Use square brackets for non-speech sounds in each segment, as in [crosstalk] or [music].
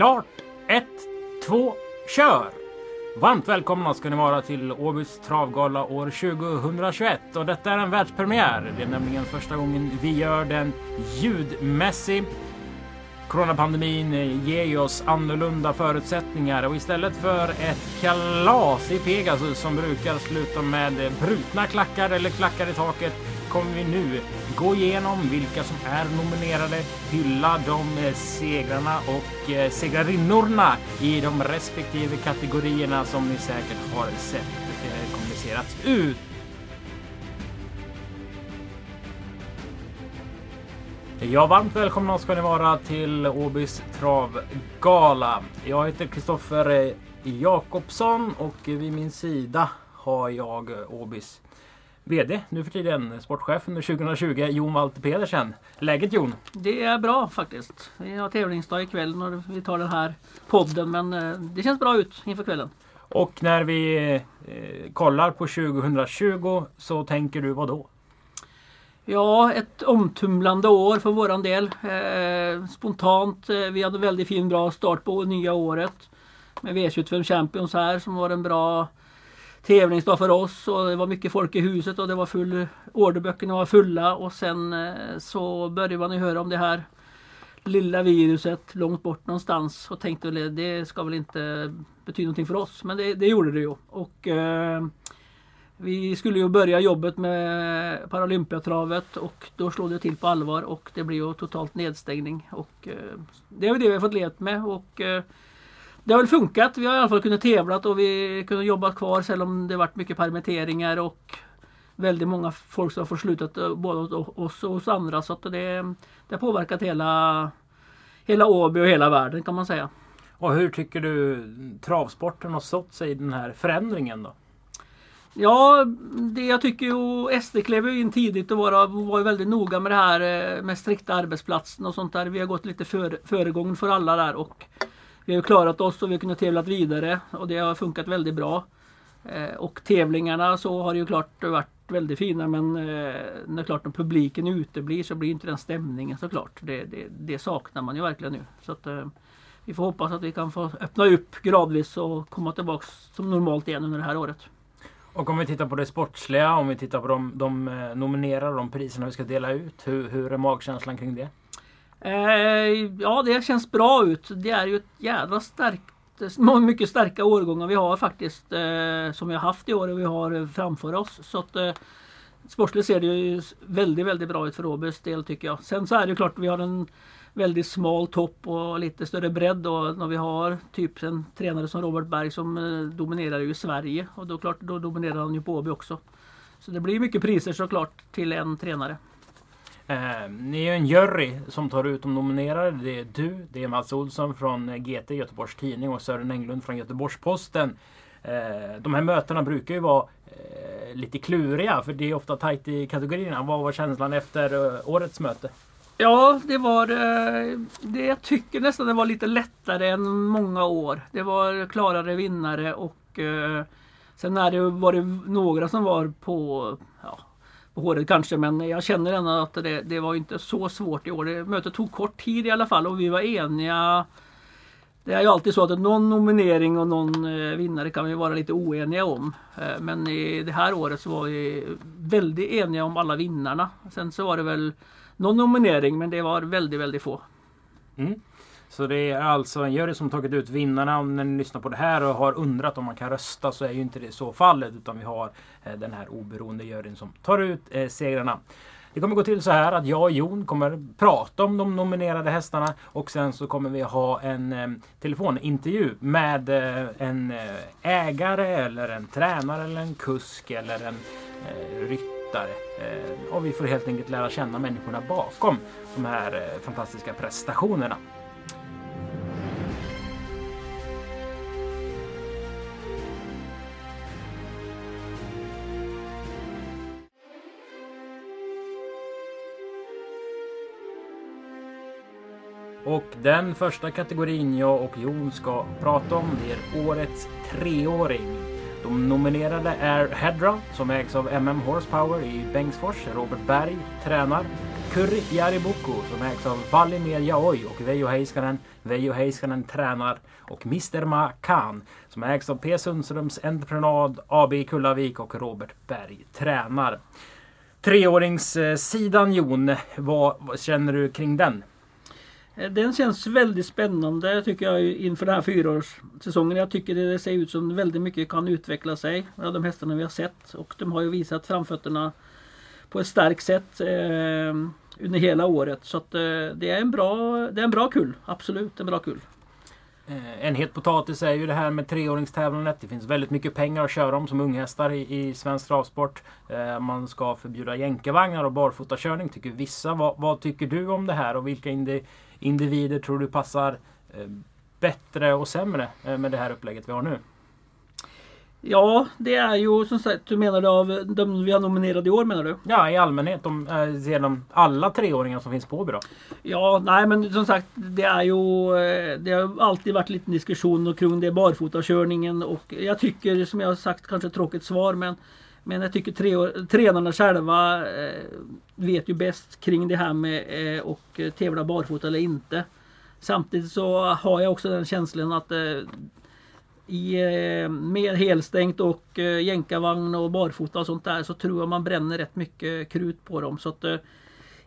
Klart! Ett, två, kör! Varmt välkomna ska ni vara till Åbys travgala år 2021 och detta är en världspremiär. Det är nämligen första gången vi gör den ljudmässig. Coronapandemin ger ju oss annorlunda förutsättningar och istället för ett kalas i Pegasus som brukar sluta med brutna klackar eller klackar i taket kommer vi nu gå igenom vilka som är nominerade, hylla de eh, segrarna och eh, segrarinnorna i de respektive kategorierna som ni säkert har sett eh, kommunicerats ut. Ja, varmt välkomna ska ni vara till Åbys travgala. Jag heter Kristoffer Jakobsson och vid min sida har jag Åbys VD nu för tiden, sportchef under 2020, Jon Walter Pedersen. Läget Jon? Det är bra faktiskt. Vi har tävlingsdag ikväll när vi tar den här podden men eh, det känns bra ut inför kvällen. Och när vi eh, kollar på 2020 så tänker du vad då? Ja, ett omtumlande år för våran del. Eh, spontant, eh, vi hade väldigt fin bra start på nya året. Med V75 Champions här som var en bra tävlingsdag för oss och det var mycket folk i huset och det var full orderböckerna var fulla och sen eh, så började man ju höra om det här lilla viruset långt bort någonstans och tänkte väl det ska väl inte betyda någonting för oss. Men det, det gjorde det ju. Och eh, vi skulle ju börja jobbet med Paralympiatravet och då slog det till på allvar och det blev ju totalt nedstängning. Och eh, det är det vi har fått leva med och eh, det har väl funkat. Vi har i alla fall kunnat tävla och vi kunnat jobba kvar även om det varit mycket permitteringar och väldigt många folk som har fått slutat eh, både hos oss och hos andra. Så att det, det har påverkat hela, hela Åby och hela världen kan man säga. Och hur tycker du travsporten har stått sig i den här förändringen då? Ja, det jag tycker ju SD klev in tidigt och var, var väldigt noga med det här eh, med strikta arbetsplatsen och sånt där. Vi har gått lite före, föregången för alla där och vi har klarat oss och vi har kunnat tävla vidare och det har funkat väldigt bra. Eh, och tävlingarna så har det ju klart varit väldigt fina men eh, när klart om publiken uteblir så blir inte den stämningen såklart. Det, det, det saknar man ju verkligen nu. Så att, eh, vi får hoppas att vi kan få öppna upp gradvis och komma tillbaka som normalt igen under det här året. Och om vi tittar på det sportsliga, om vi tittar på de, de eh, nominerade, de priserna vi ska dela ut. Hur, hur är magkänslan kring det? Eh, ja, det känns bra ut. Det är ju ett jädra starkt mycket starka årgångar vi har faktiskt eh, som vi har haft i år och vi har framför oss. Så att eh, Sportsligt ser det ju väldigt, väldigt bra ut för Åbys del tycker jag. Sen så är det ju klart vi har en väldigt smal topp och lite större bredd då när vi har typ en tränare som Robert Berg som dominerar ju Sverige och då klart då dominerar han ju på Åby också. Så det blir mycket priser såklart till en tränare. Eh, ni är ju en jury som tar ut de nominerade. Det är du, det är Mats Olsson från eh, GT, Göteborgs Tidning och Sören Englund från Göteborgs-Posten. Eh, de här mötena brukar ju vara eh, lite kluriga för det är ofta tajt i kategorierna. Vad var känslan efter eh, årets möte? Ja, det var eh, det. Jag tycker nästan det var lite lättare än många år. Det var klarare vinnare och eh, sen är det, var det några som var på ja, på håret kanske men jag känner ändå att det, det var inte så svårt i år. Det, mötet tog kort tid i alla fall och vi var eniga. Det är ju alltid så att någon nominering och någon eh, vinnare kan vi vara lite oeniga om. Eh, men i det här året så var vi väldigt eniga om alla vinnarna. Sen så var det väl någon nominering men det var väldigt, väldigt få. Mm. Så det är alltså en jury som tagit ut vinnarna. Om ni lyssnar på det här och har undrat om man kan rösta så är ju inte det så fallet. Utan vi har eh, den här oberoende juryn som tar ut eh, segrarna. Det kommer gå till så här att jag och Jon kommer prata om de nominerade hästarna och sen så kommer vi ha en eh, telefonintervju med eh, en eh, ägare eller en tränare eller en kusk eller en eh, ryttare. Eh, och vi får helt enkelt lära känna människorna bakom de här eh, fantastiska prestationerna. Och den första kategorin jag och Jon ska prata om det är Årets treåring. De nominerade är Hedra som ägs av MM Horsepower i Bengtsfors. Robert Berg tränar. Kurri Jaribuko som ägs av Valimir Jaoj och Veijo Heiskanen. Veijo Heiskanen tränar och Mr Ma Khan som ägs av P Sundströms Entreprenad AB Kullavik och Robert Berg tränar. Treåringssidan Jon, vad, vad känner du kring den? Eh, den känns väldigt spännande tycker jag inför den här fyraårssäsongen. Jag tycker det ser ut som väldigt mycket kan utveckla sig. av de hästarna vi har sett. Och de har ju visat framfötterna på ett starkt sätt eh, under hela året. Så att, eh, det, är en bra, det är en bra kull. Absolut en bra kull. Eh, en het potatis är ju det här med treåringstävlandet. Det finns väldigt mycket pengar att köra om som unghästar i, i svensk travsport. Eh, man ska förbjuda jänkarvagnar och barfotakörning tycker vissa. Vad, vad, tycker du om det här och vilka indi, individer tror du passar eh, bättre och sämre eh, med det här upplägget vi har nu? Ja, det är ju som sagt, du menar du av de vi har nominerat i år menar du? Ja, i allmänhet. De, genom alla treåringar som finns på bra. Ja, nej men som sagt det är ju eh, Det har alltid varit lite diskussion kring det barfotakörningen och jag tycker som jag har sagt kanske tråkigt svar men men jag tycker tre, tränarna själva eh, vet ju bäst kring det här med eh, och eh, tävla barfota eller inte. Samtidigt så har jag också den känslan att eh, i, eh, helstängt och eh, jänkarvagn och barfota och sånt där så tror jag man bränner rätt mycket krut på dem. Så att, eh,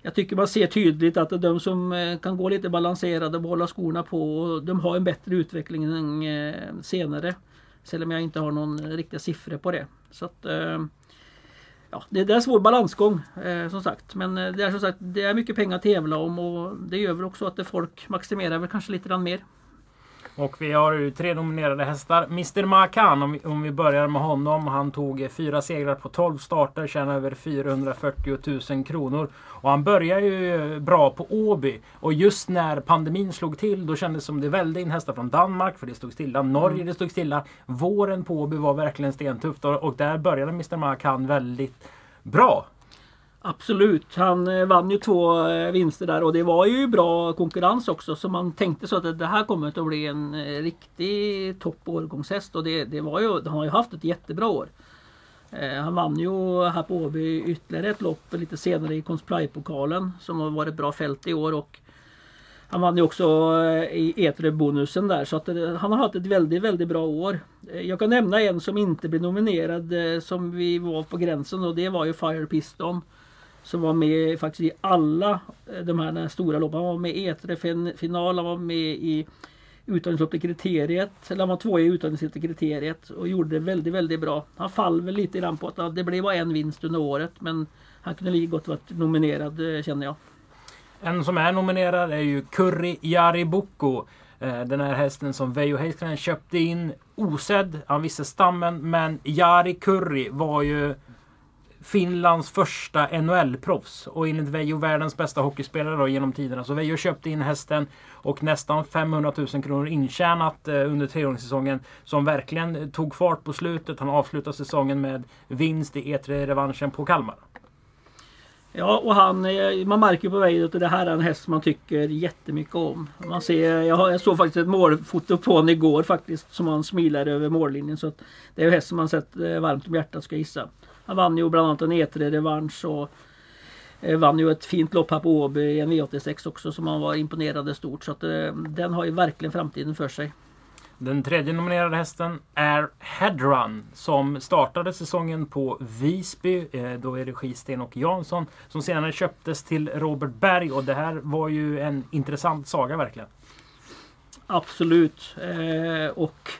jag tycker man ser tydligt att de som eh, kan gå lite balanserade och hålla skorna på de har en bättre utveckling eh, senare. Selv om jag inte har någon riktiga siffror på det. Så att, eh, ja, det, är en svår balansgång eh, som sagt. Men eh, det är som sagt det är mycket pengar att tävla om och det gör väl också att folk maximerar väl kanske lite grann mer. Och vi har ju tre nominerade hästar. Mr Makan, om vi, om vi börjar med honom. Han tog fyra segrar på 12 starter, tjänade över 440 000 kronor. Och han börjar ju bra på Åby. Och just när pandemin slog till, då kändes det som det välde in hästar från Danmark, för det stod stilla. Norge, mm. det stod stilla. Våren på Åby var verkligen stentufft och där började Mr Makan väldigt bra. Absolut, han eh, vann ju två eh, vinster där och det var ju bra konkurrens också så man tänkte så att det här kommer att bli en eh, riktig riktig toppårgångshäst och det, det var ju, han har ju haft ett jättebra år. Han vann ju här på Åby ytterligare ett lopp lite senare i Consplay-pokalen som har varit bra fält i år och han vann ju också i Etre-bonusen där så att han har haft ett väldigt, väldigt bra år. Jag kan nämna en som inte blev nominerad som vi var på gränsen och det var ju Fire Piston. Som var med faktiskt i alla eh, de här stora loppen. Han var med i E3-final, han var med i uttagningslopp kriteriet. Eller han var två i uttagningslopp kriteriet och gjorde det väldigt, väldigt bra. Han fall väl lite grann på att det blev bara en vinst under året men han kunde lika gott varit nominerad eh, känner jag. En som är nominerad är ju Curry Jaribuko. Eh, den här hästen som Veijo Heiskanen köpte in osedd. Han visste stammen men Jari Curry var ju Finlands första NHL-proffs och enligt Veijo världens bästa hockeyspelare då, genom tiderna. Så Veijo köpte in hästen och nästan 500 000 kronor intjänat eh, under treåringssäsongen som verkligen tog fart på slutet. Han avslutade säsongen med vinst i E3-revanschen på Kalmar. Ja och han, eh, man märker på Veijo att det här är en häst man tycker jättemycket om. Man ser, jag, jag såg faktiskt ett målfoto på honom igår faktiskt som han smilar över mållinjen. Så det är en häst som man sett eh, varmt om hjärtat ska jag gissa. Han vann ju bland annat en E3-revansch och eh, vann ju ett fint lopp här på Åby i en V86 också som han var imponerade stort. Så att, eh, den har ju verkligen framtiden för sig. Den tredje nominerade hästen är Headrun som startade säsongen på Visby. Eh, då i regi Sten och Jansson. Som senare köptes till Robert Berg och det här var ju en intressant saga verkligen. Absolut. Och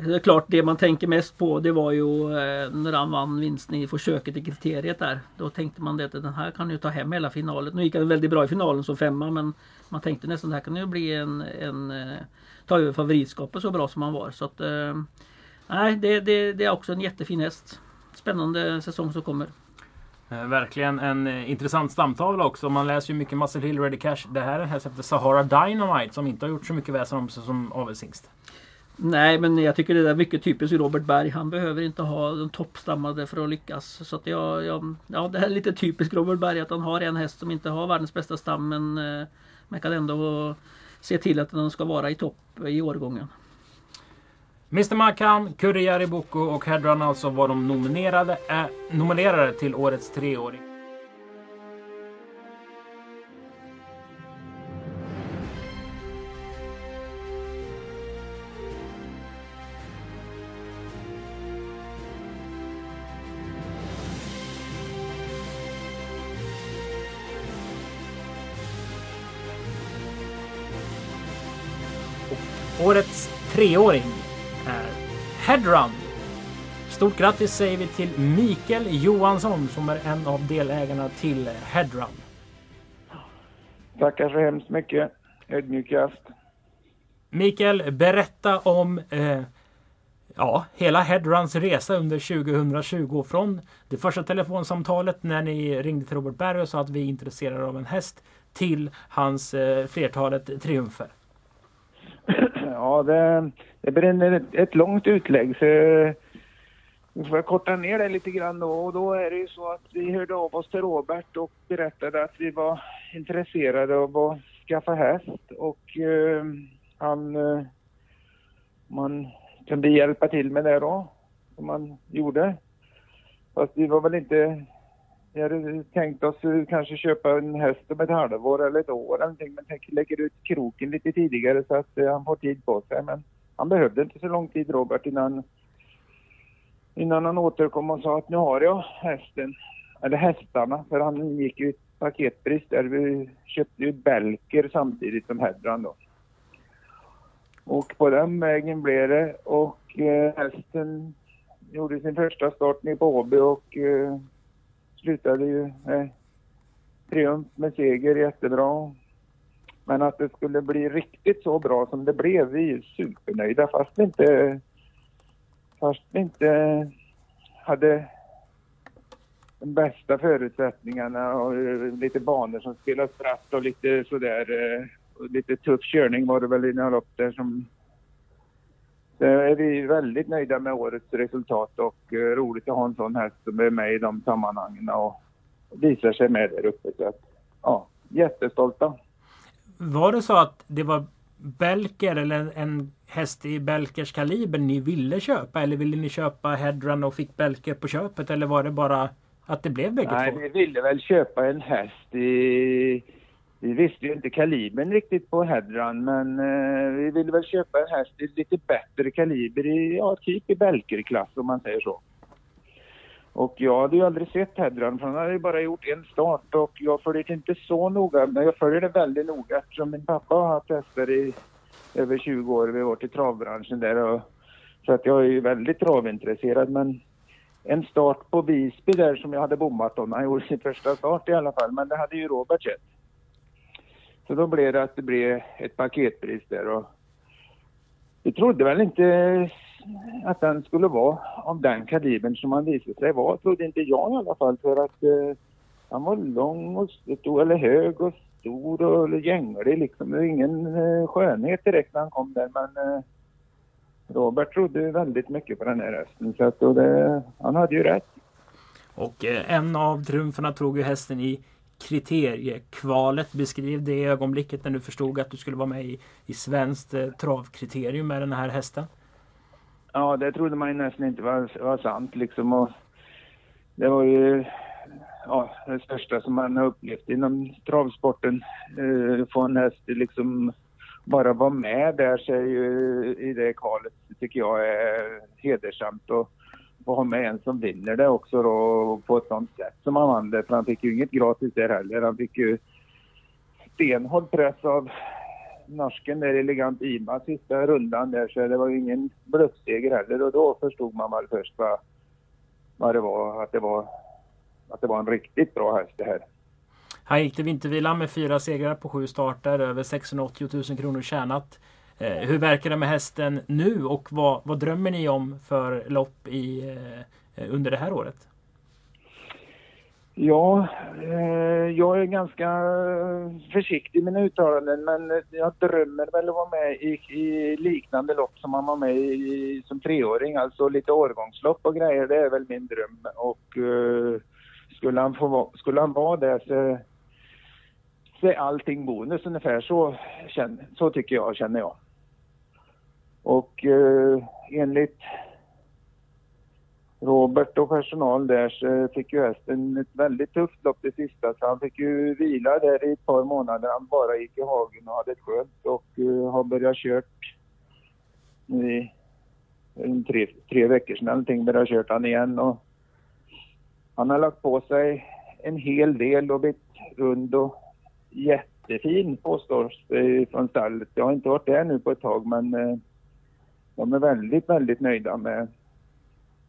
det är klart, det man tänker mest på det var ju eh, när han vann vinsten i försöket i kriteriet där. Då tänkte man det att den här kan ju ta hem hela finalen. Nu gick han väldigt bra i finalen som femma men man tänkte nästan att det här kan ju bli en, en eh, ta över favoritskapet så bra som han var. Så att, eh, nej, det, det, det är också en jättefin häst. Spännande säsong som kommer. Verkligen en intressant stamtavla också. Man läser ju mycket Muscle Hill Ready Cash. Det här är en häst efter Sahara Dynamite som inte har gjort så mycket väsen om sig som avelshingst. Nej men jag tycker det är mycket typiskt Robert Berg. Han behöver inte ha de toppstammade för att lyckas. Så att jag, jag, ja, det här är lite typiskt Robert Berg att han har en häst som inte har världens bästa stam men eh, man kan ändå se till att den ska vara i topp i årgången. Mr Makan, Kurri Boko och Hedran alltså var de nominerade, äh, nominerade till årets treåring. Årets treåring är Headrun. Stort grattis säger vi till Mikael Johansson som är en av delägarna till Headrun. Tackar så hemskt mycket. Ödmjukast. Mikael, berätta om eh, ja, hela Headruns resa under 2020 från det första telefonsamtalet när ni ringde till Robert Berg och sa att vi är intresserade av en häst till hans eh, flertalet triumfer. Ja, det, det blir ett, ett långt utlägg så vi får korta ner det lite grann då och då är det ju så att vi hörde av oss till Robert och berättade att vi var intresserade av att skaffa häst och eh, han eh, man kunde hjälpa till med det då, som man gjorde. Fast vi var väl inte... Vi hade tänkt oss kanske köpa en häst om ett halvår eller ett år eller någonting, men lägger ut kroken lite tidigare så att eh, han får tid på sig. Men han behövde inte så lång tid, Robert, innan, innan han återkom och sa att nu har jag hästen, eller hästarna, för han gick ju ett paketbrist där. Vi köpte ju Belker samtidigt som Hedran då. Och på den vägen blev det och eh, hästen gjorde sin första start nere på Åby och eh, slutade ju med triumf med seger jättebra. Men att det skulle bli riktigt så bra som det blev, vi är supernöjda fast vi inte, fast vi inte hade de bästa förutsättningarna och eh, lite banor som spelas spratt och lite sådär eh, Och lite tuff körning var det väl i några lopp där som... Så är vi väldigt nöjda med årets resultat och uh, roligt att ha en sån häst som är med i de sammanhangen och visar sig med där uppe. Så att, ja, jättestolta. Var det så att det var Belker eller en häst i Belkers kaliber ni ville köpa eller ville ni köpa Hedrun och fick Belker på köpet eller var det bara att det blev bägge två? Nej, vi ville väl köpa en häst i vi visste ju inte kalibern riktigt på Hedran men eh, vi ville väl köpa en häst i lite bättre kaliber i, ja typ i Belkerklass om man säger så. Och jag hade ju aldrig sett Hedran för han hade ju bara gjort en start och jag följer det inte så noga men jag följde det väldigt noga eftersom min pappa har haft hästar i över 20 år. Vi har varit i travbranschen där och så att jag är ju väldigt travintresserad men en start på Visby där som jag hade bommat om. Han gjorde sin första start i alla fall men det hade ju Robert sett. Så då blev det att det blev ett paketpris där och vi trodde väl inte att den skulle vara av den kalibern som han visade sig vara. Trodde inte jag i alla fall för att eh, han var lång och stor, eller hög och stor och gänglig liksom. Det var ingen eh, skönhet direkt när han kom där men eh, Robert trodde väldigt mycket på den här hästen så att, och det, han hade ju rätt. Och eh, en av triumferna tog ju hästen i kriteriekvalet. Beskriv det ögonblicket när du förstod att du skulle vara med i, i svenskt eh, travkriterium med den här hästen. Ja, det trodde man ju nästan inte var, var sant liksom. Och det var ju ja, det största som man har upplevt inom travsporten. Eh, få en häst liksom bara vara med där sig i det kvalet tycker jag är hedersamt. Och, att ha med en som vinner det också då på ett sånt sätt som han vann det. För han fick ju inget gratis där heller. Han fick ju stenhård press av norsken där elegant Ima sista rundan där så det var ju ingen bluffseger heller och då förstod man väl först vad, vad det var, att det var att det var en riktigt bra häst det här. Han gick till vintervilan med fyra segrar på sju starter, över 680 000 kronor tjänat. Eh, hur verkar det med hästen nu och vad, vad drömmer ni om för lopp i, eh, under det här året? Ja, eh, jag är ganska försiktig i mina uttalanden men eh, jag drömmer väl att vara med i, i liknande lopp som man var med i som treåring. Alltså lite årgångslopp och grejer, det är väl min dröm. Och eh, skulle, han få, skulle han vara det så, så är allting bonus ungefär. Så, så tycker jag, känner jag. Och eh, enligt Robert och personal där så fick ju hästen ett väldigt tufft lopp det sista så han fick ju vila där i ett par månader. Han bara gick i hagen och hade ett skönt och uh, har börjat kört i tre, tre veckor sedan någonting börjat kört han igen och han har lagt på sig en hel del och blivit rund och jättefin påstås det från stallet. Jag har inte varit där nu på ett tag men eh, de är väldigt, väldigt nöjda med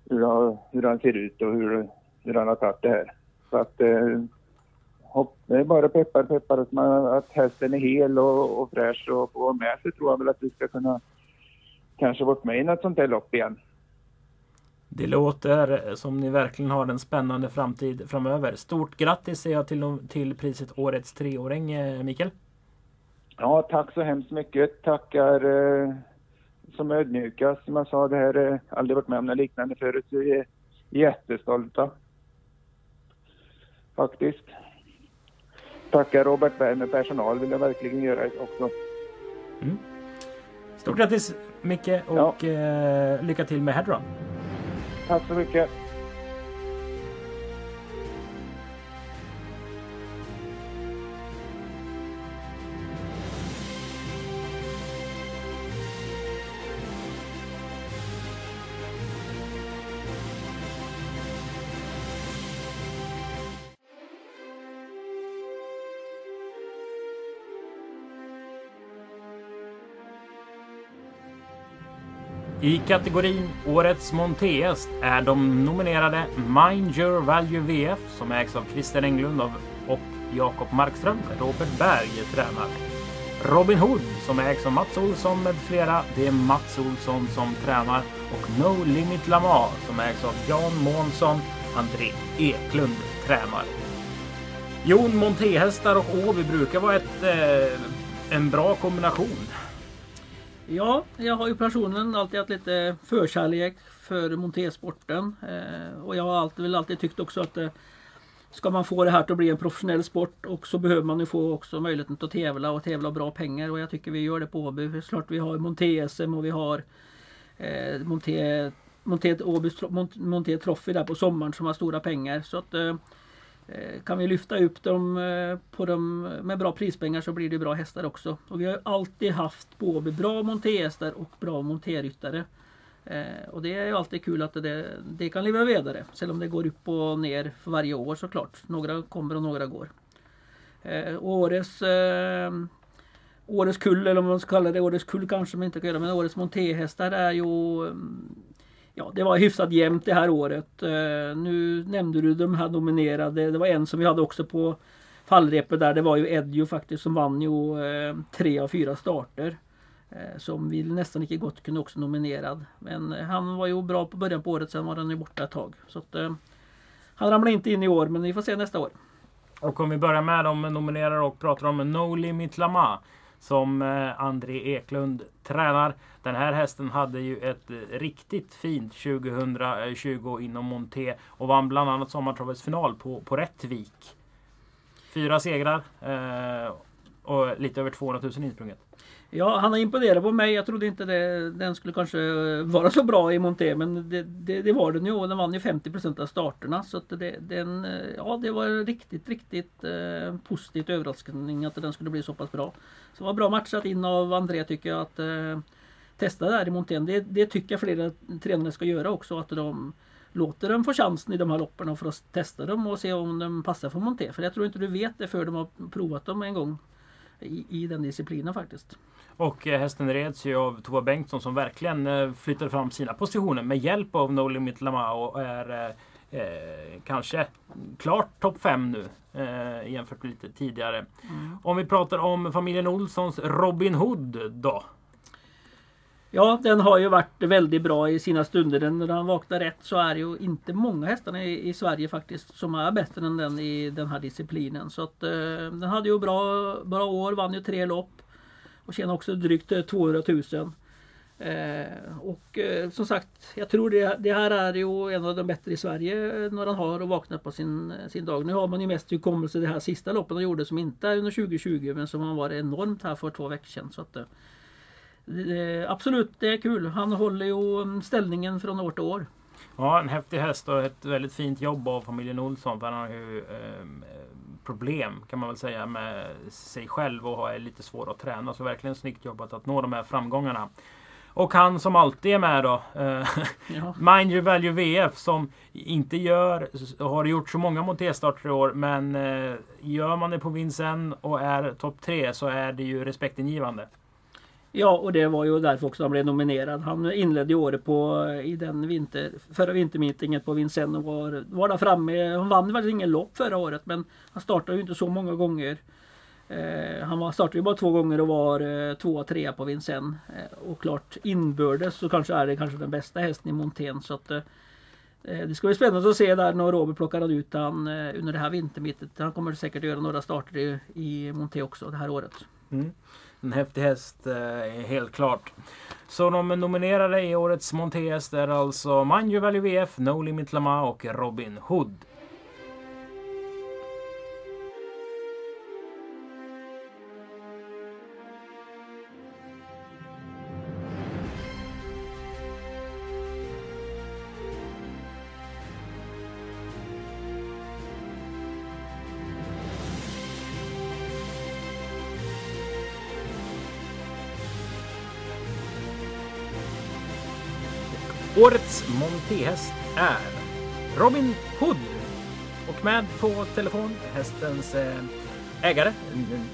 hur, hur han ser ut och hur, hur han har tagit det här. Så att eh, hopp, det är bara peppar peppar att, man, att hästen är hel och, och fräsch och får vara med så tror jag väl att vi ska kunna kanske vara med i något sånt här lopp igen. Det låter som ni verkligen har en spännande framtid framöver. Stort grattis säger jag till, till priset Årets treåring, eh, Mikael. Ja, tack så hemskt mycket. Tackar eh, som ödmjukast. Som jag sa, det här har aldrig varit med om något liknande förut. Vi är jättestolta. Faktiskt. Tackar Robert Berg med personal vill jag verkligen göra också. Mm. Stort grattis Micke och ja. eh, lycka till med Headrun. Tack så mycket. Kategorin Årets Montéhäst är de nominerade Mind Your Value VF som ägs av Christer Englund och Jakob Markström. Robert Berg tränar. Robin Hood som ägs av Mats Olsson med flera. Det är Mats Olsson som tränar. Och No Limit Lamar som ägs av Jan Månsson. André Eklund tränar. Jon, montéhästar och Åby brukar vara ett, eh, en bra kombination. Ja, jag har ju personligen alltid haft lite förkärlek för montersporten. Eh, och jag har alltid, väl alltid tyckt också att eh, ska man få det här att bli en professionell sport och så behöver man ju få också möjligheten att tävla och tävla bra pengar. Och jag tycker vi gör det på Åby. Klart vi har monté-SM och vi har eh, monté, monté, Åbys, monté Trophy där på sommaren som har stora pengar. Så att Eh, Eh, kan vi lyfta upp dem eh, på dem med bra prispengar så blir det bra hästar också. Och vi har alltid haft både bra montéhästar och bra monterryttare. Eh, och det är ju alltid kul att det, det kan leva vidare. Sen om det går upp och ner för varje år såklart. Några kommer och några går. Eh, och årets, årets kull, eller om man ska kalla det årets kull kanske man inte kan göra, men årets montéhästar är ju mm, Ja, det var hyfsat jämnt det här året. Eh, nu nämnde du de här nominerade. Det var en som vi hade också på fallrepet där. Det var ju Edjo faktiskt som vann ju eh, tre av fyra starter. Eh, som vi nästan lika gott kunde också nominerad. Men han var ju bra på början på året. Sen var han ju borta ett tag. Så att, han ramlar inte in i år men vi får se nästa år. Och om vi börjar med de nominerade och pratar om No Limit Lama som eh, André Eklund tränar. Den här hästen hade ju ett eh, riktigt fint 2020 eh, inom Monté och vann bland annat sommartravets final på, på Rättvik. Fyra segrar eh, och lite över 200 000 insprunget. Ja, han har imponerat på mig. Jag trodde inte det, den skulle kanske vara så bra i Monté men det, det, det var den ju och den vann ju 50% av starterna. Så att det, den, eh, ja, det var riktigt, riktigt eh, positivt överraskning att den skulle bli så pass bra. Så det var bra matchat in av André tycker jag att eh, testa där i Montén. Det, det tycker jag flera tränare ska göra också. Att de låter dem få chansen i de här loppen för att testa dem och se om de passar för Monté. För jag tror inte du vet det för de har provat dem en gång i, i den disciplinen faktiskt. Och eh, hästen reds ju av Tova Bengtsson som verkligen eh, flyttar fram sina positioner med hjälp av No Limit Lama och är eh, eh kanske klart topp 5 nu eh, jämfört med lite tidigare. Mm. Om vi pratar om familjen Olssons Robin Hood då? Ja, den har ju varit väldigt bra i sina stunder. När han vaknar rätt så är det ju inte många hästar i, i, Sverige faktiskt som är bättre än den i den här disciplinen. Så att eh, den hade ju bra, bra år, vann ju tre lopp. Och tjänar också drygt eh, 200 000. Eh, och eh, som sagt, jag tror det, det, här är ju en av de bättre i Sverige eh, när han har och vaknat på sin, eh, sin dag. Nu har man ju mest hukommelse det här sista loppet han gjorde som inte är under 2020 men som han var enormt här för två veckor sedan. Så att, eh, absolut, det är kul. Han håller ju mm, ställningen från år till år. Ja, en häftig häst och ett väldigt fint jobb av familjen Olsson. För han har ju eh, problem kan man väl säga med sig själv och är lite svår att träna. Så verkligen snyggt jobbat att nå de här framgångarna. Och han som alltid är med då. Eh, Ja. [laughs] Mind Your Value VF som inte gör, har gjort så många montéstarter i år. Men eh, gör man det på Vincennes och är topp tre så är det ju respektingivande. Ja, och det var ju därför också han blev nominerad. Han inledde ju året på, eh, i den vinter, förra vintermeetingen på Vincennes och var, var där framme. Han vann väl ingen lopp förra året men han startade ju inte så många gånger. Eh, han var, startade ju bara två gånger och var eh, två och trea på Vincennes. Eh, och klart inbördes så kanske är det kanske den bästa hästen i montén. Så att, eh, eh det ska bli spännande att se där när Robert plockar ut han eh, under det här vintermittet. Han kommer säkert göra några starter i, i monté också det här året. Mm. En häftig häst, eh, helt klart. Så de nominerade i årets montéhäst är alltså Mind Value VF, No Limit Lama och Robin Hood. Montéhäst är Robin Hood. Och med på telefon hästens eh, ägare,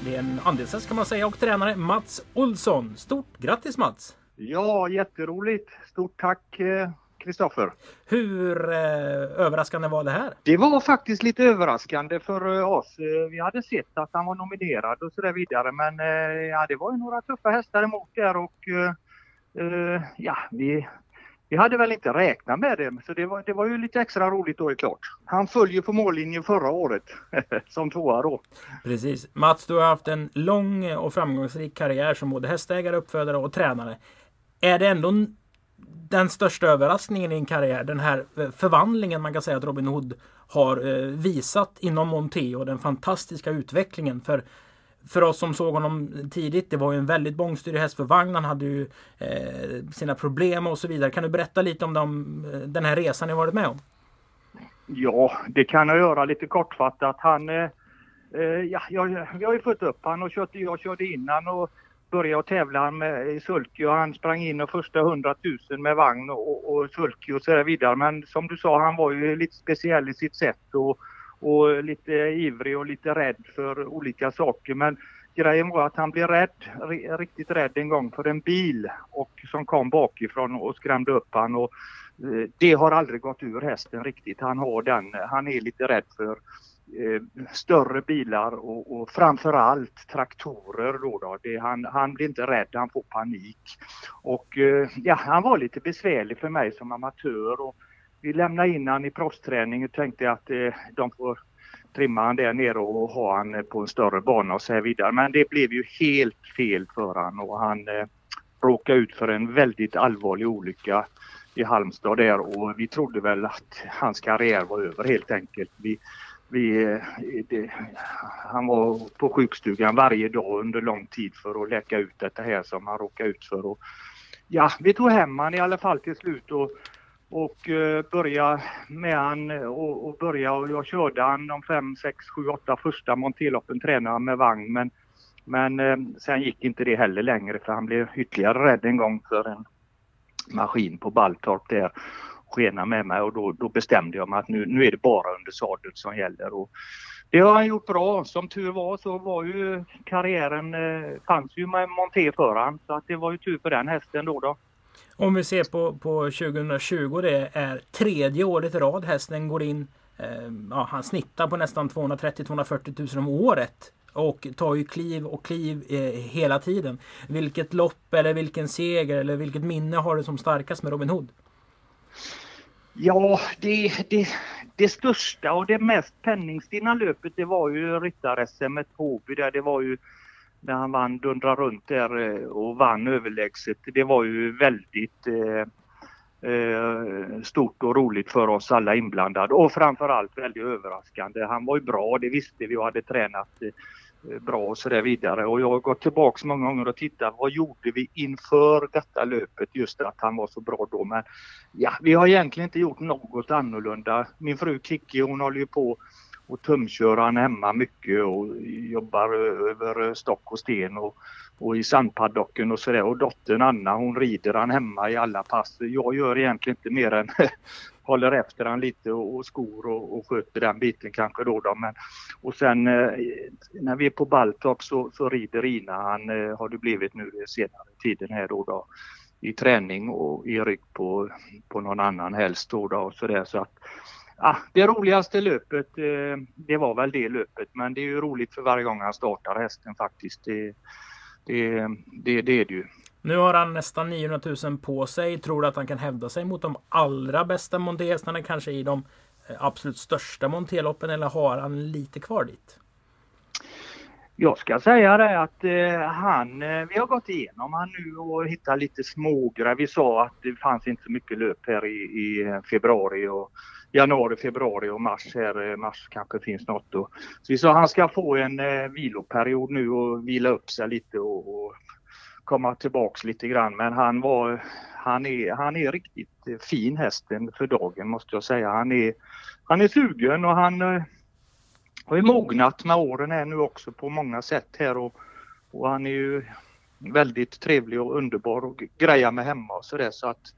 det är en andelshäst kan man säga, och tränare Mats Olsson. Stort grattis Mats! Ja, jätteroligt. Stort tack eh, Kristoffer. Hur eh, överraskande var det här? Det var faktiskt lite överraskande för eh, oss. Vi hade sett att han var nominerad och så där vidare men eh, ja, det var ju några tuffa hästar emot där och ja, vi, vi hade väl inte räknat med det så det var, det var ju lite extra roligt då är klart. Han följer på mållinjen förra året [laughs] som tvåa då. Precis. Mats, du har haft en lång och framgångsrik karriär som både hästägare, uppfödare och tränare. Är det ändå den största överraskningen i din karriär? Den här förvandlingen man kan säga att Robin Hood har eh, visat inom Monteo. den fantastiska utvecklingen. För, för oss som såg honom tidigt, det var ju en väldigt bångstyrig häst för vagn. Han hade ju eh, sina problem och så vidare. Kan du berätta lite om dem, eh, den här resan ni varit med om? Ja, det kan jag göra lite kortfattat. Han, eh, eh ja, jag, vi har ju fått upp han och kört, jag körde innan och började tävla med i sulky och han sprang in och första 100 000 med vagn och, och sulky och så där vidare. Men som du sa, han var ju lite speciell i sitt sätt och, och lite ivrig och lite rädd för olika saker. Men grejen var att han blev rädd, riktigt rädd en gång för en bil och som kom bakifrån och skrämde upp han. Och, eh, det har aldrig gått ur hästen riktigt. Han har den, han är lite rädd för eh, större bilar och, och framförallt traktorer. Då då. Det, han, han blir inte rädd, han får panik. Och eh, ja, han var lite besvärlig för mig som amatör. Och vi lämnade in han i proffsträning och tänkte att eh, de får trimma han där nere och ha han eh, på en större bana och så här vidare. Men det blev ju helt fel för han och han eh, råkade ut för en väldigt allvarlig olycka i Halmstad där och vi trodde väl att hans karriär var över helt enkelt. Vi, vi, eh, det, han var på sjukstugan varje dag under lång tid för att läka ut detta här som han råkade ut för. Och, ja, vi tog hem han i alla fall till slut och, och eh, uh, började med han eh, och, och och jag körde han de fem, sex, sju, åtta första monterloppen tränade han med vagn men, men eh, sen gick inte det heller längre för han blev ytterligare rädd en gång för en maskin på Balltorp där skena med mig och då, då bestämde jag mig att nu, nu är det bara under sadel som gäller. Och det har han gjort bra. Som tur var så var ju karriären, eh, fanns ju med monté för han så att det var ju tur för den hästen då. då. Om vi ser på, på 2020, det är tredje året i rad hästen går in. Eh, ja, han snittar på nästan 230-240 000 om året. Och tar ju kliv och kliv eh, hela tiden. Vilket lopp eller vilken seger eller vilket minne har du som starkast med Robin Hood? Ja, det, det, det största och det mest penningstinna löpet det var ju ryttar-SM med Tåby. där. Det var ju när han vann Dundra runt där eh, och vann överlägset. Det var ju väldigt eh, eh, stort och roligt för oss alla inblandade och framförallt väldigt överraskande. Han var ju bra, det visste vi och hade tränat eh, bra och så där vidare. Och jag har gått tillbaks många gånger och tittat vad gjorde vi inför detta löpet just att han var så bra då. Men ja, vi har egentligen inte gjort något annorlunda. Min fru Kikki hon håller ju på och tumkör han hemma mycket och jobbar över stock och sten och och i sandpaddocken och sådär. Och dottern Anna hon rider han hemma i alla pass. Jag gör egentligen inte mer än [laughs] håller efter han lite och, och skor och, och sköter den biten kanske då. då. Men, och sen eh, när vi är på Baltorp så, så rider Ina, han eh, har det blivit nu senare tiden här då, då i träning och i rygg på, på någon annan helst då, då och så där. Så att, ah, det roligaste löpet, eh, det var väl det löpet men det är ju roligt för varje gång han startar hästen faktiskt. Det, det, det, det är det ju. Nu har han nästan 900 000 på sig. Tror du att han kan hävda sig mot de allra bästa monterhästarna kanske i de eh, absolut största monterloppen eller har han lite kvar dit? Jag ska säga det att eh, han, eh, vi har gått igenom han nu och hittat lite smågrejer. Vi sa att det fanns inte så mycket löp här i, i februari och januari, februari och mars här. Eh, mars kanske finns något då. Så vi sa han ska få en eh, viloperiod nu och vila upp sig lite och, och komma tillbaks lite grann. Men han var, han är, han är riktigt eh, fin hästen för dagen måste jag säga. Han är, han är sugen och han eh, har ju mognat med åren här nu också på många sätt här och, och han är ju väldigt trevlig och underbar och greja med hemma och sådär så att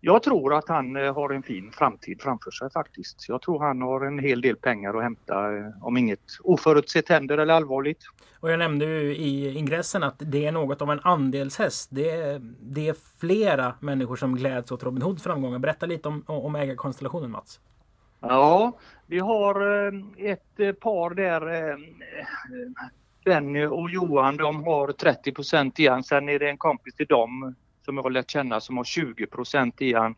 jag tror att han eh, har en fin framtid framför sig faktiskt. Jag tror han har en hel del pengar att hämta eh, om inget oförutsett händer eller allvarligt. Och jag nämnde ju i ingressen att det är något av en andelshäst. Det är, det är flera människor som gläds åt Robin Hoods framgångar. Berätta lite om, om ägarkonstellationen Mats. Ja, vi har eh, ett eh, par där. Eh, Benny och Johan de har 30 i igen. Sen är det en kompis till dem som jag har lärt känna som har 20 i han.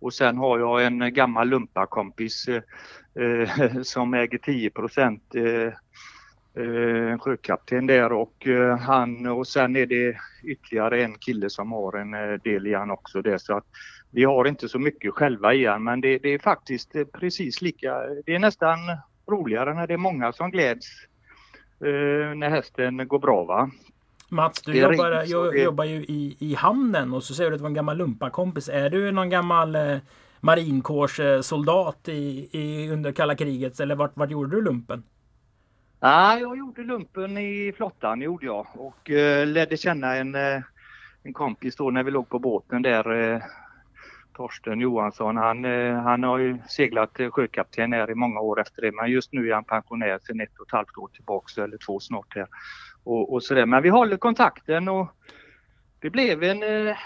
Och sen har jag en gammal lumparkompis eh, som äger 10 eh, en sjökapten där och eh, han och sen är det ytterligare en kille som har en del i han också där så att vi har inte så mycket själva i han men det, det är faktiskt eh, precis lika, det är nästan roligare när det är många som gläds när hästen går bra va. Mats, du jobbar, jag, det... jobbar ju i, i hamnen och så säger du att du var en gammal lumpakompis. Är du någon gammal eh, marinkårssoldat i, i, under kalla kriget eller vart, vart gjorde du lumpen? Nej, jag gjorde lumpen i flottan gjorde jag och eh, lärde känna en, eh, en kompis då när vi låg på båten där. Torsten Johansson, han, eh, han har ju seglat eh, sjökapten här i många år efter det men just nu är han pensionär sedan ett och ett halvt år tillbaka eller två snart här och, och sådär. Men vi håller kontakten och det blev en eh,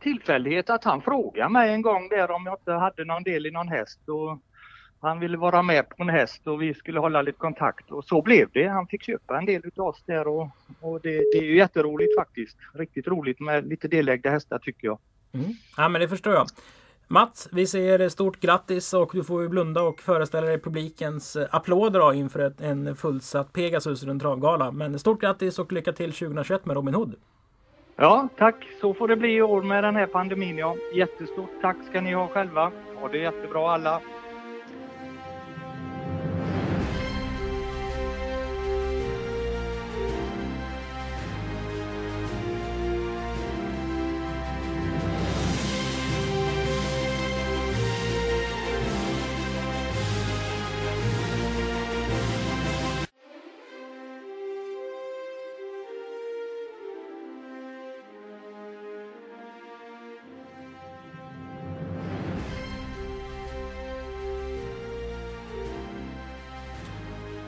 tillfällighet att han frågade mig en gång där om jag inte hade någon del i någon häst. Och han ville vara med på en häst och vi skulle hålla lite kontakt och så blev det. Han fick köpa en del utav oss där och, och det, det, är ju jätteroligt faktiskt. Riktigt roligt med lite delägda hästar tycker jag. Mm. Ja men det förstår jag. Mats, vi säger stort grattis och du får ju blunda och föreställa dig publikens eh, applåder då inför ett, en fullsatt Pegasus runt travgala. Men stort grattis och lycka till 2021 med Robin Hood! Ja, tack! Så får det bli i år med den här pandemin ja. Jättestort tack ska ni ha själva. Ha det jättebra alla!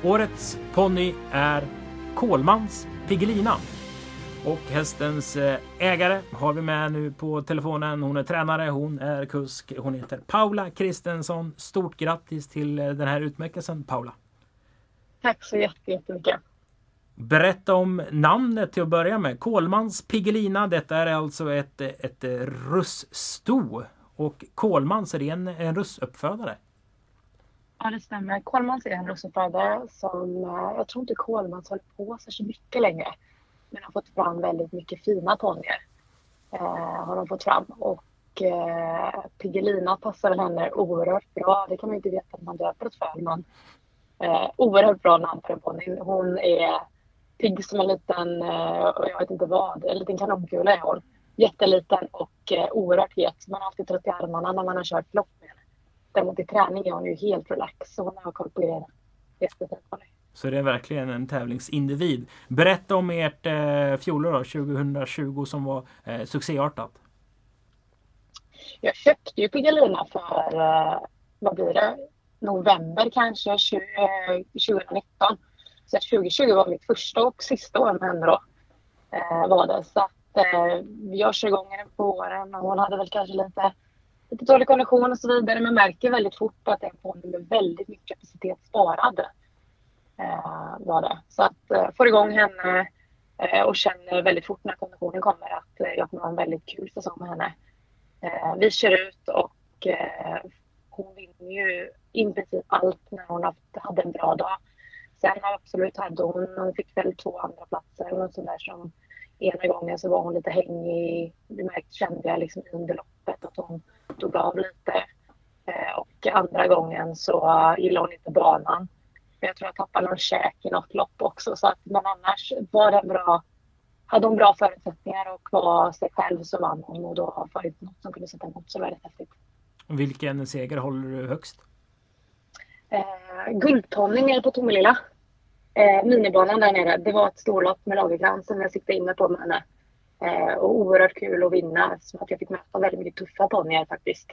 Årets ponny är Kolmans Piggelina. Och hästens eh, ägare har vi med nu på telefonen. Hon är tränare, hon är kusk. Hon heter Paula Kristensson. Stort grattis till eh, den här utmärkelsen Paula. Tack så jättemycket. Berätta om namnet till att börja med. Kolmans Piggelina. Detta är alltså ett, ett russto. Och Kolmans, är det en, en russuppfödare? Ja, det stämmer. Kolmans är en russinfödare som eh, jag tror inte Kolmans håller på så mycket längre. Men har fått fram väldigt mycket fina ponnyer. Eh, har de fått fram. Och eh, Piggelina passar henne oerhört bra. Det kan man inte veta när man döper ett föl. Men eh, oerhört bra namn på en ponny. Hon är pigg som en liten, eh, jag vet inte vad, en liten kanonkula är hon. Jätteliten och eh, oerhört het. Man har alltid trött i armarna när man har kört lopp med. Däremot i träning är hon ju helt relax så hon har koll på grejerna. Så det är verkligen en tävlingsindivid. Berätta om ert eh, fjolår 2020 som var eh, succéartat. Jag köpte ju Piggelina för, eh, vad blir det, november kanske 20, 2019. Eh, så 2020 var mitt första och sista år med henne då. Eh, var det. Så att eh, jag kör igång henne på våren och hon hade väl kanske lite, lite dålig kondition och så vidare. Men märker väldigt fort att det är en med väldigt mycket kapacitet sparad. Eh, var det. Så att eh, får igång henne eh, och känner väldigt fort när konditionen kommer att eh, jag kommer ha en väldigt kul säsong med henne. Eh, vi kör ut och eh, hon vinner ju i princip allt när hon hade en bra dag. Sen absolut hade hon, hon fick väl två andra platser och sådär som ena gången så var hon lite hängig. Det märkte, kände jag liksom under loppet att hon tog av lite. Eh, och andra gången så gillade hon inte banan. Jag tror jag tappade någon käk i något lopp också. Så att, men annars var det bra. Hade hon bra förutsättningar och var sig själv så vann hon och då var det något som kunde sätta emot så väldigt häftigt. Vilken seger håller du högst? Eh, Guldtonning nere på Tomelilla. Eh, minibanan där nere. Det var ett storlopp med Lagercrantz som jag siktade inne på med henne. Eh, och oerhört kul att vinna eftersom att jag fick möta väldigt mycket tuffa ponnyer faktiskt.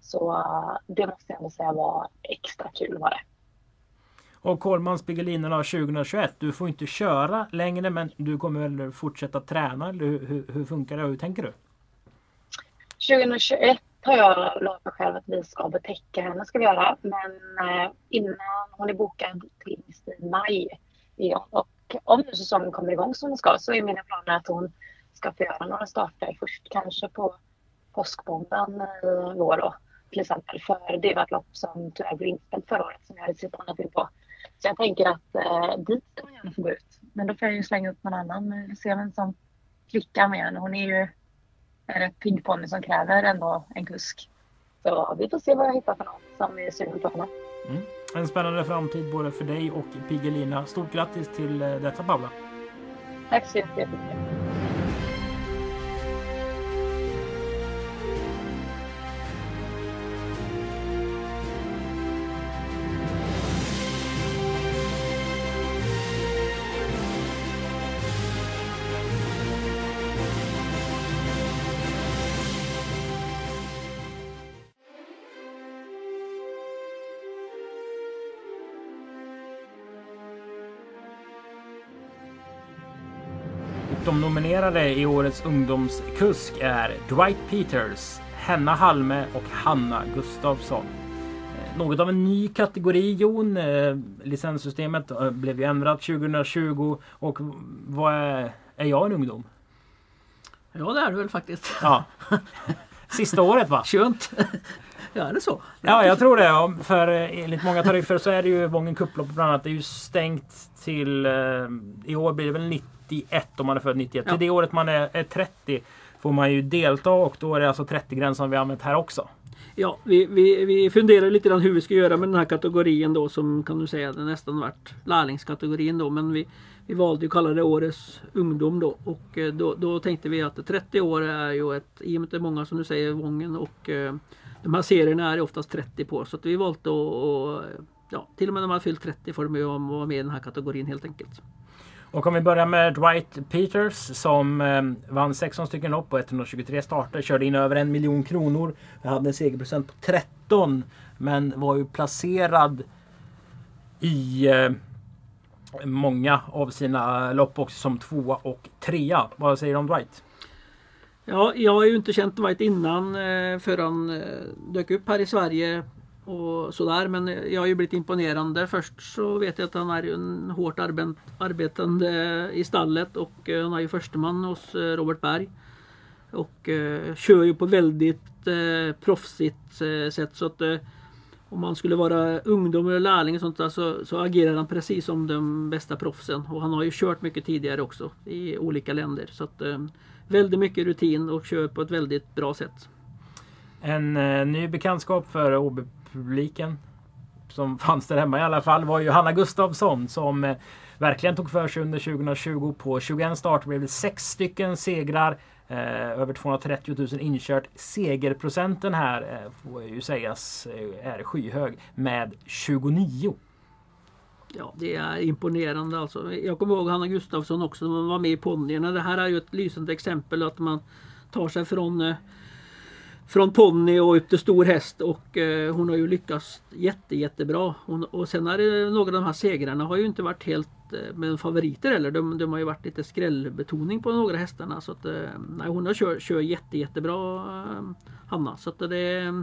Så uh, det måste jag ändå säga var extra kul var det. Och Kolmans Pigelinerna 2021. Du får inte köra längre men du kommer väl fortsätta träna? Eller hur, hur, hur funkar det hur tänker du? 2021 har jag lovat mig själv att vi ska betäcka henne ska vi göra. Men eh, innan hon är bokad till i maj Ja, Och om nu säsongen kommer igång som den ska så är mina planer att hon ska få göra några starter först kanske på påskbomben i vår då till exempel. För det var ett lopp som tyvärr blev inställt förra året som jag hade sett annat in på. Så jag tänker att eh, dit ska hon gärna få gå ut. Men då får jag ju slänga upp någon annan. Eh, vi ser vem som klickar med henne. Hon är ju en rätt pigg ponny som kräver ändå en kusk. Så vi får se vad jag hittar för någon som är sugen på henne. Mm. En spännande framtid både för dig och Piggelina. Stort grattis till eh, detta Paula. Tack så jättemycket. De nominerade i årets ungdomskusk är Dwight Peters, Henna Halme och Hanna Gustafsson. Eh, något av en ny kategori Jon. Eh, licenssystemet eh, blev ju ändrat 2020 och vad är, är jag en ungdom? Ja det är du väl faktiskt. Ja. Sista året va? Skönt. Ja, är det så? Ja, jag tror det. För enligt många tariffer så är det ju Vången kupplopp bland annat. Det är ju stängt till... I år blir det väl 90 91 om man är född 91. Ja. Till det året man är, är 30 får man ju delta och då är det alltså 30-gränsen vi använt här också. Ja, vi, vi, vi funderar lite grann hur vi ska göra med den här kategorin då som kan du säga det nästan varit lärlingskategorin då. Men vi, vi valde att kalla det årets ungdom då och eh, då, då tänkte vi att 30 år är ju ett, i och med att det är många som du säger Vången och eh, de här serierna är oftast 30 på så att vi valde att ja, till och med när man har fyllt 30 får de ju vara med i den här kategorin helt enkelt. Och om vi börjar med Dwight Peters som eh, vann 16 stycken lopp på 123 starter. Körde in över en miljon kronor. Hade en segerprocent på 13. Men var ju placerad i eh, många av sina eh, lopp också som tvåa och trea. Vad säger du om Dwight? Ja, jag har ju inte känt Dwight innan eh, förrän han eh, dök upp här i Sverige och sådär. Men jag har ju blivit imponerande. Först så vet jag att han är en hårt arbetande i stallet och eh, han är ju försteman hos eh, Robert Berg. Och eh, kör ju på väldigt eh, proffsigt eh, sätt så att eh, om man skulle vara ungdom eller lärling och sånt där, så, så agerar han precis som de bästa proffsen. Och han har ju kört mycket tidigare också i olika länder. Så att eh, väldigt mycket rutin och kör på ett väldigt bra sätt. En eh, ny bekantskap för OB publiken som fanns där hemma i alla fall var ju Hanna Gustavsson som eh, verkligen tog för sig under 2020. På 21 starter blev det 6 stycken segrar. Eh, över 230 000 inkört. Segerprocenten här eh, får ju sägas eh, är skyhög med 29. Ja, det är imponerande alltså. Jag kommer ihåg Hanna Gustavsson också när man var med i ponnyerna. Det här är ju ett lysande exempel att man tar sig från eh, från ponny och upp till stor häst och eh, hon har ju lyckats jätte jättebra. Hon, och sen har det några av de här segrarna har ju inte varit helt eh, med favoriter eller de, de har ju varit lite skrällbetoning på några hästarna. Så att, eh, nej, hon har kört kör jätte jättebra eh, Hanna. Så att det,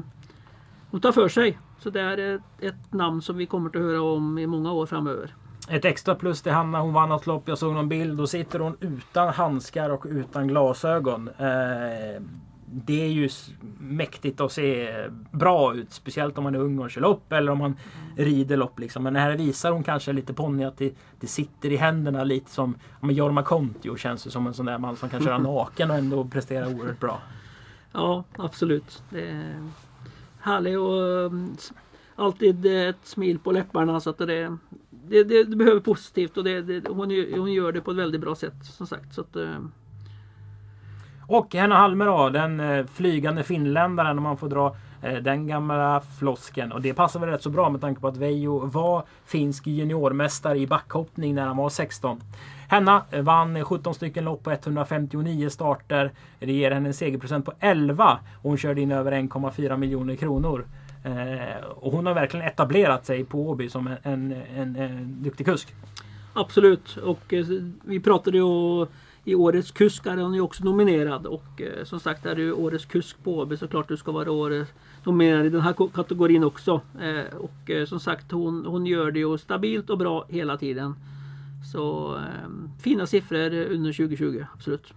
hon tar för sig. Så det är ett, ett namn som vi kommer att höra om i många år framöver. Ett extra plus till Hanna. Hon vann ett lopp. Jag såg någon bild. Då sitter hon utan handskar och utan glasögon. Eh, det är ju mäktigt att se bra ut. Speciellt om man är ung och kör lopp eller om man rider lopp. Liksom. Men här visar hon kanske lite ponny att det, det, sitter i händerna lite som ja, Jorma Kontio känns det som en sån där man som kan köra [laughs] naken och ändå prestera oerhört bra. Ja absolut. Det är härlig och mm, alltid ett smil på läpparna så att det, det, det, det behöver positivt och det, det, hon, hon gör det på ett väldigt bra sätt som sagt. Så att, eh, och Henna Halme då, den eh, flygande finländaren om man får dra eh, den gamla flosken. Och det passar väl rätt så bra med tanke på att Veijo var finsk juniormästare i backhoppning när han var 16. Henna vann 17 stycken lopp på 159 starter. Det ger henne en segerprocent på 11 och hon körde in över 1,4 miljoner kronor. Eh, och hon har verkligen etablerat sig på Åby som en, en, en, en duktig kusk. Absolut och vi pratade ju i Årets kusk är hon ju också nominerad och eh, som sagt är du Årets kusk på Åby så klart du ska vara årets nominerad i den här kategorin också. Eh, och eh, som sagt hon, hon gör det ju stabilt och bra hela tiden. Så eh, fina siffror under 2020, absolut.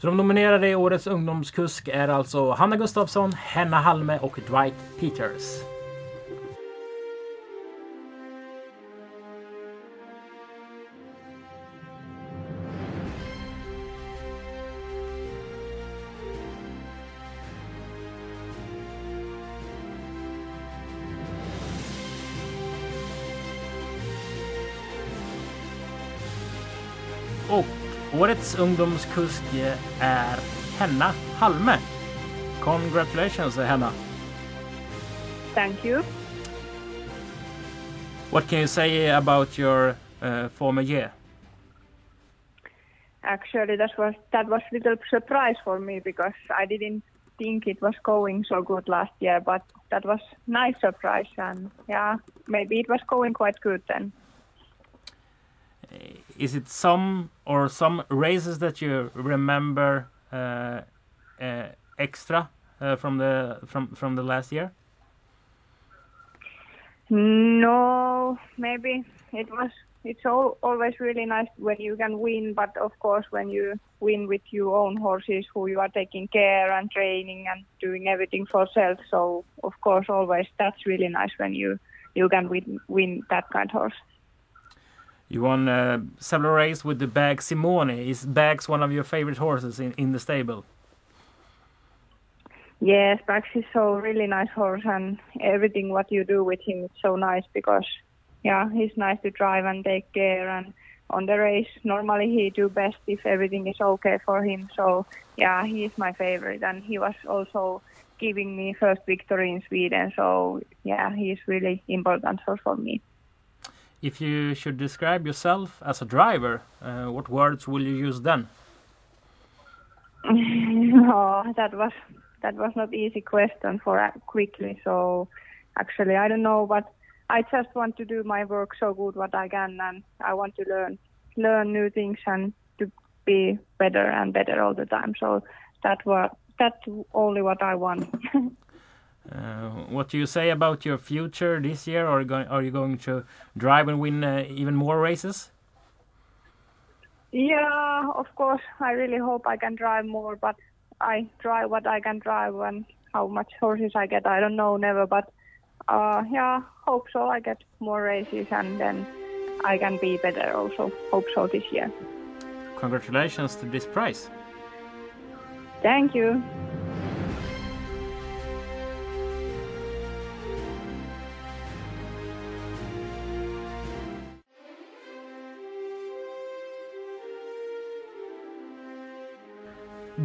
Så de nominerade i Årets ungdomskusk är alltså Hanna Gustafsson, Henna Halme och Dwight Peters. Årets ungdomskusk är Henna Halme. Congratulations Henna! Thank you. What can you say about your uh, former year? Actually, that was that was little surprise for me because I didn't think it was going so good last year, but that was nice surprise and yeah, maybe it was going quite good then. Is it some or some races that you remember uh, uh, extra uh, from the from from the last year? No, maybe it was. It's all, always really nice when you can win, but of course when you win with your own horses, who you are taking care and training and doing everything for self. So of course always that's really nice when you you can win win that kind of horse. You won uh, several races with the Bag Simone. Is Bags one of your favorite horses in, in the stable? Yes, Bags is so really nice horse, and everything what you do with him is so nice because, yeah, he's nice to drive and take care. And on the race, normally he do best if everything is okay for him. So yeah, he is my favorite, and he was also giving me first victory in Sweden. So yeah, he is really important horse for me if you should describe yourself as a driver, uh, what words will you use then? [laughs] no, that was that was not easy question for quickly. So actually, I don't know, but I just want to do my work so good what I can, and I want to learn learn new things and to be better and better all the time. So that was that's only what I want. [laughs] Uh, what do you say about your future this year? Are you going, are you going to drive and win uh, even more races? Yeah, of course. I really hope I can drive more, but I drive what I can drive and how much horses I get, I don't know, never. But uh, yeah, hope so. I get more races and then I can be better also. Hope so this year. Congratulations to this prize. Thank you.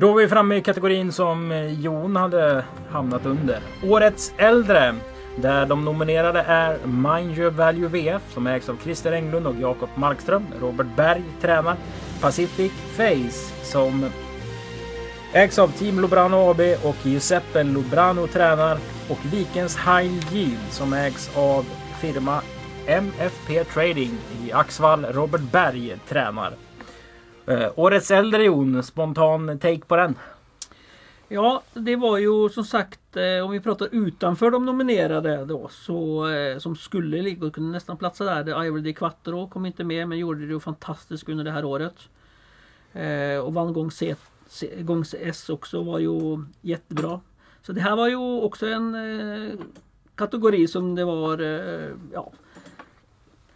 Då är vi framme i kategorin som eh, Jon hade hamnat under. Årets äldre. Där de nominerade är Mind Your Value VF som ägs av Christer Englund och Jakob Markström. Robert Berg tränar. Pacific Face som ägs av Team Lobrano AB och Giuseppe Lobrano tränar. Och Vikens High Yield som ägs av firma MFP Trading i Axvall. Robert Berg tränar. Eh, årets äldre Jon, spontan take på den? Ja, det var ju som sagt eh, om vi pratar utanför de nominerade då så eh, som skulle ligga och kunde nästan platsa där. Det Ivory Di Quattro kom inte med men gjorde det ju fantastiskt under det här året. Eh, och vann gång C, C, gång S också var ju jättebra. Så det här var ju också en eh, kategori som det var eh, ja,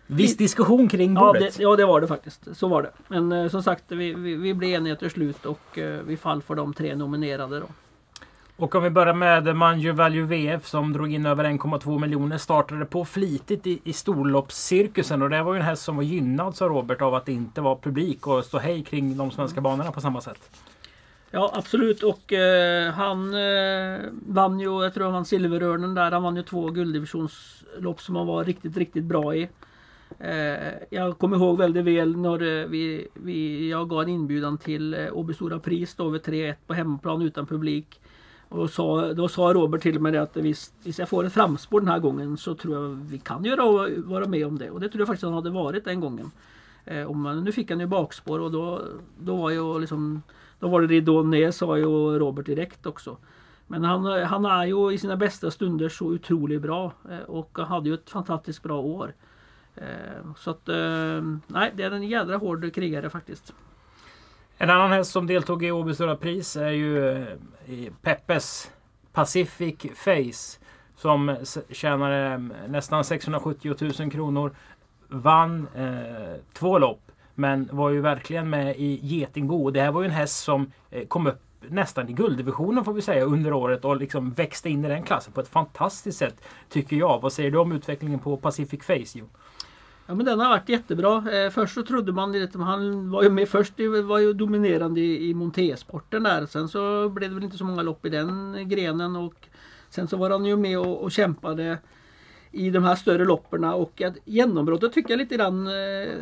Viss diskussion kring Ja bordet. det, ja det var det faktiskt. Så var det. Men eh, som sagt vi, vi, vi blev eniga till slut och eh, vi fall för de tre nominerade då. Och om vi börjar med Manju Value VF som drog in över 1,2 miljoner. Startade på flitigt i, i storloppscirkusen och det var ju en häst som var gynnad sa Robert av att det inte var publik och stå hej kring de svenska banorna på samma sätt. Ja absolut och eh, han eh, vann ju, jag tror han vann Silverörnen där. Han vann ju två gulddivisionslopp som han var riktigt, riktigt bra i. Eh, jag kommer ihåg väldigt väl när eh, vi, vi, jag gav en inbjudan till eh, Åby Stora Pris då över 3-1 på hemmaplan utan publik. Och då sa, då sa Robert till mig att visst, jag får ett framspår den här gången så tror jag vi kan göra, vara med om det. Och det tror jag faktiskt han hade varit den gången. Eh, man, nu fick han ju bakspår och då, då var ju liksom Då var det ridån ner sa ju Robert direkt också. Men han, eh, han är ju i sina bästa stunder så otroligt bra och hade ju ett fantastiskt bra år. Eh, så att eh, nej, det är en jädra hård krigare faktiskt. En annan häst som deltog i Åby Stora Pris är ju eh, Peppes Pacific Face. Som tjänade nästan 670 000 kronor. Vann eh, två lopp. Men var ju verkligen med i Getingbo. Det här var ju en häst som kom upp nästan i gulddivisionen får vi säga under året och liksom växte in i den klassen på ett fantastiskt sätt. Tycker jag. Vad säger du om utvecklingen på Pacific Face? Jo? Ja men den har varit jättebra. Eh, först så trodde man att han var ju med först, var ju dominerande i, i montésporten där. Sen så blev det väl inte så många lopp i den grenen och sen så var han ju med och, och kämpade i de här större loppen och att genombrottet tycker jag lite grann, eh,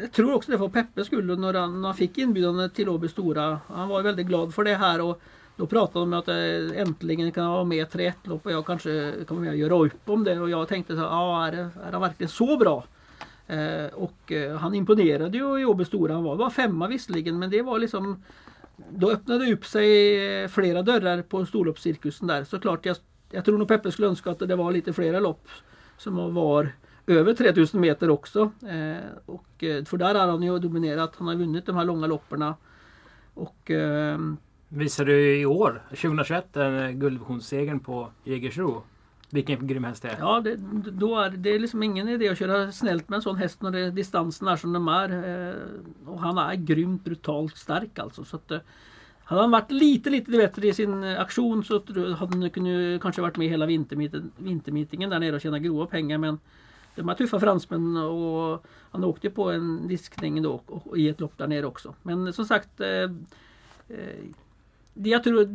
jag tror också det var Peppes skull när han, när han fick inbjudan till Åby Stora. Han var väldigt glad för det här och då pratade de om att eh, äntligen kan jag vara med i ett lopp och jag kanske kommer med och göra upp om det och jag tänkte så här, ja är, det, är han verkligen så bra? Eh, och eh, han imponerade ju i Åby Stora. Han var var femma visserligen men det var liksom Då öppnade det upp sig eh, flera dörrar på storloppscirkusen där. Såklart jag, jag tror nog Peppe skulle önska att det var lite flera lopp som var över 3000 meter också. Eh, och, eh, för där har han ju dominerat. Han har vunnit de här långa loppen. Och eh, Visade du i år, 2021, guldvisionssegern på Jägersro. Vilken grym häst det är. Ja, det, då är det är liksom ingen idé att köra snällt med en sån häst när det, distansen är som den är. Eh, och han är grymt brutalt stark alltså. Så att, eh, hade han varit lite, lite bättre i sin eh, aktion så hade han kunnat kanske varit med hela vintermeeten- vintermeetingen där nere och tjäna grova pengar. Men de här tuffa fransmän och han åkte på en diskning då och, och i ett lopp där nere också. Men som sagt eh, eh, jag tror,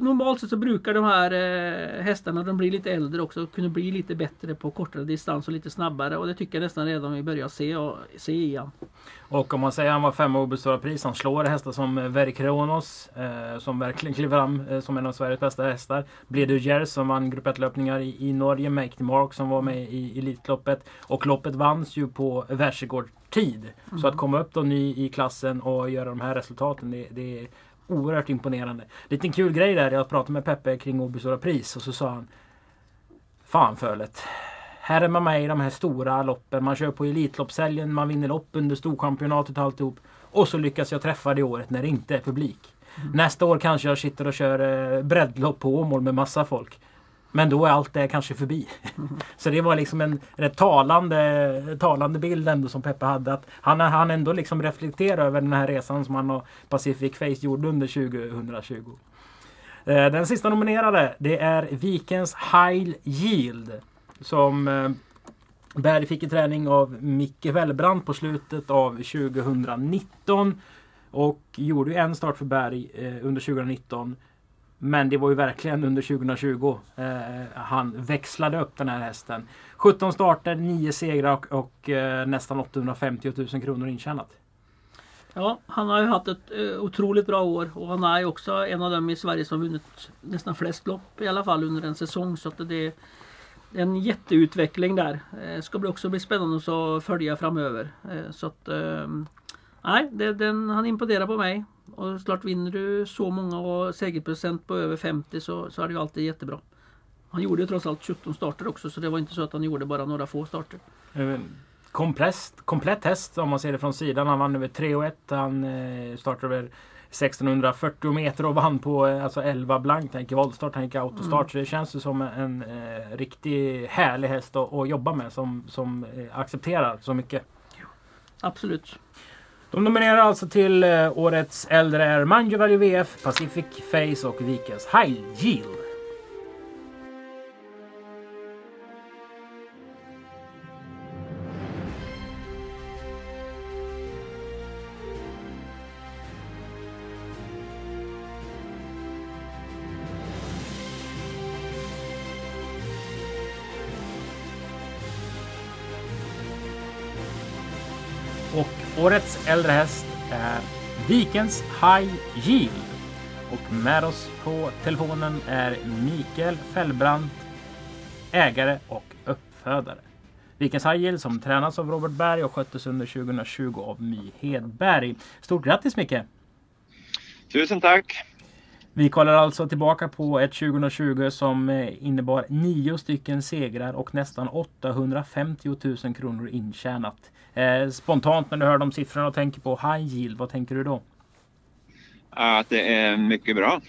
normalt sett så brukar de här eh, hästarna, de blir lite äldre också, kunna bli lite bättre på kortare distans och lite snabbare. Och det tycker jag nästan redan vi börjar se, och, se igen. Och om man säger att han var i Åby Stora Pris. Han slår hästar som eh, Very Kronos. Eh, som verkligen kliver fram eh, som en av Sveriges bästa hästar. Bledu Jers som vann grupp 1-löpningar i, i Norge. Make the Mark som var med i Elitloppet. Och loppet vanns ju på världsrekord tid. Så att komma upp då ny i klassen och göra de här resultaten. Det, det oerhört imponerande. Liten kul grej där. Jag pratade med Peppe kring Åby Stora Pris och så sa han Fan Fölet. Här är man med i de här stora loppen. Man kör på Elitloppshelgen, man vinner lopp under Storchampionatet och alltihop. Och så lyckas jag träffa det året när det inte är publik. Nästa år kanske jag sitter och kör eh, breddlopp på Åmål med massa folk. Men då är allt det kanske förbi. [laughs] Så det var liksom en rätt talande, talande bild ändå som Peppe hade. Att han, han ändå liksom reflekterar över den här resan som han och Pacific Face gjorde under 2020. Eh, Den sista nominerade det är Vikens High Yield. Som eh, Berg fick i träning av Micke Wellbrand på slutet av 2019. Och gjorde en start för Berg eh, under 2019. Men det var ju verkligen under 2020 eh, han växlade upp den här hästen. 17 starter, 9 segrar och, och eh, nästan 850 000 kronor intjänat. Ja, han har ju haft ett eh, otroligt bra år och han är ju också en av dem i Sverige som vunnit nästan flest lopp i alla fall under en säsong. Så att det är en jätteutveckling där. Eh, ska bli också bli spännande att följa framöver. Eh, så att eh, Nej, det, den, han imponerar på mig. Och klart vinner du så många och segerprocent på över 50 så, så är det ju alltid jättebra. Han gjorde ju trots allt 17 starter också så det var inte så att han gjorde bara några få starter. Eh, komplett, komplett häst om man ser det från sidan. Han vann över 3 och 1. Han eh, startade över 1640 meter och vann på eh, alltså 11 blankt. Tänker voltstart, tänker autostart. Mm. Så det känns ju som en eh, riktigt härlig häst att, att jobba med som, som eh, accepterar så mycket. Absolut. De nominerar alltså till eh, årets äldre är Manjovalio VF, Pacific Face och Vikens High Yield. Äldre häst är Vikens High Yield. Och med oss på telefonen är Mikael Fällbrant, ägare och uppfödare. Vikens High Yield som tränas av Robert Berg och sköttes under 2020 av My Hedberg. Stort grattis Micke! Tusen tack! Vi kollar alltså tillbaka på ett 2020 som eh, innebar nio stycken segrar och nästan 850 000 kronor intjänat. Eh, spontant när du hör de siffrorna och tänker på high yield, vad tänker du då? Att det är mycket bra.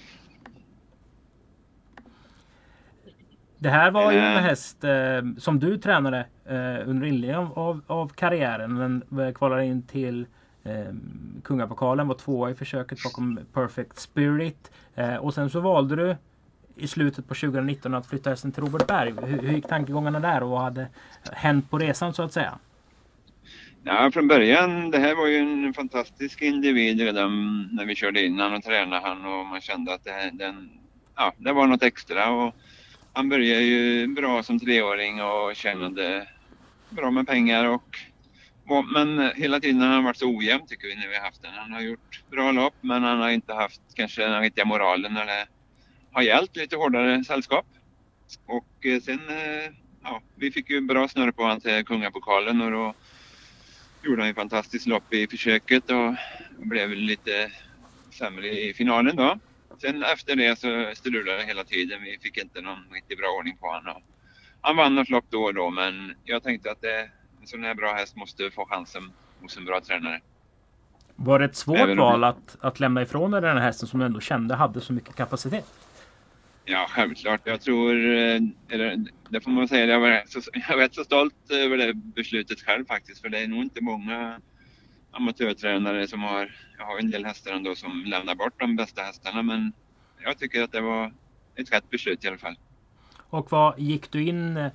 Det här var ju en eh. häst eh, som du tränade eh, under inledningen av, av karriären. Den eh, kvalade in till eh, Kungapokalen, var tvåa i försöket bakom Perfect Spirit. Eh, och sen så valde du i slutet på 2019 att flytta hästen till Robert Berg. Hur, hur gick tankegångarna där och vad hade hänt på resan så att säga? Ja, från början, det här var ju en fantastisk individ redan när vi körde innan och tränade han och man kände att det, den, ja, det var något extra. Och han började ju bra som treåring och tjänade bra med pengar och men hela tiden har han varit så ojämn tycker vi när vi har haft den. Han har gjort bra lopp men han har inte haft kanske den riktiga moralen när det har gällt lite hårdare sällskap. Och eh, sen, eh, ja, vi fick ju bra snurr på honom till Kungapokalen och då gjorde han ett fantastiskt lopp i försöket och blev lite sämre i finalen då. Sen efter det så strulade det hela tiden. Vi fick inte någon riktigt bra ordning på honom. Han vann något lopp då och då men jag tänkte att det, en sån här bra häst måste få chansen hos en bra tränare. Var det ett svårt Även val att, att lämna ifrån dig den här hästen som du ändå kände hade så mycket kapacitet? Ja, självklart. Jag tror, eh, eller, det får man säga, jag var, rätt så, [laughs] jag var rätt så stolt över det beslutet själv faktiskt. För det är nog inte många amatörtränare som har, jag har en del hästar ändå som lämnar bort de bästa hästarna. Men jag tycker att det var ett rätt beslut i alla fall. Och vad gick du in eh,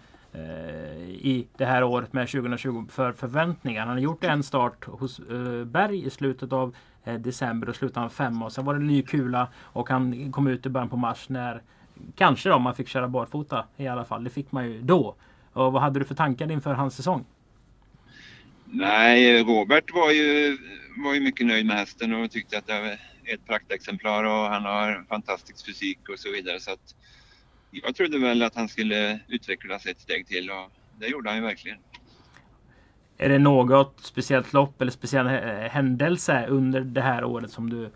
i det här året med 2020 för förväntningar? Han har gjort en start hos eh, Berg i slutet av eh, december och slutade han femma och sen var det en ny kula och han kom ut i början på mars när Kanske då man fick köra barfota i alla fall. Det fick man ju då. Och vad hade du för tankar inför hans säsong? Nej, Robert var ju, var ju mycket nöjd med hästen och tyckte att det var ett praktexemplar och han har fantastisk fysik och så vidare. Så att jag trodde väl att han skulle utvecklas ett steg till och det gjorde han ju verkligen. Är det något speciellt lopp eller speciell händelse under det här året som du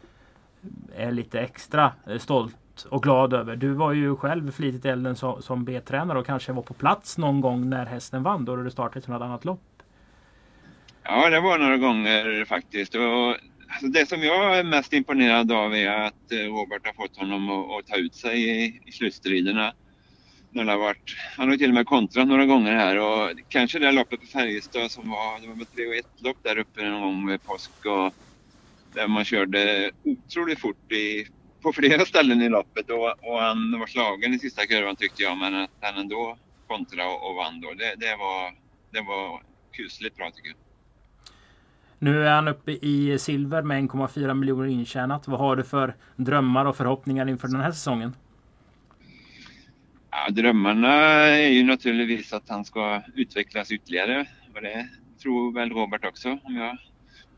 är lite extra stolt och glad över. Du var ju själv flitigt elden som, som B-tränare och kanske var på plats någon gång när hästen vann då du startade till något annat lopp. Ja, det var några gånger faktiskt. Och, alltså, det som jag är mest imponerad av är att eh, Robert har fått honom att, att ta ut sig i, i slutstriderna. När det har varit, han har till och med kontrat några gånger här och kanske det loppet på Färjestad som var, det var 3 och 1 lopp där uppe någon gång vid påsk och där man körde otroligt fort i på flera ställen i loppet och, och han var slagen i sista kurvan tyckte jag men att han ändå kontrade och, och vann då. Det, det, var, det var kusligt bra tycker jag. Nu är han uppe i silver med 1,4 miljoner intjänat. Vad har du för drömmar och förhoppningar inför den här säsongen? Ja, drömmarna är ju naturligtvis att han ska utvecklas ytterligare. Och det tror väl Robert också om jag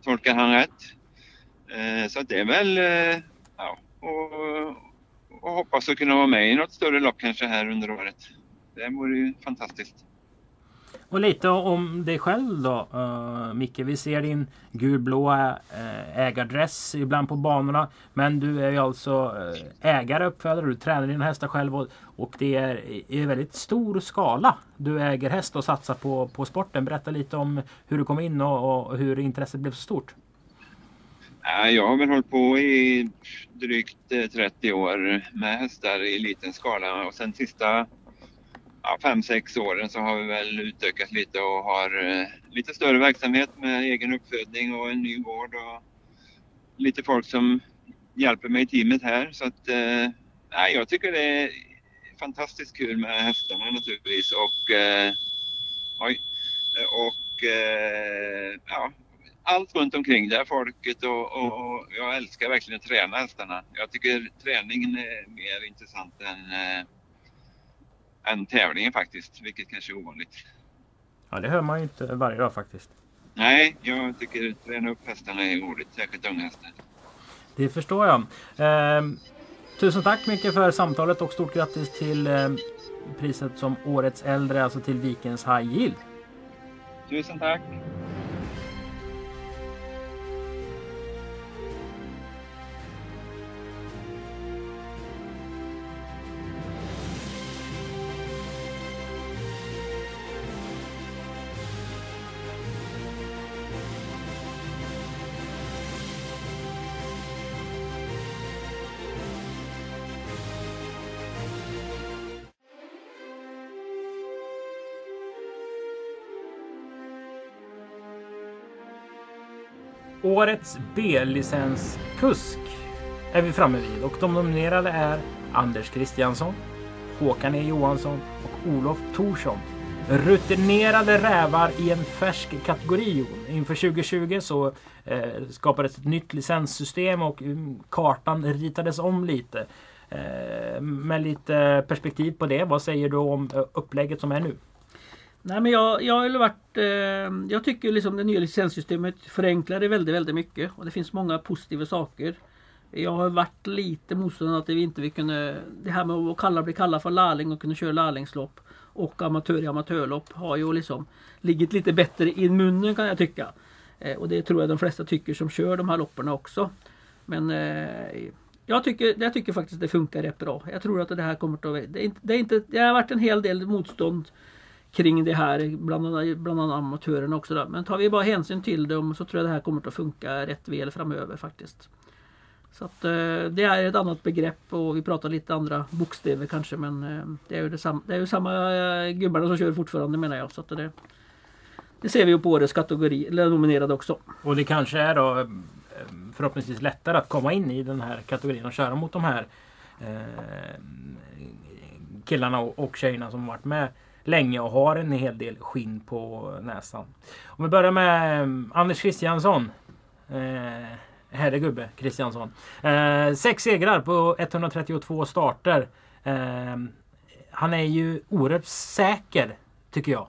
tolkar han rätt. Eh, så det är väl eh, ja, och, och hoppas att kunna vara med i något större lopp kanske här under året. Det vore ju fantastiskt. Och lite om dig själv då uh, Micke. Vi ser din gulblåa uh, eh, ägardress ibland på banorna. Men du är ju alltså uh, ägare, uppfödare. Du tränar dina hästar själv och, och det är i väldigt stor skala. Du äger häst och satsar på, på sporten. Berätta lite om hur du kom in och, och hur intresset blev så stort. Jag har väl hållit på i drygt eh, 30 år med hästar i liten skala och sen sista ja, fem, sex åren så har vi väl utökat lite och har eh, lite större verksamhet med egen uppfödning och en ny gård och lite folk som hjälper mig i teamet här. Så att, eh, jag tycker det är fantastiskt kul med hästarna naturligtvis och, eh, oj, och eh, ja, allt runt omkring det, folket och, och, och, jag älskar verkligen att träna hästarna. Jag tycker träningen är mer intressant än eh, än tävlingen faktiskt, vilket kanske är ovanligt. Ja, det hör man ju inte varje dag faktiskt. Nej, jag tycker att träna upp hästarna är roligt, särskilt unga hästar. Det förstår jag. Eh, tusen tack mycket för samtalet och stort grattis till eh, priset som Årets äldre, alltså till Vikens High Yield. Tusen tack! Årets B-licenskusk är vi framme vid och de nominerade är Anders Kristiansson, Håkan E Johansson och Olof Thorsson. Rutinerade rävar i en färsk kategori. Inför 2020 så eh, skapades ett nytt licenssystem och mm, kartan ritades om lite. Eh, med lite perspektiv på det, vad säger du om eh, upplägget som är nu? Nej men jag, jag har varit eh, Jag tycker liksom det nya licenssystemet förenklar det väldigt, väldigt mycket. Och det finns många positiva saker. Jag har varit lite motståndare till att vi inte vi kunde Det här med att kalla, bli kallad för lärling och kunna köra lärlingslopp och amatör i amatörlopp har ju liksom Ligget lite bättre i munnen kan jag tycka. Eh, och det tror jag de flesta tycker som kör de här loppen också. Men eh, jag tycker, jag tycker faktiskt det funkar rätt bra. Jag tror att det här kommer att... Det, är inte, det, är inte, det har varit en hel del motstånd kring det här bland annat, bland annat amatörerna också. Då. Men tar vi bara hänsyn till dem så tror jag det här kommer att funka rätt väl framöver faktiskt. Så att, eh, det är ett annat begrepp och vi pratar lite andra bokstäver kanske men eh, det är ju, detsamma, det är ju samma eh, gubbarna som kör fortfarande menar jag. Så att det, det ser vi ju på årets kategori, eller nominerade också. Och det kanske är då eh, förhoppningsvis lättare att komma in i den här kategorin och köra mot de här eh, killarna och, och tjejerna som varit med länge och har en hel del skinn på näsan. Om vi börjar med eh, Anders Kristiansson. Eh, herregubbe Kristiansson. Eh, sex segrar på 132 starter. Eh, han är ju oerhört säker tycker jag.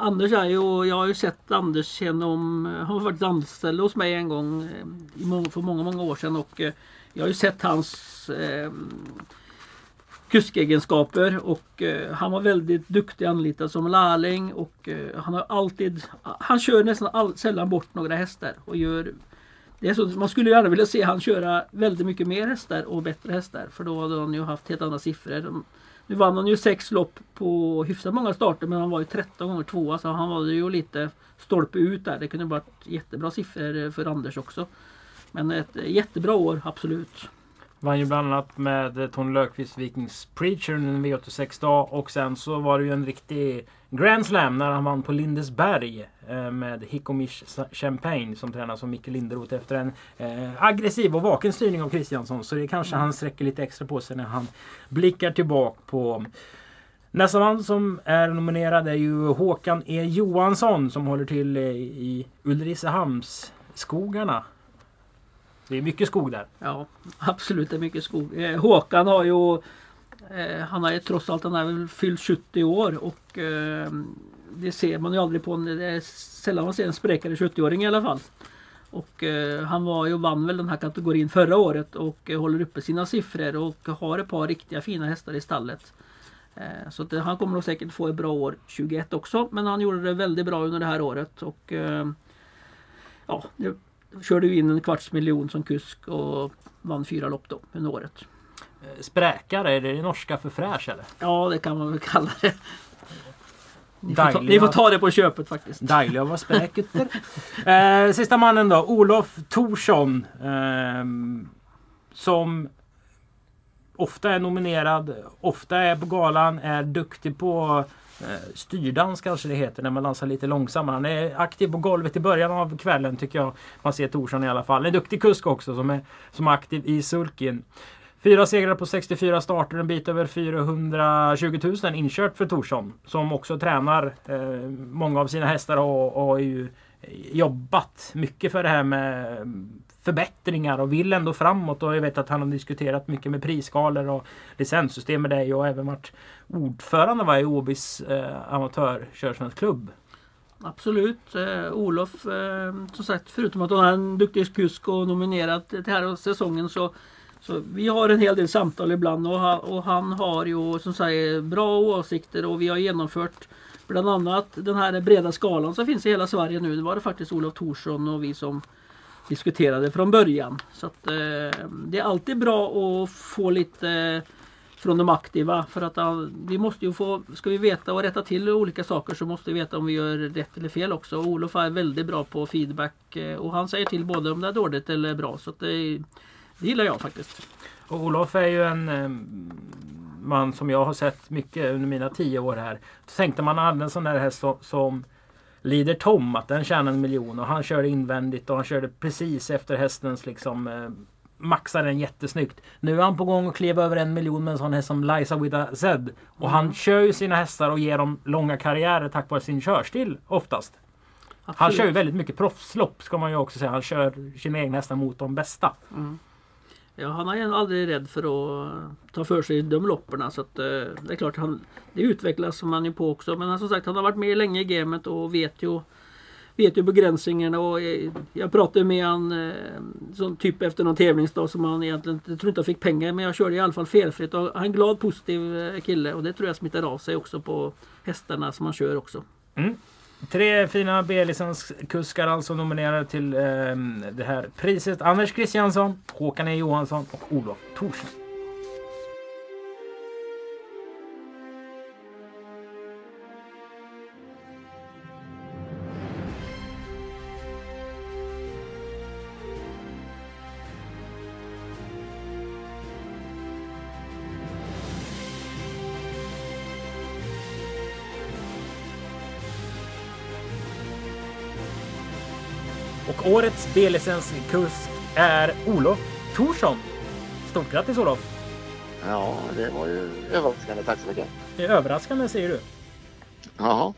Anders är ju, jag har ju sett Anders genom, han var faktiskt anställd hos mig en gång eh, för många, många år sedan och eh, jag har ju sett hans eh, kuskegenskaper och eh, han var väldigt duktig anlitad som lärling och eh, han har alltid Han kör nästan all, sällan bort några hästar och gör det är så, Man skulle gärna vilja se han köra väldigt mycket mer hästar och bättre hästar för då hade han ju haft helt andra siffror. Nu vann han ju sex lopp på hyfsat många starter men han var ju 13 gånger tvåa så han var ju lite stolpe ut där. Det kunde varit jättebra siffror för Anders också. Men ett jättebra år, absolut. Vann ju bland annat med Tony Löfqvist Vikings Preacher en V86 dag och sen så var det ju en riktig Grand Slam när han vann på Lindesberg eh, med Hikomish Champagne som tränas av Micke Linderoth efter en eh, aggressiv och vaken styrning av Kristiansson. Så det kanske mm. han sträcker lite extra på sig när han blickar tillbaka på Nästa man som är nominerad är ju Håkan E Johansson som håller till i Ulricehamns skogarna. Det är mycket skog där. Ja, absolut det är mycket skog. Eh, Håkan har ju eh, Han har ju trots allt han är väl fyllt 70 år och eh, det ser man ju aldrig på Det är sällan man ser en spräckare 70-åring i alla fall. Och eh, han var ju vann väl den här kategorin förra året och eh, håller uppe sina siffror och har ett par riktiga fina hästar i stallet. Eh, så det, han kommer nog säkert få ett bra år 21 också. Men han gjorde det väldigt bra under det här året. Och eh, ja, det körde ju in en kvarts miljon som kusk och vann fyra lopp då under året. Eh, spräkare, är det det norska för fräsch eller? Ja det kan man väl kalla det. Ni får, ta, ni får, ta, det på köpet faktiskt. Dejliga var spräketer. [laughs] eh, sista mannen då, Olof Torsson. Eh, som ofta är nominerad, ofta är på galan, är duktig på Eh, styrdans kanske det heter när man dansar lite långsammare. Han är aktiv på golvet i början av kvällen tycker jag. Man ser Torsson i alla fall. En duktig kusk också som är, som är aktiv i sulken. Fyra segrar på 64 starter, en bit över 420 000 inkört för Torsson. Som också tränar eh, många av sina hästar och, har ju jobbat mycket för det här med förbättringar och vill ändå framåt. Och jag vet att han har diskuterat mycket med prisskalor och licenssystem med dig och även varit ordförande var i Åbys eh, amatörkörsvensklubb. Absolut. Eh, Olof, eh, som sagt, förutom att han är en duktig kusk och nominerad till här säsongen så så vi har en hel del samtal ibland och han, och han har ju som sagt bra åsikter och vi har genomfört bland annat den här breda skalan som finns i hela Sverige nu. Det var det faktiskt Olof Thorsson och vi som diskuterade från början. Så att, eh, Det är alltid bra att få lite eh, från de aktiva för att vi måste ju få, ska vi veta och rätta till olika saker så måste vi veta om vi gör rätt eller fel också. Olof är väldigt bra på feedback eh, och han säger till både om det är dåligt eller bra. Så att det, det gillar jag faktiskt. Och Olof är ju en eh, man som jag har sett mycket under mina tio år här. Tänkte man ah, hade en sån där häst som, som Leader Tom, att den tjänade en miljon och han körde invändigt och han körde precis efter hästens liksom eh, maxade den jättesnyggt. Nu är han på gång att kliva över en miljon med en sån häst som Liza with a Z. Och mm. han kör ju sina hästar och ger dem långa karriärer tack vare sin körstil oftast. Absolut. Han kör ju väldigt mycket proffslopp ska man ju också säga. Han kör sina egna hästar mot de bästa. Mm. Ja, han är aldrig rädd för att ta för sig de loppen. Så att, eh, det är klart, han, det utvecklas man ju på också. Men eh, som sagt, han har varit med länge i gamet och vet ju vet ju begränsningarna och eh, jag pratade med han som typ efter någon tävlingsdag som han egentligen jag tror inte han fick pengar men jag körde i alla fall felfritt och han är en glad positiv kille och det tror jag smittar av sig också på hästarna som han kör också. Mm. Tre fina B-licenskuskar alltså nominerade till eh, det här priset. Anders Christiansson, Håkan E Johansson och Olof Thorsson. Årets B-licenskusk är Olof Thorsson. Stort grattis Olof! Ja, det var ju överraskande. Tack så mycket. Det är överraskande säger du? Ja.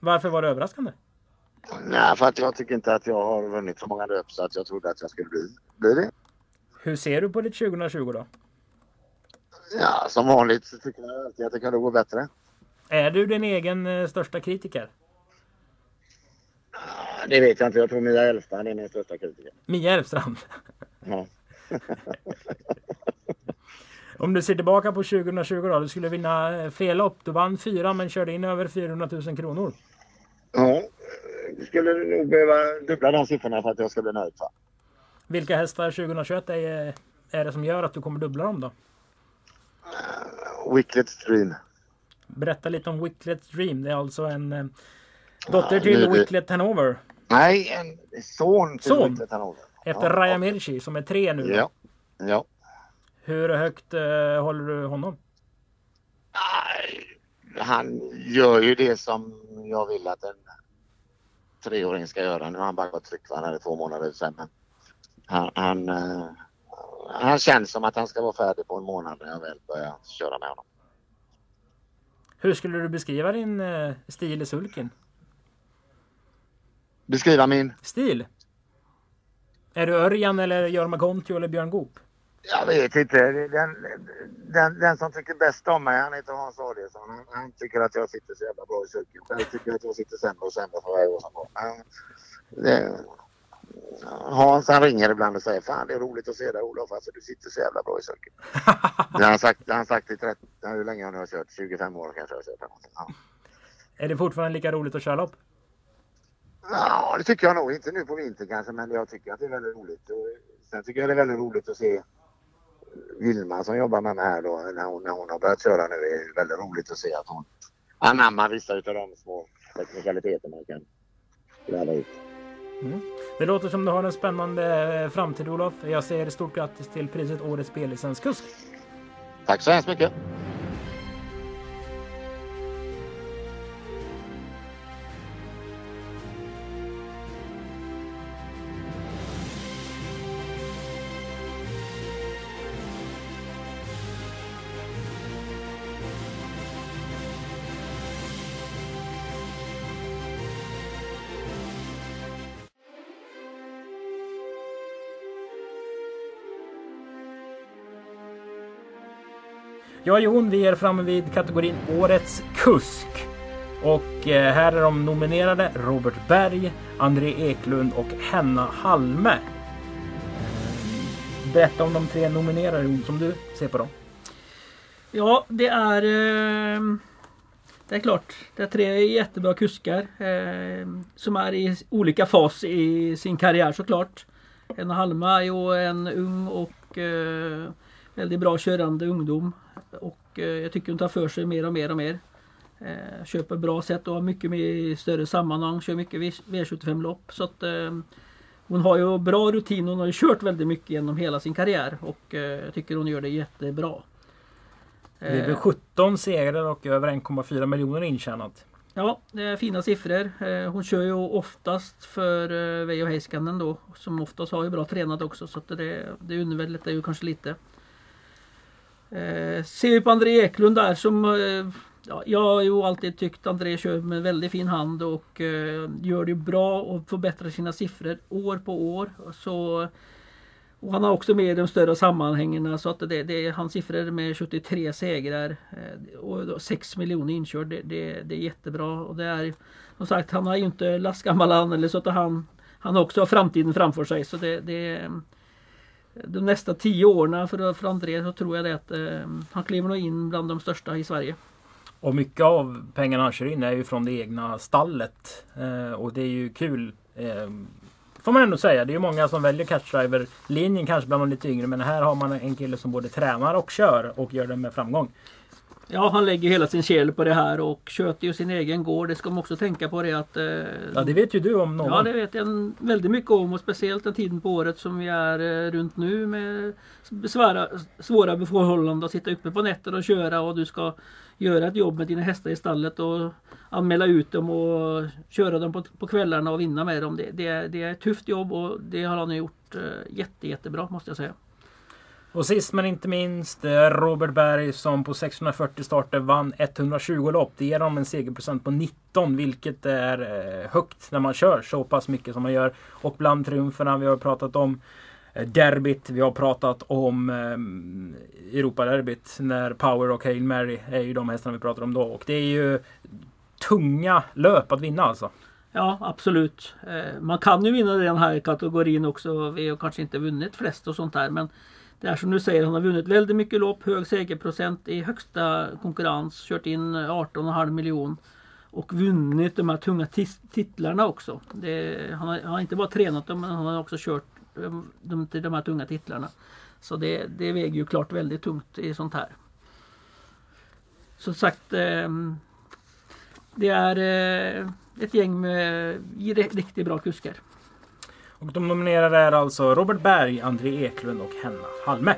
Varför var det överraskande? Nej, för att jag tycker inte att jag har vunnit så många löp så att jag trodde att jag skulle bli, bli det. Hur ser du på ditt 2020 då? Ja, som vanligt så tycker jag alltid att det kunde gå bättre. Är du din egen eh, största kritiker? Det vet jag inte. Jag tror Mia Elfstrand är min största kritiker. Mia Elfstrand? Ja. [laughs] Om du ser tillbaka på 2020 då. Du skulle vinna eh, fler lopp. Du vann fyra men körde in över 400 000 kronor. Ja, du skulle nog behöva dubbla de siffrorna för att jag ska bli nöjd. Va? Vilka hästar 2021 är, är det som gör att du kommer dubbla dem då? Uh, Wicklet Dream. Berätta lite om Wicklet Dream. Det är alltså en eh, dotter till uh, Wicklet Hanover. Nej, en son till son. Efter ja, Raja Mirchi som är tre nu. Ja. ja. Hur högt uh, håller du honom? Han gör ju det som jag vill att en treåring ska göra. Nu har han bara gått tryck han hade två månader sen. han, han, uh, han känns som att han ska vara färdig på en månad när jag väl börjar köra med honom. Hur skulle du beskriva din eh, stil i sulken? Beskriva min? Stil? Är du Örjan eller Jorma Kontio eller Björn Goop? Jag vet inte. Den, den, den som tycker bäst om mig, han heter Hans Adielsson. Han, han tycker att jag sitter så jävla bra i sulken. Jag tycker att jag sitter sämre och sämre för varje år som går. Hans han ringer ibland och säger Fan det är roligt att se dig Olof. Alltså, du sitter så jävla bra i sulken. det [laughs] har han sagt, det har han sagt i 30, hur länge har jag kört? 25 år kanske jag har kört. Ja. Är det fortfarande lika roligt att köra lopp? Ja, det tycker jag nog. Inte nu på vintern kanske, men jag tycker att det är väldigt roligt. Sen tycker jag det är väldigt roligt att se Vilma som jobbar med mig här då, när hon, när hon har börjat köra nu. Det är väldigt roligt att se att hon anammar vissa av de små teknikaliteter man kan lära ut. Mm. Det låter som du har en spännande framtid Olof. Jag säger stort grattis till priset Årets B-licenskusk. Tack så hemskt mycket. Ja, Jon, vi är framme vid kategorin Årets kusk. Och eh, här är de nominerade Robert Berg, André Eklund och Henna Halme. Berätta om de tre nominerade Jon, som du ser på dem. Ja, det är... Eh, det är klart. Det är tre jättebra kuskar. Eh, som är i olika fas i sin karriär såklart. Henna Halme är ju en ung och väldigt bra körande ungdom. Och eh, jag tycker hon tar för sig mer och mer och mer. Eh, köper bra sätt och har mycket mer i större sammanhang. Kör mycket V75 lopp. Så att eh, hon har ju bra rutin. Hon har ju kört väldigt mycket genom hela sin karriär. Och jag tycker hon gör det jättebra. Det blir 17 segrar och över 1,4 miljoner intjänat. Ja, det är fina siffror. Hon kör ju oftast för Veijo Heiskanen då. Som oftast har ju bra tränat också. Så det, det underlättar ju kanske lite. Eh, ser vi på André Eklund där som eh, ja, Jag har ju alltid tyckt André kör med väldigt fin hand och eh, gör det bra och förbättrar sina siffror år på år. Så, och han har också med i de större sammanhangen så att det, det, hans siffror med 73 segrar eh, och 6 miljoner inkörd. Det, det, det, är jättebra och det är som sagt han har ju inte lastgammal han eller så att han han också har framtiden framför sig så det, det de nästa tio åren för, för André så tror jag det att eh, han kliver nog in bland de största i Sverige. Och mycket av pengarna han kör in är ju från det egna stallet. Eh, och det är ju kul. Eh, får man ändå säga. Det är ju många som väljer catchdriver-linjen kanske bland de lite yngre. Men här har man en kille som både tränar och kör och gör det med framgång. Ja, han lägger hela sin själ på det här och sköter ju sin egen gård. Det ska man också tänka på det att... Eh, ja, det vet ju du om någon. Ja, det vet jag väldigt mycket om och speciellt den tiden på året som vi är eh, runt nu med besvära, svåra förhållanden att sitta uppe på nätter och köra och du ska göra ett jobb med dina hästar i stallet och anmäla ut dem och köra dem på, på kvällarna och vinna med dem. Det, det, det är ett tufft jobb och det har han gjort eh, jätte, jättebra måste jag säga. Och sist men inte minst eh, Robert Berg som på 640 starter vann 120 lopp. Det ger honom en segerprocent på 19 vilket är eh, högt när man kör så pass mycket som man gör. Och bland triumferna vi har pratat om eh, derbyt, vi har pratat om eh, Europaderbyt när Power och Hail Mary är ju de hästarna vi pratar om då. Och det är ju tunga löp att vinna alltså. Ja absolut. Man kan ju vinna den här kategorin också. Vi har kanske inte vunnit flest och sånt där men det är som du säger, han har vunnit väldigt mycket lopp, hög segerprocent i högsta konkurrens, kört in 18,5 miljon och vunnit de här tunga titlarna också. Det, han, har, han, har, inte bara tränat dem, men han har också kört ehm, dem till de här tunga titlarna. Så det, det väger ju klart väldigt tungt i sånt här. Som sagt, eh, det är eh, ett gäng med riktigt bra kuskar. Och de nominerade är alltså Robert Berg, André Eklund och Henna Halme.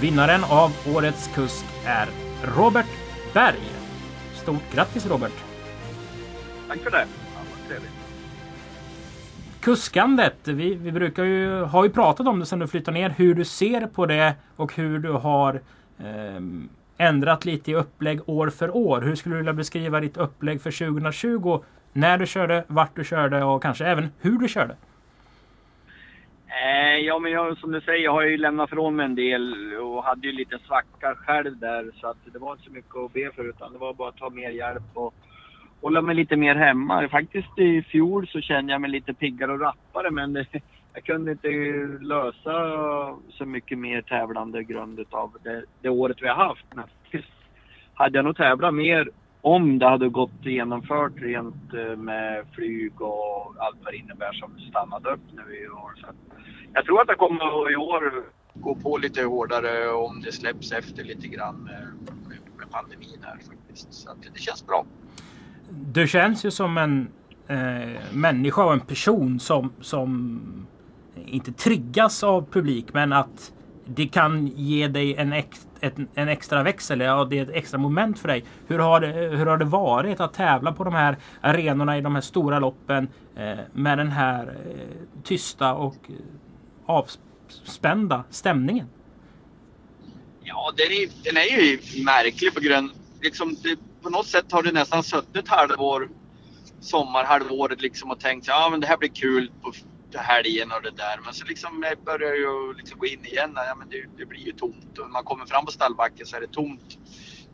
Vinnaren av årets kusk är Robert Berg. Stort grattis Robert! Tack för det! Ja. Kuskandet, vi, vi brukar ju, har ju pratat om det sedan du flyttade ner, hur du ser på det och hur du har eh, ändrat lite i upplägg år för år. Hur skulle du vilja beskriva ditt upplägg för 2020? När du körde, vart du körde och kanske även hur du körde? Eh, ja, men jag, som du säger, jag har ju lämnat från mig en del och hade ju lite svacka själv där så att det var inte så mycket att be för utan det var bara att ta mer hjälp och hålla mig lite mer hemma. Faktiskt i fjol så kände jag mig lite piggare och rappare men det, [laughs] jag kunde inte lösa så mycket mer tävlande grund av det, det året vi har haft. Men hade jag nog tävlat mer om det hade gått genomfört rent eh, med flyg och allt vad det innebär som stannade upp nu i år. Så jag tror att det kommer i år gå på lite hårdare om det släpps efter lite grann med, med pandemin här faktiskt. Så det känns bra. Du känns ju som en eh, människa och en person som, som inte triggas av publik men att det kan ge dig en, ex, ett, en extra växel, ja, det är ett extra moment för dig. Hur har, det, hur har det varit att tävla på de här arenorna i de här stora loppen eh, med den här eh, tysta och eh, avspända stämningen? Ja, den är, den är ju märklig på grund liksom, det, på något sätt har du nästan suttit halvår, sommarhalvåret liksom och tänkt ja men det här blir kul på helgen och det där. Men så liksom börjar ju liksom gå in igen. Ja, men det, det blir ju tomt och när man kommer fram på stallbacken så är det tomt.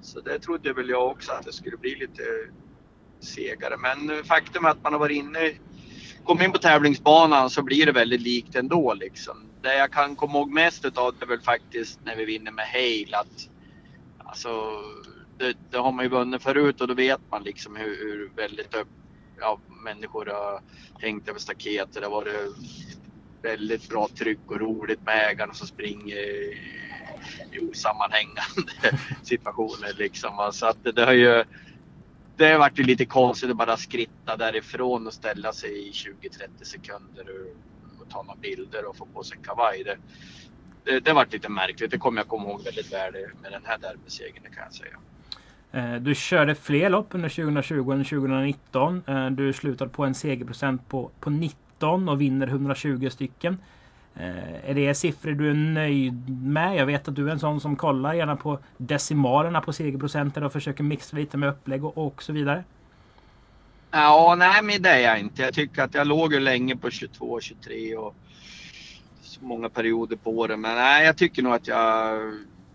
Så det trodde väl jag också att det skulle bli lite segare. Men faktum är att man har varit inne, kommit in på tävlingsbanan så blir det väldigt likt ändå liksom. Det jag kan komma ihåg mest utav det är väl faktiskt när vi vinner med Hale att alltså det, det, har man ju vunnit förut och då vet man liksom hur, hur väldigt öppet ja, människor har hängt över staket Det har varit väldigt bra tryck och roligt med ägarna som springer i osammanhängande [laughs] situationer. Liksom. Så att det, det har ju det har varit lite konstigt att bara skritta därifrån och ställa sig i 20-30 sekunder och, och ta några bilder och få på sig en kavaj. Det, det, det har varit lite märkligt. Det kommer jag komma ihåg väldigt väl med den här derbysegern kan jag säga. Eh, du körde fler lopp under 2020 än 2019. Eh, du slutade på en segerprocent på, på 19 och vinner 120 stycken. Eh, är det siffror du är nöjd med? Jag vet att du är en sån som kollar gärna på decimalerna på segerprocenten och försöker mixa lite med upplägg och, och så vidare. Ja, nej men det är jag inte. Jag tycker att jag låg ju länge på 22, 23 och så många perioder på året. Men nej, jag tycker nog att jag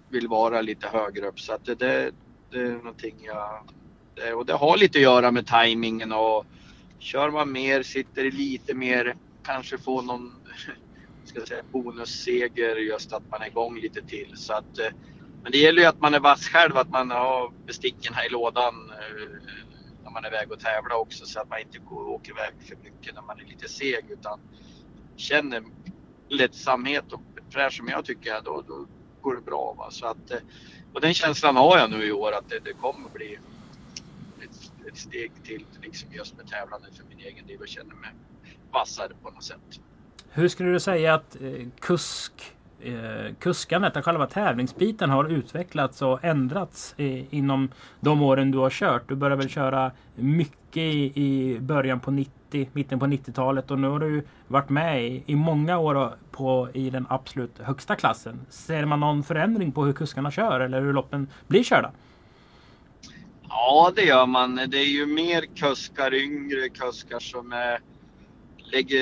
vill vara lite högre upp. Så att det, det, det är någonting jag... Det, och det har lite att göra med tajmingen och kör man mer, sitter lite mer, kanske får någon [laughs] ska säga, bonusseger just att man är igång lite till. Så att, eh, men det gäller ju att man är vass själv, att man har besticken här i lådan eh, när man är iväg och tävla också så att man inte går, åker iväg för mycket när man är lite seg utan känner lättsamhet och fräsch som jag tycker då, då går det bra. Va? Så att, eh, och den känslan har jag nu i år att det, det kommer bli ett, ett, steg till liksom just med tävlande för min egen del och känner mig vassare på något sätt. Hur skulle du säga att eh, kusk eh, kuskandet, själva tävlingsbiten har utvecklats och ändrats eh, inom de åren du har kört? Du började väl köra mycket i, i början på 90, mitten på 90-talet och nu har du varit med i, i många år på, i den absolut högsta klassen. Ser man någon förändring på hur kuskarna kör eller hur loppen blir körda? Ja, det gör man. Det är ju mer kuskar, yngre kuskar som är, lägger...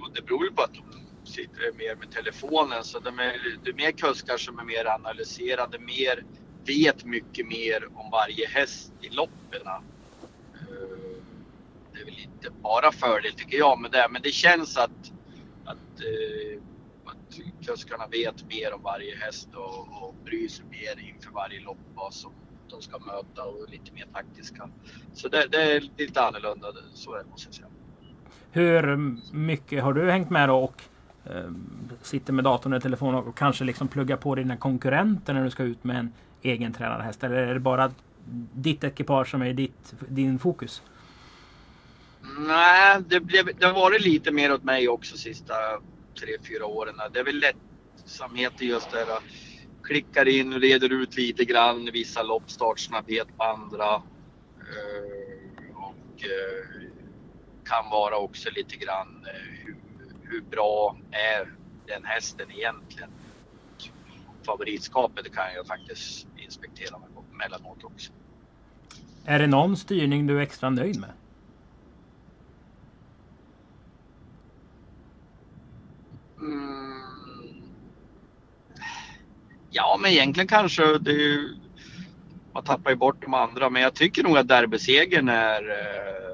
Och det beror ju på att de sitter mer med telefonen. Så de är, det är mer kuskar som är mer analyserade, mer, vet mycket mer om varje häst i loppen. Eh, det är väl inte bara fördel tycker jag med det, men det känns att, att, eh, att kuskarna vet mer om varje häst och, och bryr sig mer inför varje lopp vad som de ska möta och lite mer taktiska. Så det, det är lite annorlunda, så är det måste jag säga. Hur mycket har du hängt med då och Ehm, sitter med datorn eller telefonen och kanske liksom pluggar på dina konkurrenter när du ska ut med en egen tränad häst. Eller är det bara ditt ekipage som är ditt, din fokus? Nej, det, blev, det har varit lite mer åt mig också sista tre, fyra åren. Det är väl lättsamhet i just det här. Klickar in, reder ut lite grann, vissa lopp, startsnabbhet på andra. Ehm, och eh, kan vara också lite grann eh, hur, hur bra är den hästen egentligen. Favoritskapet kan jag faktiskt inspektera mellanåt också. Är det någon styrning du är extra nöjd med? Mm. Ja, men egentligen kanske det ju, man tappar ju bort de andra, men jag tycker nog att derbysegern är eh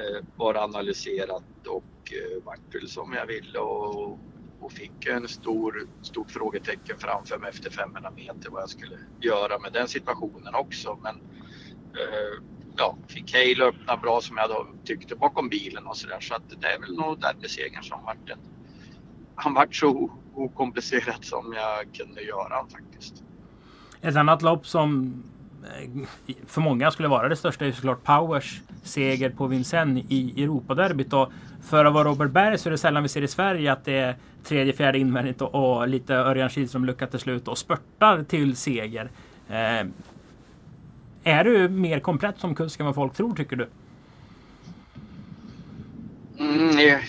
Eh, bara analyserat och eh, vart väl som jag ville och, och fick en stor, stort frågetecken framför mig efter 500 meter vad jag skulle göra med den situationen också. Men eh, ja, fick Hale öppna bra som jag då tyckte bakom bilen och sådär. Så att det är väl nog derbysegern som vart en, han vart så okomplicerat som jag kunde göra faktiskt. Ett annat lopp som Eh, för många skulle vara det största är såklart Powers seger på Vincennes i Europaderbyt. Och för att vara Robert Berg så är det sällan vi ser i Sverige att det är tredje, fjärde invändigt och, och lite Örjan Kihlström lucka till slut och spurtar till seger. Eh, är du mer komplett som kusk än vad folk tror tycker du? Mm,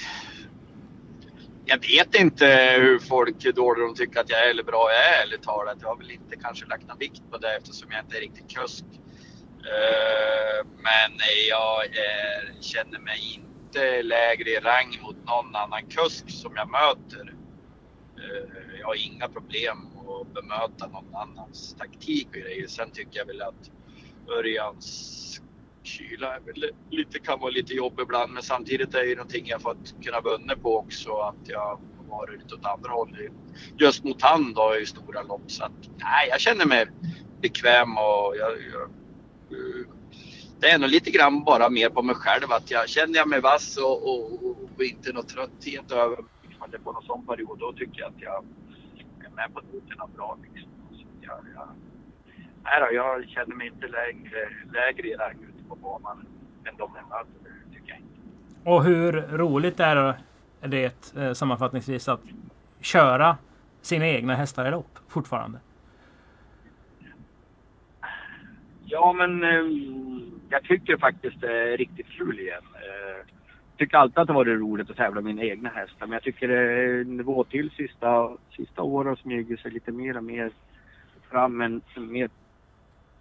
jag vet inte hur folk, hur dåliga de tycker att jag är eller bra jag är ärligt talat. Jag har väl inte kanske lagt någon vikt på det eftersom jag inte är riktigt kusk. Eh, men jag är, känner mig inte lägre i rang mot någon annan kusk som jag möter. Eh, jag har inga problem att bemöta någon annans taktik och grejer. Sen tycker jag väl att Örjans kyla är väl lite, kan vara lite jobb ibland men samtidigt är det ju någonting jag fått kunna vunna på också att jag har varit lite åt andra hållet. Just mot han då i stora lopp så att nej, jag känner mig bekväm och jag, jag, eh, det är nog lite grann bara mer på mig själv att jag känner jag mig vass och, och, och inte något trötthet över ifall det på någon sån period då tycker jag att jag är med på noterna bra. Liksom. Så jag, jag, nej då, jag känner mig inte lägre, lägre i rang på banan än de jag möter. tycker jag. Och hur roligt är det eh, sammanfattningsvis att köra sina egna hästar i lopp fortfarande? Ja, men eh, jag tycker faktiskt det är riktigt kul igen. Eh, jag tycker alltid att det varit roligt att tävla med mina egna hästar, men jag tycker det är nivå till sista, sista åren smyger sig lite mer och mer fram. Men mer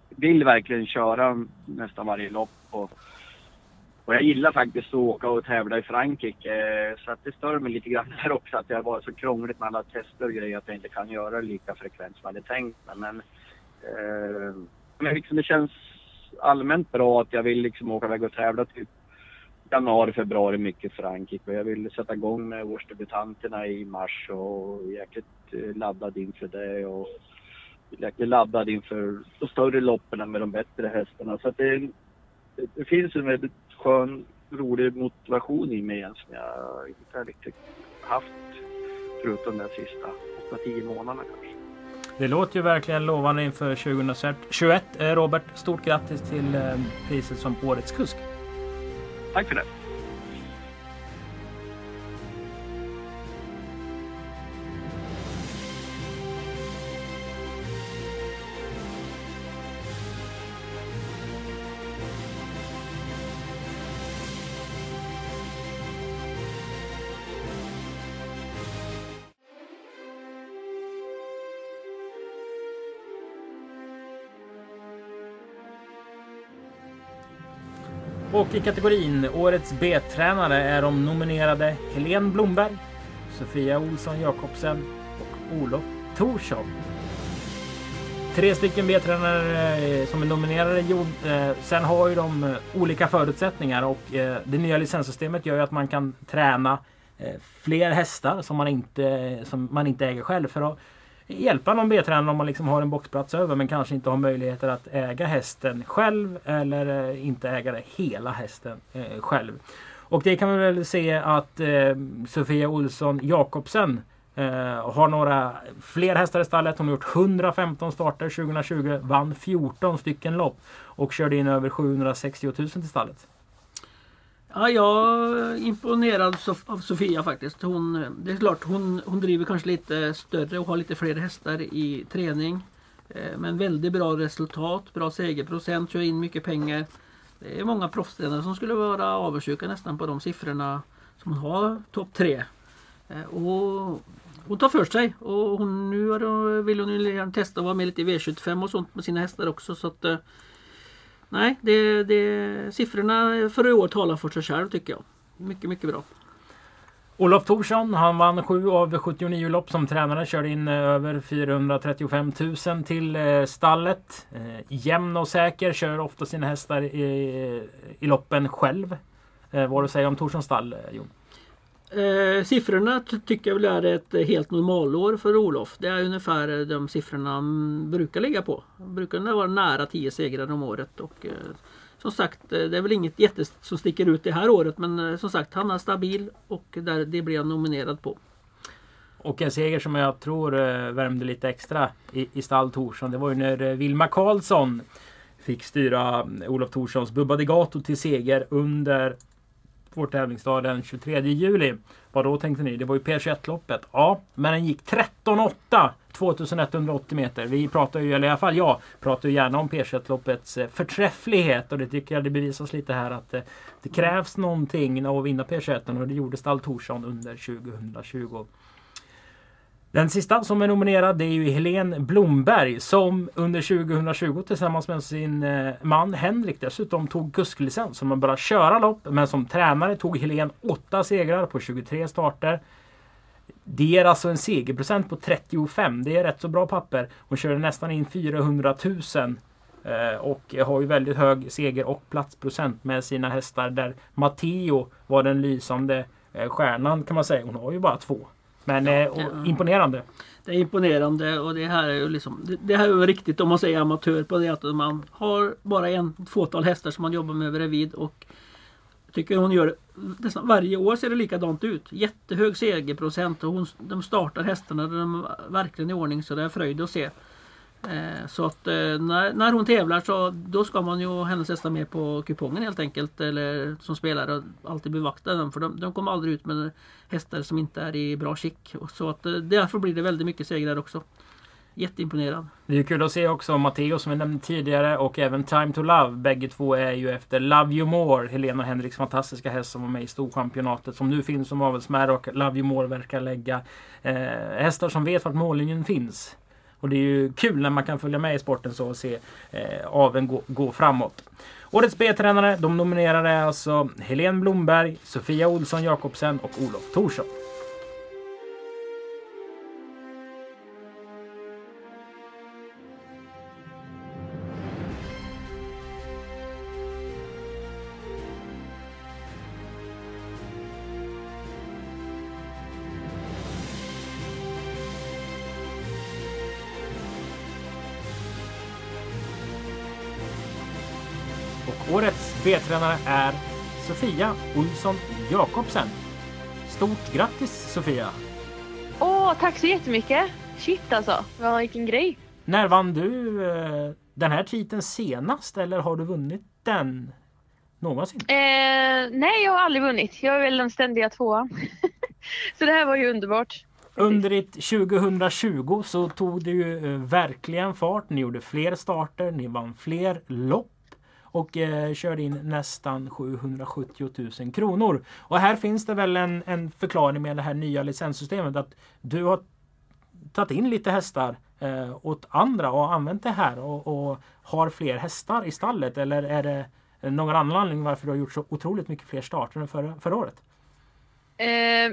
vill verkligen köra nästan varje lopp. Och, och jag gillar faktiskt att åka och tävla i Frankrike. Eh, så att det stör mig lite grann där också att det har varit så krångligt med alla tester och grejer att jag inte kan göra det lika frekvent som jag hade tänkt mig. Men, eh, men liksom det känns allmänt bra att jag vill liksom åka iväg och tävla typ januari, februari mycket i Frankrike. Och jag vill sätta igång med årsdebutanterna i mars och jäkligt eh, laddad inför det. Och jäkligt laddad inför de större loppen med de bättre hästarna. Så det, det, finns en väldigt skön, rolig motivation i mig som jag inte riktigt haft förutom de sista 8-10 månaderna kanske. Det låter ju verkligen lovande inför 2021. Eh, Robert, stort grattis till eh, priset som Årets kusk. Tack för det. Och i kategorin Årets B-tränare är de nominerade Helene Blomberg, Sofia Olsson Jakobsen och Olof Torsson. Tre stycken B-tränare eh, som är nominerade. Eh, sen har ju de eh, olika förutsättningar och det nya licenssystemet gör ju att man kan träna fler hästar som man inte, som man inte äger själv. För att hjälpa någon B-tränare om man liksom har en boxplats över men kanske inte har möjligheter att äga hästen själv eller eh, inte äga det, hela hästen eh, själv. Och det kan vi väl se att eh, Sofia Olsson Jakobsen eh, har några fler hästar i stallet. Hon har gjort 115 starter 2020, vann 14 stycken lopp och körde in över 760 000 till stallet. Ja, jag är imponerad av Sofia faktiskt. Hon, det är klart hon, hon driver kanske lite större och har lite fler hästar i träning. Eh, men väldigt bra resultat, bra segerprocent, kör in mycket pengar. Det är många proffstränare som skulle vara avundsjuka nästan på de siffrorna som hon har topp tre. Eh, och hon tar för sig och hon, nu vill hon ju gärna testa att vara med lite i V75 och sånt med sina hästar också. Så att, eh, nej, det, det, siffrorna för i år talar för sig själv tycker jag. Mycket, mycket bra. Olof Thorsson, han vann 7 av 79 lopp som tränare. Körde in eh, över 435 000 till eh, stallet. Eh, jämn och säker, kör ofta sina hästar i, i loppen själv. Vad har du att säga om Thorssons stall, Jon? Eh, siffrorna tycker jag väl är ett helt normalår för Olof. Det är ungefär eh, de siffrorna han brukar ligga på. Han brukar vara nära 10 segrar om året. Och, eh, som sagt, eh, det är väl inget jätte som sticker ut det här året men eh, som sagt han är stabil och där, det blir han nominerad på. Och en seger som jag tror eh, värmde lite extra i, i stall Torsson, Det var ju när Vilma Karlsson fick styra Olof Torssons Bubba Degato till seger under vår tävlingsdag den 23 juli. Vad då tänkte ni? Det var ju P21-loppet. Ja, men den gick 13.8 2180 meter. Vi pratar ju, eller i alla fall jag, pratar ju gärna om P21-loppets eh, förträfflighet och det tycker jag det bevisas lite här att eh, det krävs någonting av att vinna P21 och det gjorde Stall Torsson under 2020. Den sista som är nominerad det är ju Helene Blomberg som under 2020 tillsammans med sin eh, man Henrik dessutom tog kusklicens. Som man bara köra lopp men som tränare tog Helene åtta segrar på 23 starter. Det ger alltså en segerprocent på 35. Det är rätt så bra papper. Hon körde nästan in 400 000 eh, och har ju väldigt hög seger och platsprocent med sina hästar där Matteo var den lysande eh, stjärnan kan man säga. Hon har ju bara två. Men eh, och, ja. imponerande. Det är imponerande och det här är ju liksom Det, det här är ju riktigt om man säger amatör på det att man har bara en fåtal hästar som man jobbar med bredvid och tycker hon gör nästan varje år ser det likadant ut. Jättehög segerprocent och hon, de startar hästarna de är verkligen i ordning så det är fröjd att se. Eh, så att eh, när, när hon tävlar så då ska man ju ha hennes hästar med på kupongen helt enkelt. Eller som spelare alltid bevakta dem för de, de kommer aldrig ut med hästar som inte är i bra skick. Så att eh, därför blir det väldigt mycket segrar också. Jätteimponerad. Det är kul att se också Matteo som vi nämnde tidigare och även Time to Love. Bägge två är ju efter Love You More, Helena och Henriks fantastiska häst som var med i Storchampionatet som nu finns som avelsmärre och Love You More verkar lägga eh, hästar som vet vart mållinjen finns. Och det är ju kul när man kan följa med i sporten så och se eh, aveln gå, gå framåt. Årets B-tränare, de nominerade är alltså Helene Blomberg, Sofia Olsson Jakobsen och Olof Thorsson. B-tränare är Sofia Olsson Jakobsen. Stort grattis Sofia! Åh, tack så jättemycket! Shit alltså, vad, vilken grej! När vann du eh, den här titeln senast eller har du vunnit den någonsin? Eh, nej, jag har aldrig vunnit. Jag är väl den ständiga tvåan. [laughs] så det här var ju underbart. Under ditt 2020 så tog det ju eh, verkligen fart. Ni gjorde fler starter, ni vann fler lopp och eh, körde in nästan 770 000 kronor. Och här finns det väl en, en förklaring med det här nya licenssystemet att du har tagit in lite hästar eh, åt andra och använt det här och, och har fler hästar i stallet eller är det någon annan anledning varför du har gjort så otroligt mycket fler starter än förra, förra året? Eh,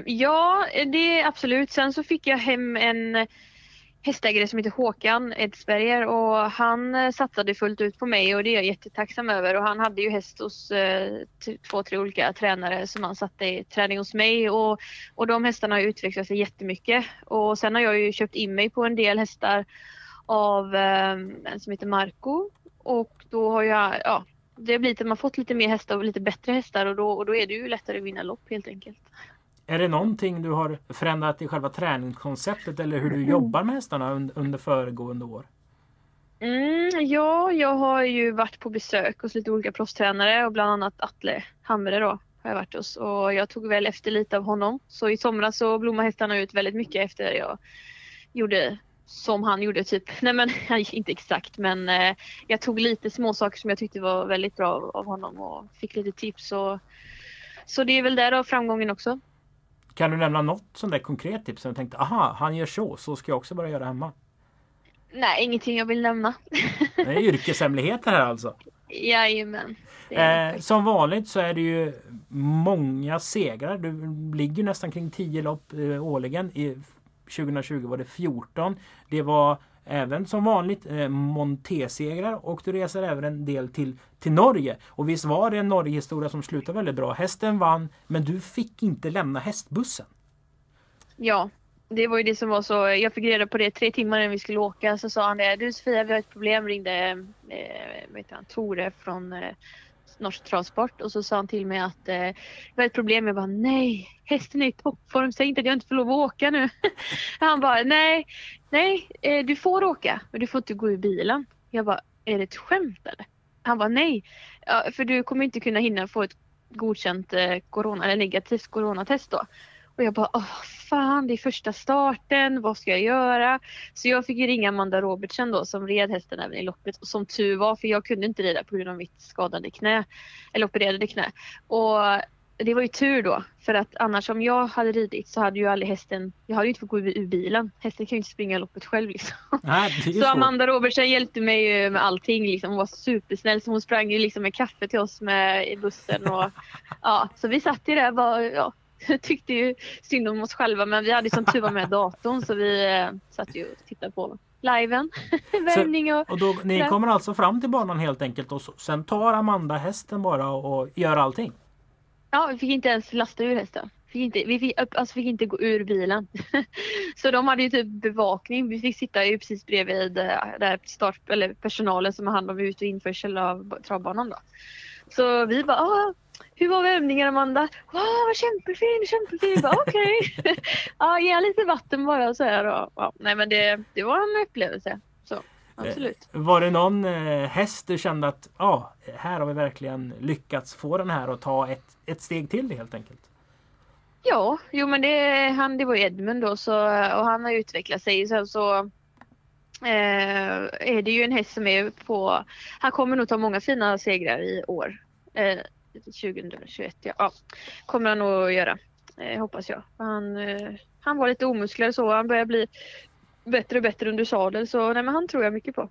ja, det är absolut. Sen så fick jag hem en hästägare som heter Håkan Edsberger och han eh, satsade fullt ut på mig och det är jag jättetacksam över. Och han hade ju häst hos eh, två, tre olika tränare som han satte i träning hos mig. Och, och de hästarna har utvecklat sig jättemycket. Och sen har jag ju köpt in mig på en del hästar av eh, en som heter Marco. Och då har jag, ja, det har blivit att man fått lite mer hästar och lite bättre hästar och då, och då är det ju lättare att vinna lopp helt enkelt. Är det någonting du har förändrat i själva träningskonceptet eller hur du jobbar med hästarna un- under föregående år? Mm, ja, jag har ju varit på besök hos lite olika proffstränare och bland annat Atle Hamre då har jag varit hos och jag tog väl efter lite av honom. Så i somras så blommade hästarna ut väldigt mycket efter jag gjorde som han gjorde typ. [laughs] Nej men inte exakt men eh, jag tog lite små saker som jag tyckte var väldigt bra av, av honom och fick lite tips. Och, så det är väl där av framgången också. Kan du nämna något sånt där konkret tips som du tänkte aha han gör så, så ska jag också börja göra hemma? Nej, ingenting jag vill nämna. Det är yrkeshemligheter här alltså. [laughs] Jajamän. Eh, som vanligt så är det ju många segrar. Du ligger nästan kring 10 lopp eh, årligen. I 2020 var det 14. Det var även som vanligt eh, Monté-segrar och du reser även en del till, till Norge. Och visst var det en Norge-historia som slutade väldigt bra. Hästen vann men du fick inte lämna hästbussen. Ja, det var ju det som var så. Jag fick reda på det tre timmar innan vi skulle åka. Så sa han det. Du Sofia, vi har ett problem. Ringde eh, han, Tore från eh, Norsk Travsport och så sa han till mig att eh, det var ett problem. Jag bara nej, hästen är i toppform. Säg inte att jag inte får lov att åka nu. [laughs] han bara nej, nej, eh, du får åka men du får inte gå ur bilen. Jag bara, är det ett skämt eller? Han bara nej, ja, för du kommer inte kunna hinna få ett godkänt eh, corona eller negativt coronatest då. Och jag bara, åh fan, det är första starten, vad ska jag göra? Så jag fick ju ringa Amanda Robertsen då som red hästen även i loppet. Och som tur var, för jag kunde inte rida på grund av mitt skadade knä. Eller opererade knä. Och det var ju tur då. För att annars om jag hade ridit så hade ju aldrig hästen, jag hade ju inte fått gå ur bilen. Hästen kan ju inte springa loppet själv liksom. Nej, så Amanda Robertsen hjälpte mig ju med allting liksom. Hon var supersnäll. Så hon sprang ju liksom med kaffe till oss med i bussen. Och, ja, så vi satt ju där bara, ja, [laughs] tyckte ju synd om oss själva men vi hade som tur var med datorn så vi eh, satt ju och tittade på liven. [laughs] Värmning och... och då, ni kommer alltså fram till banan helt enkelt och så, sen tar Amanda hästen bara och, och gör allting? Ja, vi fick inte ens lasta ur hästen. Fick inte, vi fick, alltså fick inte gå ur bilen. [laughs] så de hade ju typ bevakning. Vi fick sitta ju precis bredvid eh, där start, eller personalen som har hand om ut och införsel av travbanan då. Så vi bara, ah, hur var värmningen Amanda? Wow, kämpefin, kämpefin. Okej. Okay. [laughs] ja, ge lite vatten bara så här. Och, ja, nej men det, det var en upplevelse. Så, absolut. Eh, var det någon eh, häst du kände att ja, här har vi verkligen lyckats få den här att ta ett, ett steg till det helt enkelt? Ja, jo men det, han, det var Edmund då så, och han har utvecklat sig. Sen så eh, är det ju en häst som är på, han kommer nog ta många fina segrar i år. Eh, 2021 ja. ja. Kommer han nog göra. Eh, hoppas jag. Han, eh, han var lite omusklad så. Han börjar bli bättre och bättre under sadel. Så nej, men han tror jag mycket på.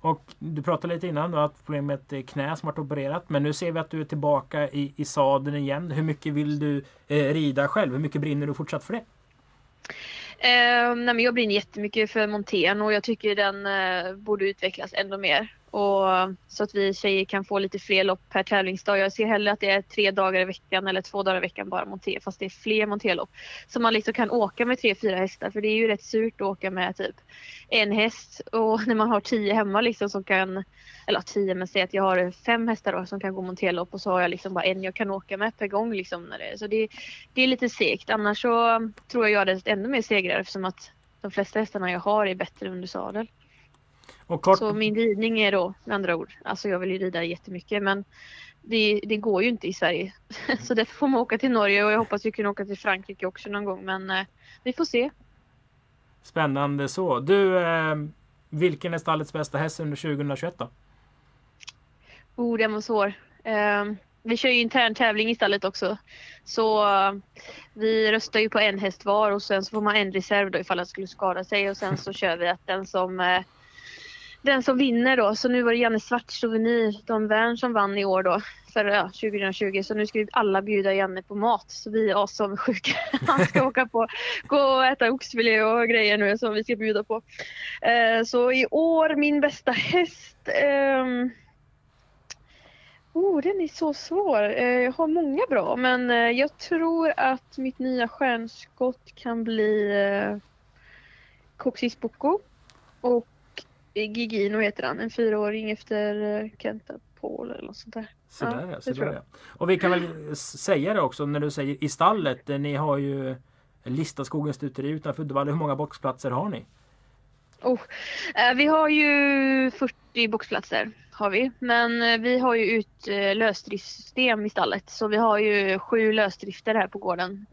Och du pratade lite innan du har haft problem med ett knä som varit opererat. Men nu ser vi att du är tillbaka i, i sadeln igen. Hur mycket vill du eh, rida själv? Hur mycket brinner du fortsatt för det? Eh, nej men jag brinner jättemycket för montén och jag tycker den eh, borde utvecklas ännu mer. Och, så att vi tjejer kan få lite fler lopp per tävlingsdag. Jag ser hellre att det är tre dagar i veckan eller två dagar i veckan bara monté fast det är fler montélopp. Så man liksom kan åka med tre, fyra hästar för det är ju rätt surt att åka med typ en häst och [laughs] när man har tio hemma liksom som kan, eller tio men säg att jag har fem hästar då som kan gå montélopp och så har jag liksom bara en jag kan åka med per gång liksom. När det, så det, det är lite segt. Annars så tror jag jag hade ännu mer segrar eftersom att de flesta hästarna jag har är bättre under sadel. Kort... Så min ridning är då med andra ord, alltså jag vill ju rida jättemycket men det, det går ju inte i Sverige. [laughs] så därför får man åka till Norge och jag hoppas vi kan åka till Frankrike också någon gång men eh, vi får se. Spännande så. Du, eh, vilken är stallets bästa häst under 2021 då? Oh, den var svår. Eh, vi kör ju intern tävling i stallet också. Så uh, vi röstar ju på en häst var och sen så får man en reserv då ifall den skulle skada sig och sen så kör vi att den som uh, den som vinner då, så nu var det Janne Svart Souvenir, Don Wern som vann i år då, för ja, 2020. Så nu ska vi alla bjuda Janne på mat. Så vi är asavundsjuka. [laughs] Han ska åka på, gå och äta oxfilé och grejer nu som vi ska bjuda på. Eh, så i år, min bästa häst. Eh, oh, den är så svår. Eh, jag har många bra, men eh, jag tror att mitt nya stjärnskott kan bli eh, Coxis Boko. Och Gigino heter han, en fyraåring efter eh, Kenta Paul eller något sånt där. Sådär ja, sådär ja. Och vi kan väl säga det också när du säger i stallet. Eh, ni har ju Listaskogens stuteri utanför Uddevalla. Hur många boxplatser har ni? Oh, eh, vi har ju 40 boxplatser har vi. Men vi har ju ut lösdriftssystem i stallet. Så vi har ju sju lösdrifter här på gården.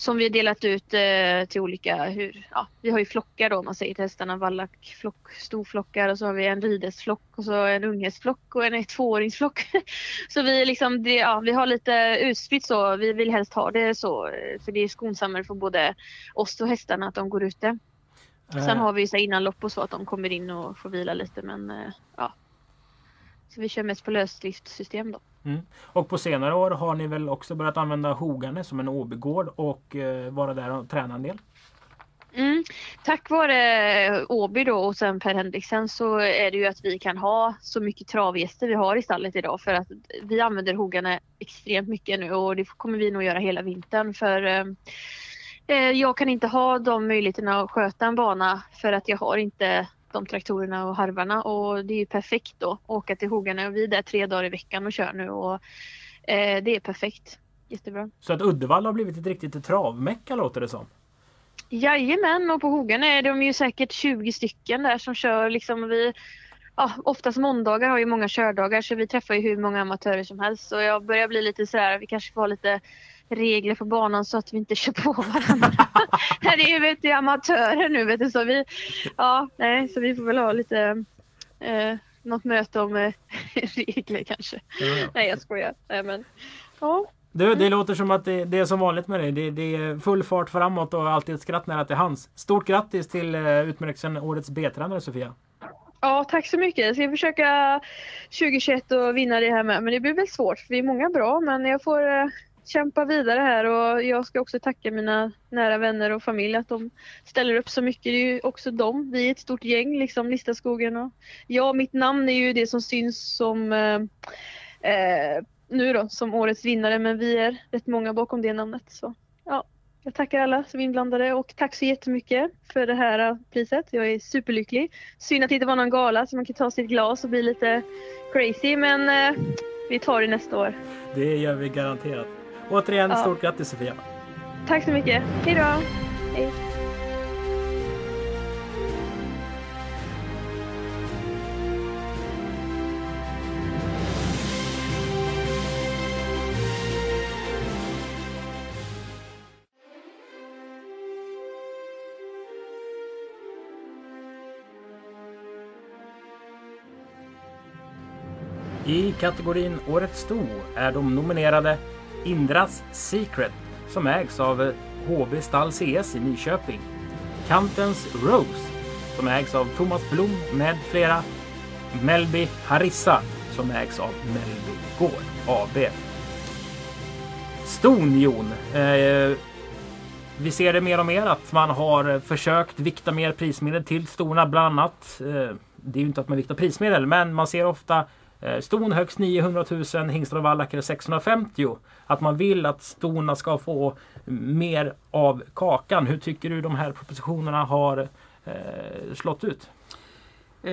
Som vi delat ut eh, till olika, hur, ja, vi har ju flockar då om man säger till hästarna, vallackflock, storflockar och så har vi en ridhästflock och så en unghästflock och en tvååringsflock. [laughs] så vi liksom, det, ja, vi har lite utspritt så, vi vill helst ha det så, eh, för det är skonsammare för både oss och hästarna att de går ute. Sen Eh, har vi så här innanlopp och så att de kommer in och får vila lite men eh, ja. Så vi kör mest på lösdriftssystem då. Mm. Och på senare år har ni väl också börjat använda Hogane som en Åbygård och eh, vara där och träna en del? Mm. Tack vare eh, Åby då och sen Per Henriksen så är det ju att vi kan ha så mycket travgäster vi har i stallet idag för att vi använder hogarna extremt mycket nu och det kommer vi nog göra hela vintern för eh, eh, jag kan inte ha de möjligheterna att sköta en bana för att jag har inte de traktorerna och harvarna och det är ju perfekt då att åka till hogarna och vi är där tre dagar i veckan och kör nu och eh, det är perfekt. Jättebra. Så att Uddevalla har blivit ett riktigt travmecka låter det som. Jajamän och på Hogarna är de ju säkert 20 stycken där som kör liksom vi Ja, oftast måndagar har ju många kördagar så vi träffar ju hur många amatörer som helst. Så jag börjar bli lite sådär, vi kanske får ha lite regler på banan så att vi inte kör på varandra. [laughs] Det är ju vet du, amatörer nu vet du så vi, ja, nej, så vi får väl ha lite eh, något möte om eh, [laughs] regler kanske. Nej jag skojar. Nej, men, ja. Du, det låter som att det, det är som vanligt med dig. Det, det är full fart framåt och alltid ett skratt nära till hands. Stort grattis till uh, utmärkelsen Årets B-tränare Sofia. Ja, tack så mycket. Jag ska försöka 2021 och vinna det här med. Men det blir väl svårt för vi är många bra. Men jag får eh, kämpa vidare här och jag ska också tacka mina nära vänner och familj att de ställer upp så mycket. Det är ju också de. Vi är ett stort gäng, liksom Listaskogen och ja, mitt namn är ju det som syns som eh, eh, nu då som årets vinnare. Men vi är rätt många bakom det namnet. Så ja, jag tackar alla som är inblandade och tack så jättemycket för det här eh, priset. Jag är superlycklig. Synd att det inte var någon gala så man kan ta sitt glas och bli lite crazy men eh, vi tar det nästa år. Det gör vi garanterat. Återigen, Ja. stort grattis Sofia. Tack så mycket. Hej då! Hej. I kategorin Årets sto är de nominerade Indras Secret som ägs av eh, HB Stall CS i Nyköping. Kantens Rose som ägs av Thomas Blom med flera. Melby Harissa som ägs av Melby Gård AB. Ston Jon. Eh, vi ser det mer och mer att man har eh, försökt vikta mer prismedel till stona bland annat. Eh, det är ju inte att man viktar prismedel men man ser ofta Eh, ston högst 900 000, hingstar och vallacker 650. Att man vill att stona ska få mer av kakan. Hur tycker du de här propositionerna har eh, slått ut? Eh,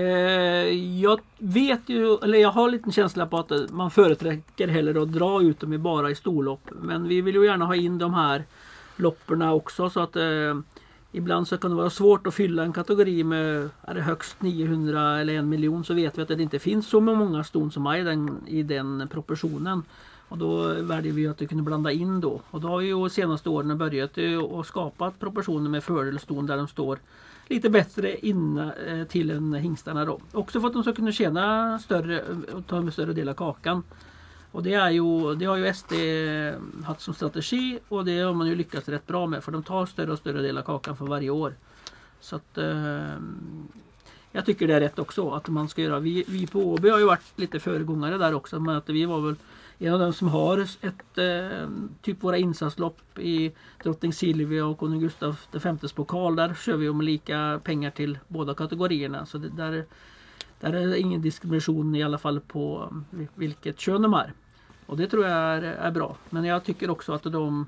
jag vet ju, eller jag har en liten känsla på att man företräcker hellre att dra ut dem i bara i storlopp. Men vi vill ju gärna ha in de här lopperna också så att eh, ibland så kan det vara svårt att fylla en kategori med är det högst 900 eller en miljon så vet vi att det inte finns så många ston som är i den, i den proportionen. Och då väljer vi att kunna blanda in då. Och då har vi ju de senaste åren börjat eh, och skapat proportioner med fördelston där de står lite bättre in eh, till än hingstarna då. Också för att de ska kunna tjäna större och ta en större del av kakan. Och det, är ju, det har ju SD haft som strategi och det har man ju lyckats rätt bra med för de tar större och större del av kakan för varje år. Så att eh, Jag tycker det är rätt också att man ska göra. Vi, vi på Åby har ju varit lite föregångare där också. Men att vi var väl en av dem som har ett eh, typ våra insatslopp i Drottning Silvia och Konung Gustaf Vs pokal. Där kör vi om lika pengar till båda kategorierna. Så det, där, där är det ingen diskrimination i alla fall på vilket kön de är. Och det tror jag är, är bra. Men jag tycker också att de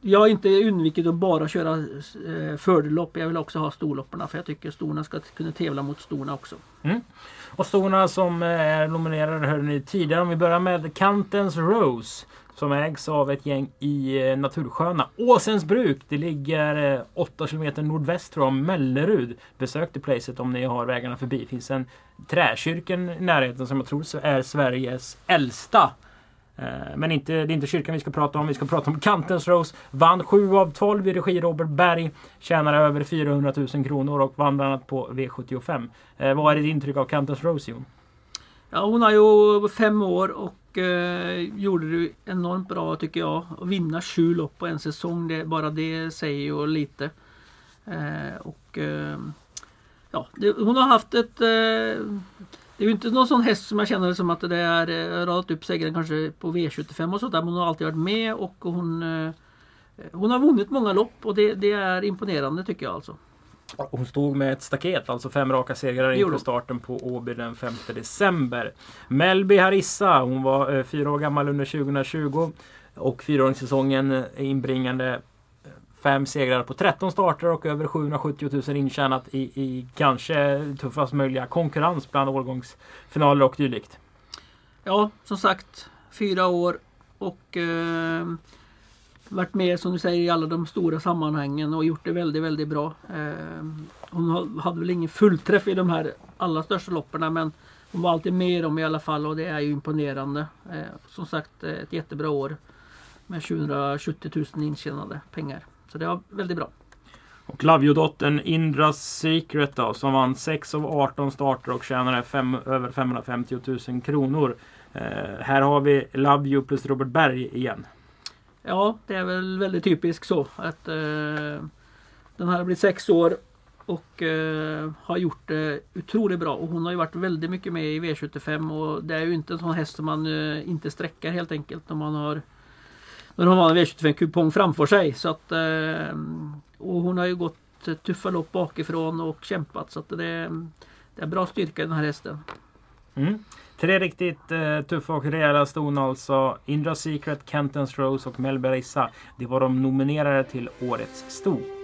jag har inte undvikit att bara köra eh, fördelopp. Jag vill också ha storlopparna för jag tycker storna ska kunna tävla mot storna också. Mm. Och storna som är nominerade hörde ni tidigare. Om vi börjar med Kantens Rose som ägs av ett gäng i eh, natursköna Åsens bruk. Det ligger eh, 8 km nordväst om Mellerud. Besök det placet om ni har vägarna förbi. Det finns en träkyrkan i närheten som jag tror är Sveriges äldsta. Eh, men inte, det är inte kyrkan vi ska prata om. Vi ska prata om Kantens Rose. Vann 7 av 12 i regi Robert Berg. Tjänade över 400 000 kronor och vann bland annat på V75. Vad är ditt intryck av Kantens Rose Jon? Ja, hon har ju fem år och eh, gjorde det enormt bra tycker jag. Att vinna sju lopp på en säsong, det, bara det säger ju lite. Eh, och eh, ja, det, Hon har haft ett... Eh, det är ju inte någon sån häst som jag känner som att det är eh, radat upp segern kanske på V75 och sådär. Men hon har alltid varit med och hon... Eh, hon har vunnit många lopp och det, det är imponerande tycker jag alltså. Hon stod med ett staket, alltså fem raka segrar inför starten på Åby den 5 december. Melby Harissa, hon var eh, fyra år gammal under 2020 och fyraåringssäsongen inbringande eh, fem segrar på 13 starter och över 770 000 intjänat i, i kanske tuffast möjliga konkurrens bland årgångsfinaler och dylikt. Ja, som sagt, fyra år och eh, varit med som du säger i alla de stora sammanhangen och gjort det väldigt, väldigt bra. Eh, hon hade väl ingen fullträff i de här allra största loppen men hon var alltid med i dem i alla fall och det är ju imponerande. Eh, som sagt ett jättebra år med 270 000 intjänade pengar. Så det var väldigt bra. Och Lavio-dottern Indras Secret då, som vann 6 av 18 starter och tjänade fem, över 550 000 kronor. Eh, här har vi Lavio plus Robert Berg igen. Ja, det är väl väldigt typiskt så att eh, den här har blivit sex år och eh, har gjort det otroligt bra. Och hon har ju varit väldigt mycket med i V75 och det är ju inte en sån häst som man eh, inte sträcker helt enkelt när man har när hon har en V75-kupong framför sig. Så att, eh, och hon har ju gått tuffa lopp bakifrån och kämpat så att det, det är bra styrka i den här hästen. Mm. Tre riktigt eh, tuffa och rejäla ston alltså. Indra Secret, Kentons Rose och Melberissa. Det var de nominerade till Årets sto.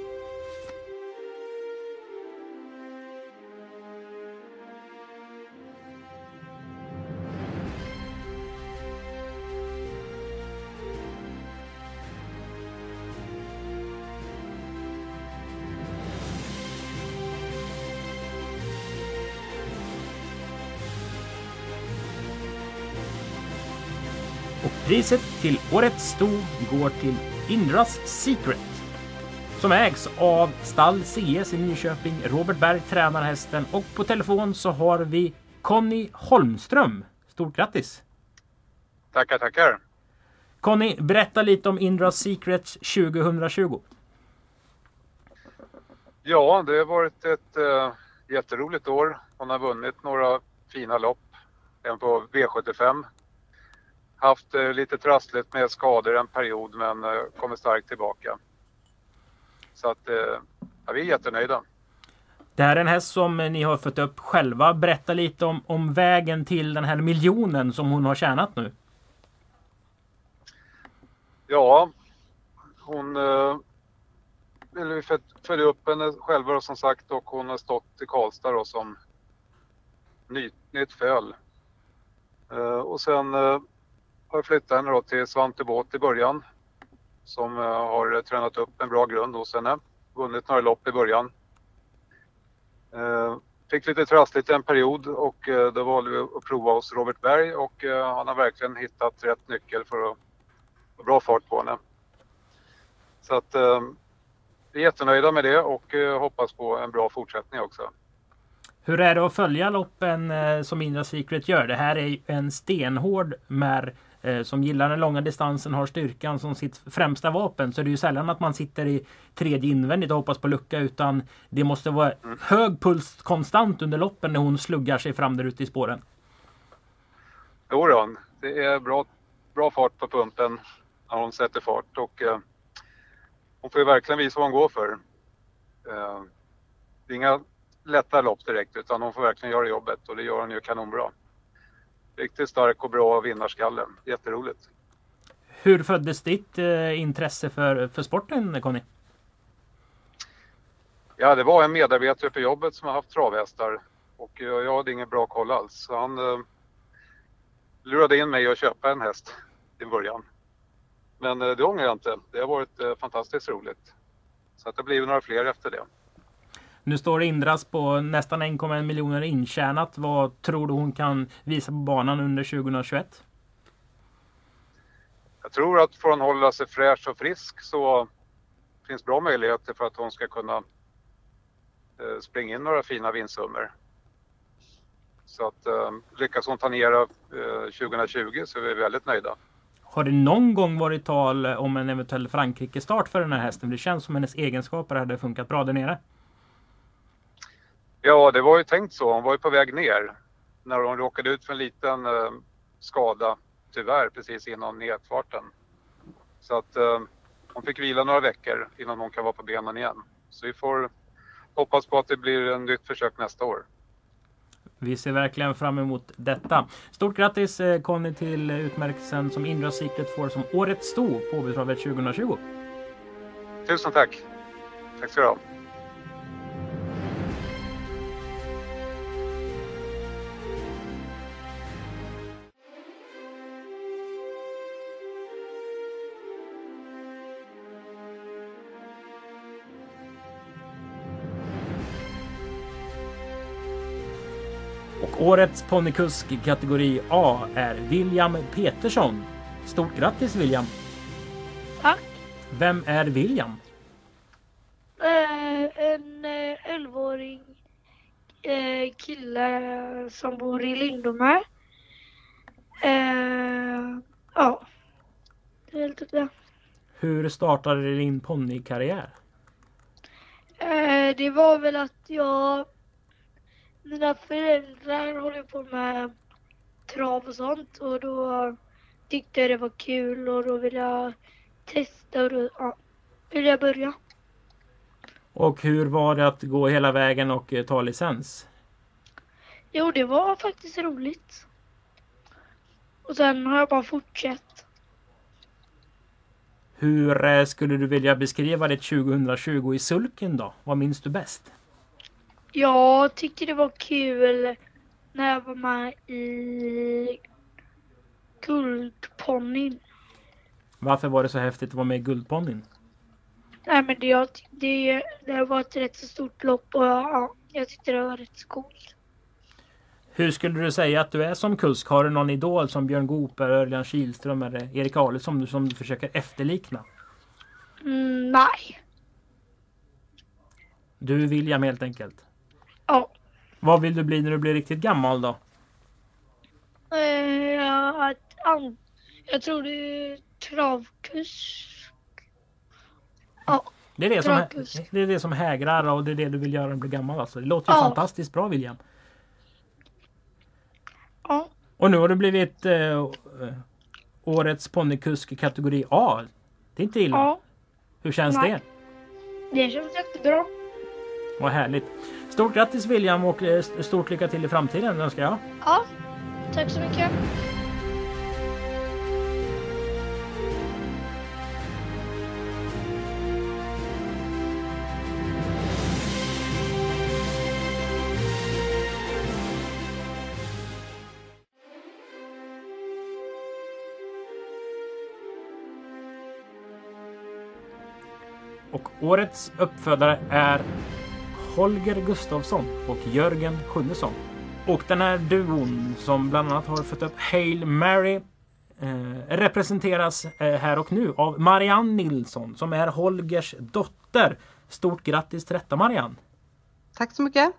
Priset till Årets sto går till Indras Secret. Som ägs av Stall CS i Nyköping. Robert Berg tränar hästen och på telefon så har vi Conny Holmström. Stort grattis! Tackar, tackar! Conny, berätta lite om Indras Secret 2020. Ja, det har varit ett äh, jätteroligt år. Hon har vunnit några fina lopp. En på V75 haft eh, lite trassligt med skador en period men eh, kommer starkt tillbaka. Så att eh, ja, vi är jättenöjda. Det här är en häst som ni har fått upp själva. Berätta lite om, om vägen till den här miljonen som hon har tjänat nu. Ja, hon eh, vi följa upp henne själva då, som sagt och hon har stått i Karlstad då som ny, nytt föl. Och sen har flyttat henne då till Svante Båt i början. Som eh, har tränat upp en bra grund hos henne. Vunnit några lopp i början. Eh, fick lite trassligt en period och eh, då valde vi att prova hos Robert Berg och han har verkligen hittat rätt nyckel för att få bra fart på henne. Så att vi är jättenöjda med det och hoppas på en bra fortsättning också. Hur är det att följa loppen som Indra Secret gör? Det här är en stenhård mär Eh, som gillar den långa distansen, har styrkan som sitt främsta vapen. Så det är ju sällan att man sitter i tredje invändigt och hoppas på lucka utan det måste vara hög puls konstant under loppen när hon sluggar sig fram där ute i spåren. Jo då, det är bra, bra fart på pumpen när hon sätter fart och eh, hon får ju verkligen visa vad hon går för. Eh, det är inga lätta lopp direkt utan hon får verkligen göra jobbet och det gör hon ju kanonbra riktigt stark och bra vinnarskalle. Jätteroligt. Hur föddes ditt eh, intresse för, för sporten Conny? Ja, det var en medarbetare på jobbet som har haft travhästar och jag, hade ingen bra koll alls. Så han eh, lurade in mig att köpa en häst i början. Men eh, det ångrar jag inte. Det har varit eh, fantastiskt roligt. Så att det blir några fler efter det. Nu står Indras på nästan 1,1 miljoner intjänat. Vad tror du hon kan visa på banan under 2021? Jag tror att får hon hålla sig fräsch och frisk så finns bra möjligheter för att hon ska kunna eh, springa in några fina vinstsummor. Så att eh, lyckas hon ta ner eh, 2020 så är vi väldigt nöjda. Har det någon gång varit tal om en eventuell Frankrike-start för den här hästen? Det känns som hennes egenskaper hade funkat bra där nere. Ja, det var ju tänkt så. Hon var ju på väg ner när hon råkade ut för en liten eh, skada, tyvärr, precis innan nedfarten. Så att eh, hon fick vila några veckor innan hon kan vara på benen igen. Så vi får hoppas på att det blir ett nytt försök nästa år. Vi ser verkligen fram emot detta. Stort grattis eh, Conny till utmärkelsen som Indra Secret får som Årets sto på Åbytravet 2020. Tusen tack! Tack ska du ha! Årets ponnykusk i kategori A är William Petersson. Stort grattis William! Tack! Vem är William? Eh, en 11-åring eh, kille som bor i Lindome. Ja, det är typ det. Hur startade din ponnykarriär? Det var väl att jag mina föräldrar håller på med trav och sånt och då tyckte jag det var kul och då ville jag testa och då ja, ville jag börja. Och hur var det att gå hela vägen och eh, ta licens? Jo, det var faktiskt roligt. Och sen har jag bara fortsatt. Hur eh, skulle du vilja beskriva ditt 2020 i sulken då? Vad minns du bäst? Jag tycker det var kul när jag var med i Guldponnyn. Varför var det så häftigt att vara med i Guldponnyn? Nej men det, det, det var ett rätt så stort lopp och ja, jag tyckte det var rätt så coolt. Hur skulle du säga att du är som kusk? Har du någon idol som Björn Goop, Örjan Kihlström eller Erik du, som du försöker efterlikna? Mm, nej. Du är William helt enkelt? Ja. Vad vill du bli när du blir riktigt gammal då? Eh, att, jag tror det är travkusk. Ja. Det är det, som, det är det som hägrar och det är det du vill göra när du blir gammal alltså. Det låter ju Ja. fantastiskt bra William. Ja. Och nu har du blivit eh, eh, Årets ponnykusk i kategori A. Det är inte illa. Ja. Hur känns Nej. det? Det känns jättebra. Vad härligt. Stort grattis William och eh, stort lycka till i framtiden önskar jag. Ja, tack så mycket. Och årets uppfödare är Holger Gustafsson och Jörgen Sjunnesson. Och den här duon som bland annat har fått upp Hail Mary eh, representeras eh, här och nu av Marianne Nilsson som är Holgers dotter. Stort grattis till detta Marianne! Tack så mycket!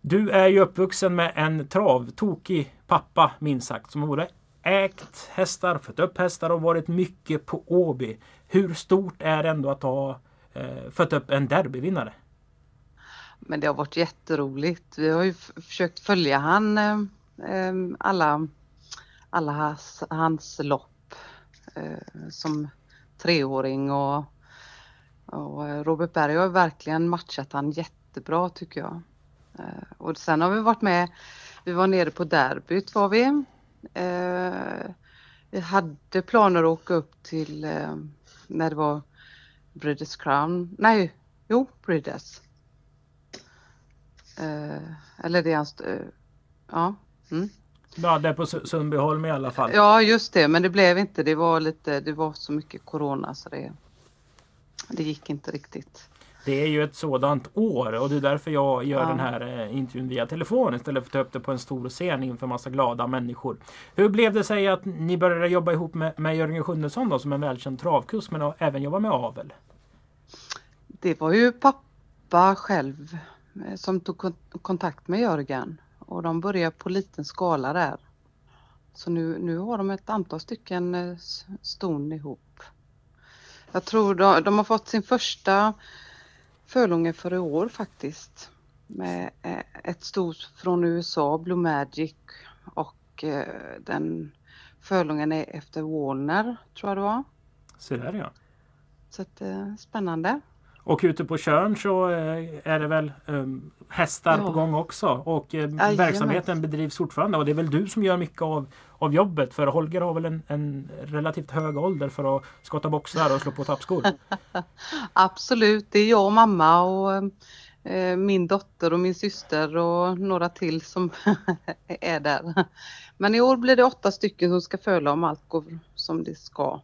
Du är ju uppvuxen med en travtokig pappa minst sagt som både ägt hästar, fött upp hästar och varit mycket på Åby. Hur stort är det ändå att ha eh, fött upp en derbyvinnare? Men det har varit jätteroligt. Vi har ju försökt följa han eh, eh, alla, alla hans, hans lopp eh, som treåring och, och eh, Robert Berg har verkligen matchat han jättebra tycker jag. Eh, och sen har vi varit med, vi var nere på derbyt var vi. Eh, vi hade planer att åka upp till eh, när det var Breeders Crown, nej, jo Breeders. Eh, eller det är hans, eh, ja. Mm. Ja, det är på Sundbyholm i alla fall. Ja, just det, men det blev inte. Det var lite, det var så mycket corona så det, det gick inte riktigt. Det är ju ett sådant år och det är därför jag gör Ja. den här eh, intervjun via telefon istället för att ta upp det på en stor scen inför massa glada människor. Hur blev det sig att ni började jobba ihop med, med Jörgen Sjunnesson då, som en välkänd travkusk men även jobba med avel? Det var ju pappa själv som tog kon- kontakt med Jörgen och de började på liten skala där. Så nu, nu har de ett antal stycken eh, ston ihop. Jag tror de, de har fått sin första fölunge för i år faktiskt. Med eh, ett stort från USA, Blue Magic och eh, den fölungen är efter Warner tror jag det var. Så där ja. Så att, eh, spännande. Och ute på Tjörn så eh, är det väl um, hästar Ja. på gång också. Och eh, Jajamän. verksamheten bedrivs fortfarande. Och det är väl du som gör mycket av, av jobbet. För Holger har väl en, en relativt hög ålder för att skotta boxar och slå på tappskor. [laughs] Absolut, det är jag och mamma och eh, min dotter och min syster och några till som [laughs] är där. Men i år blir det åtta stycken som ska föla om allt går som det ska.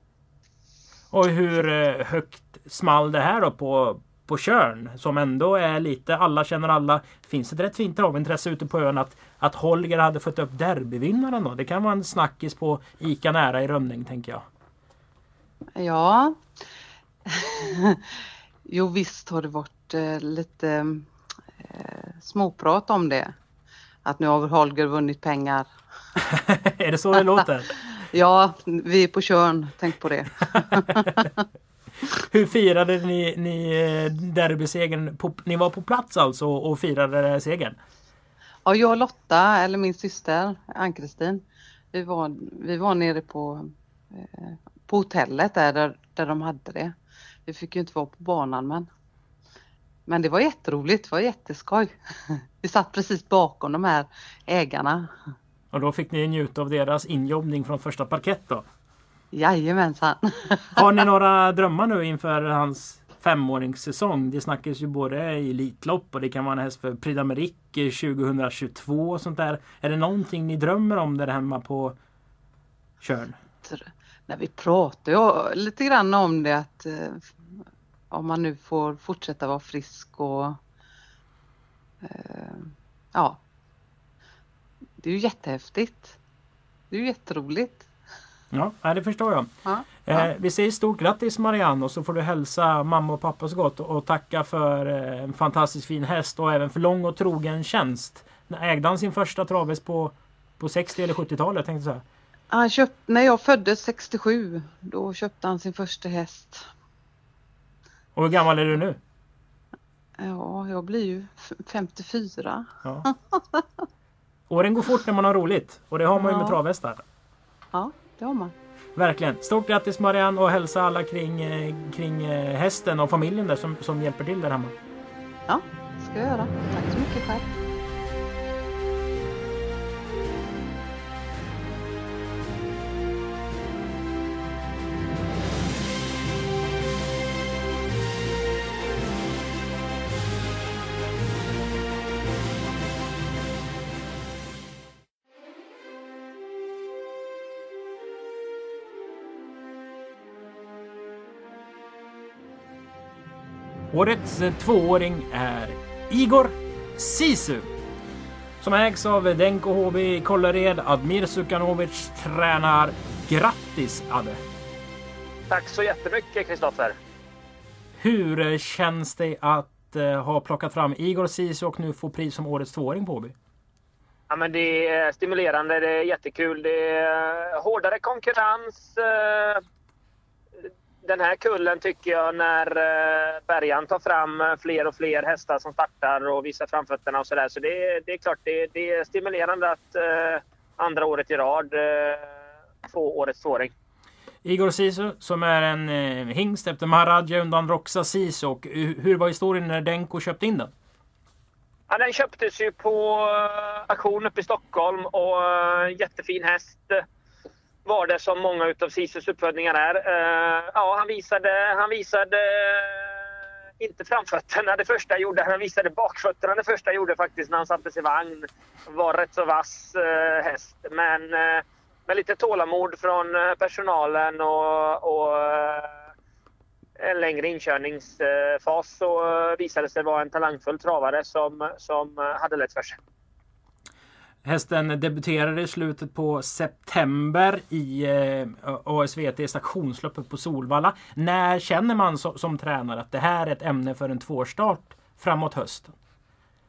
Och hur eh, högt small det här då på, på Tjörn? Som ändå är lite alla känner alla. Finns ett rätt fint travintresse ute på ön att, att Holger hade fått upp derbyvinnaren då? Det kan vara en snackis på ICA nära i Rönning tänker jag. Ja. [laughs] jo visst har det varit eh, lite eh, småprat om det. Att nu har Holger vunnit pengar. [laughs] är det så det låter? [laughs] Ja, vi är på Tjörn, tänk på det. [laughs] Hur firade ni, ni eh, derbysegern? Ni var på plats alltså och firade segern? Ja, jag och Lotta, eller min syster Ann-Kristin, vi var, vi var nere på, eh, på hotellet där, där, där de hade det. Vi fick ju inte vara på banan men, men det var jätteroligt, det var jätteskoj. [laughs] Vi satt precis bakom de här ägarna. Och då fick ni njuta av deras injobbning från första parkett då? Jajamensan. [laughs] Har ni några drömmar nu inför hans femåringssäsong? Det snackas ju både i Elitlopp och det kan vara en häst för Prix d'Amérique 2022 och sånt där. Är det någonting ni drömmer om där hemma på Tjörn? När vi pratade ju lite grann om det att eh, om man nu får fortsätta vara frisk och eh, ja. Det är ju jättehäftigt. Det är ju jätteroligt. Ja, det förstår jag. Ja, Eh, vi säger stort grattis Marianne och så får du hälsa mamma och pappa så gott och tacka för eh, en fantastiskt fin häst och även för lång och trogen tjänst. Ägde han sin första traves på, på 60 eller 70-talet? tänkte säga. Han köpt, när jag föddes 67 då köpte han sin första häst. Och hur gammal är du nu? Ja, jag blir ju f- 54. Ja. [laughs] Åren går fort när man har roligt och det har man ju med travhästar. Ja, det har man. Verkligen. Stort grattis Marianne och hälsa alla kring, eh, kring eh, hästen och familjen där som, som hjälper till där hemma. Ja, ska jag göra. Tack så mycket själv. Årets eh, tvååring är Igor Sisu. Som ägs av Denko HB i Kållered. Admir Sukanovic tränar. Grattis Adde! Tack så jättemycket Kristoffer. Hur eh, känns det att eh, ha plockat fram Igor Sisu och nu få pris som årets tvååring på HB? Ja, men det är stimulerande, det är jättekul. Det är hårdare konkurrens. Den här kullen tycker jag när eh, Bergan tar fram eh, fler och fler hästar som startar och visar framfötterna och sådär. Så det, är- det är klart, det, det är stimulerande att eh, andra året i rad få årets tvååring. Igor Sisu som är en hingst efter Maharadja undan Roxa Sisu. Och hu- hur var historien när Denko köpte in den? Ja, den köptes ju på auktion uppe i Stockholm och jättefin häst var det som många utav Sisus uppfödningar är. Eh, ja, han visade, han visade eh, inte framfötterna det första jag gjorde. Han visade bakfötterna det första jag gjorde faktiskt när han satte sig i vagn. Var rätt så vass eh, häst. Men eh, med lite tålamod från eh, personalen och, och en längre inkörningsfas så visade det sig vara en talangfull travare som, som hade lätt för sig. Hästen debuterade i slutet på september i eh, ASVT stationsloppet på Solvalla. När känner man so som tränare att det här är ett ämne för en tvåstart framåt hösten?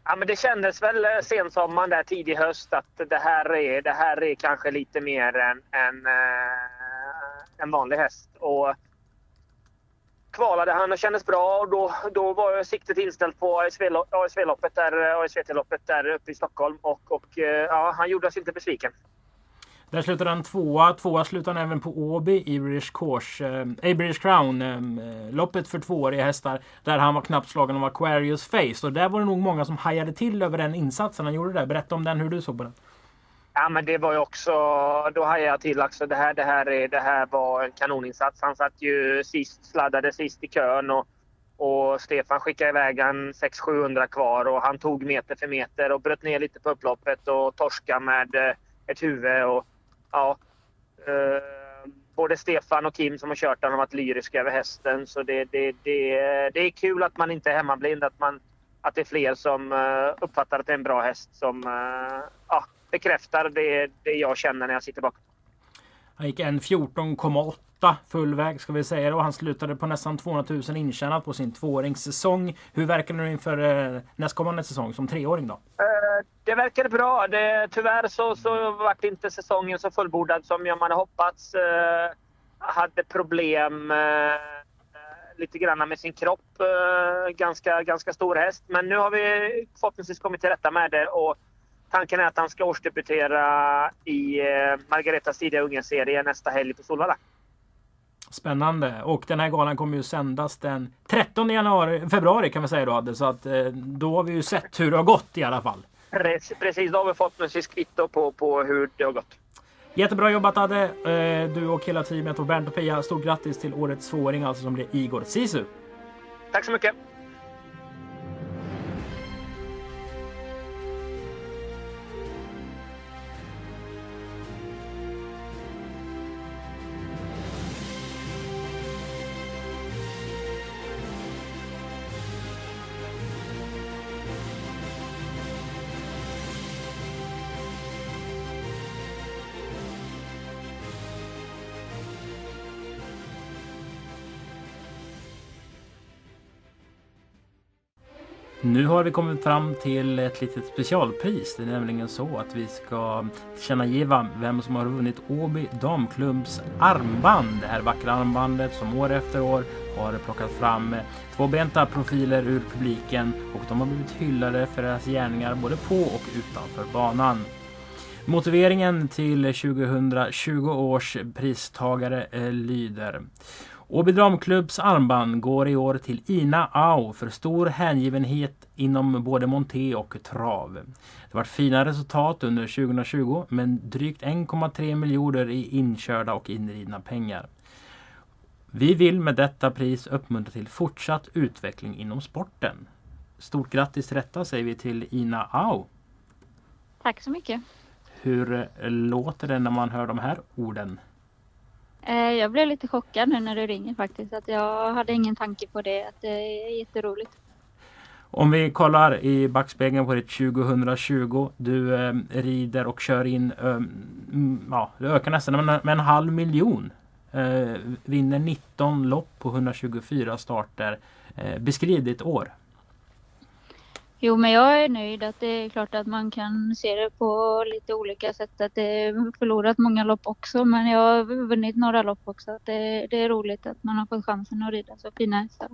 Ja, men det kändes väl eh, sensommaren där tidig höst att det här är, det här är kanske lite mer än en, eh, en vanlig häst. Och kvalade han och kändes bra och då, då var siktet inställt på ASV-loppet där, eh, ASVT-loppet där uppe i Stockholm och, och eh, ja, han gjorde oss inte besviken. Där slutade han tvåa. Tvåa slutade han även på Åby i British, Course, eh, British Crown. Eh, eh, loppet för tvååriga hästar. Där han var knappt slagen av Aquarius Face. Och där var det nog många som hajade till över den insatsen han gjorde där. Berätta om den, hur du såg på den. Ja, men det var ju också... Då hajade jag till. Alltså, det, här, det, här är, det här var en kanoninsats. Han satt ju sist, sladdade sist i kön. Och, och Stefan skickade iväg han 600-700 kvar och han tog meter för meter och bröt ner lite på upploppet och torska med eh, ett huvud. Och, ja, eh, både Stefan och Kim som har kört den har varit lyriska över hästen. Så det, det, det, det är kul att man inte är hemmablind. Att, man, att det är fler som eh, uppfattar att det är en bra häst som eh, ja, bekräftar det, det jag känner när jag sitter bakom. Han gick en 14,8 full väg ska vi säga och han slutade på nästan 200 000 intjänat på sin tvååringssäsong. Hur verkar det nu inför eh, nästkommande säsong som treåring då? Eh, det verkade bra. Det, tyvärr så, så vart inte säsongen så fullbordad som jag hade hoppats. Eh, hade problem lite grann med sin kropp. Ganska, ganska stor häst. Men nu har vi förhoppningsvis kommit till rätta med det. Och Tanken är att han ska årsdebutera i eh, Margaretas tidiga ungenserie nästa helg på Solvalla. Spännande. Och den här galan kommer ju sändas den 13 januari, februari kan vi säga då Adde. Så att eh, då har vi ju sett hur det har gått i alla fall. Precis, då har vi fått något kvitto på, på hur det har gått. Jättebra jobbat Adde! Eh, du och hela teamet och Bernt och Pia. Stort grattis till årets tvååring alltså som blir Igor Sisu. Tack så mycket! Nu har vi kommit fram till ett litet specialpris. Det är nämligen så att vi ska tillkännagiva vem som har vunnit Åby Damklubbs armband. Det här vackra armbandet som år efter år har plockat fram tvåbenta profiler ur publiken och de har blivit hyllade för deras gärningar både på och utanför banan. Motiveringen till 2020 års pristagare eh, lyder Åby Damklubbs armband går i år till Ina Au för stor hängivenhet inom både monté och trav. Det var fina resultat under 2020 men drygt 1,3 miljoner i inkörda och inridna pengar. Vi vill med detta pris uppmuntra till fortsatt utveckling inom sporten. Stort grattis till detta säger vi till Ina Au. Tack så mycket. Hur låter det när man hör de här orden? Eh, jag blev lite chockad nu när du ringer faktiskt. Att jag hade ingen tanke på det. Att det är jätteroligt. Om vi kollar i backspegeln på ditt 2020. Du eh, rider och kör in, eh, ja, det ökar nästan med, med en halv miljon. Eh, vinner 19 lopp på 124 starter. Eh, beskriv ditt år. Jo, men jag är nöjd att det är klart att man kan se det på lite olika sätt. Att det förlorat många lopp också, men jag har vunnit några lopp också. Att det, det är roligt att man har fått chansen att rida så fina hästar.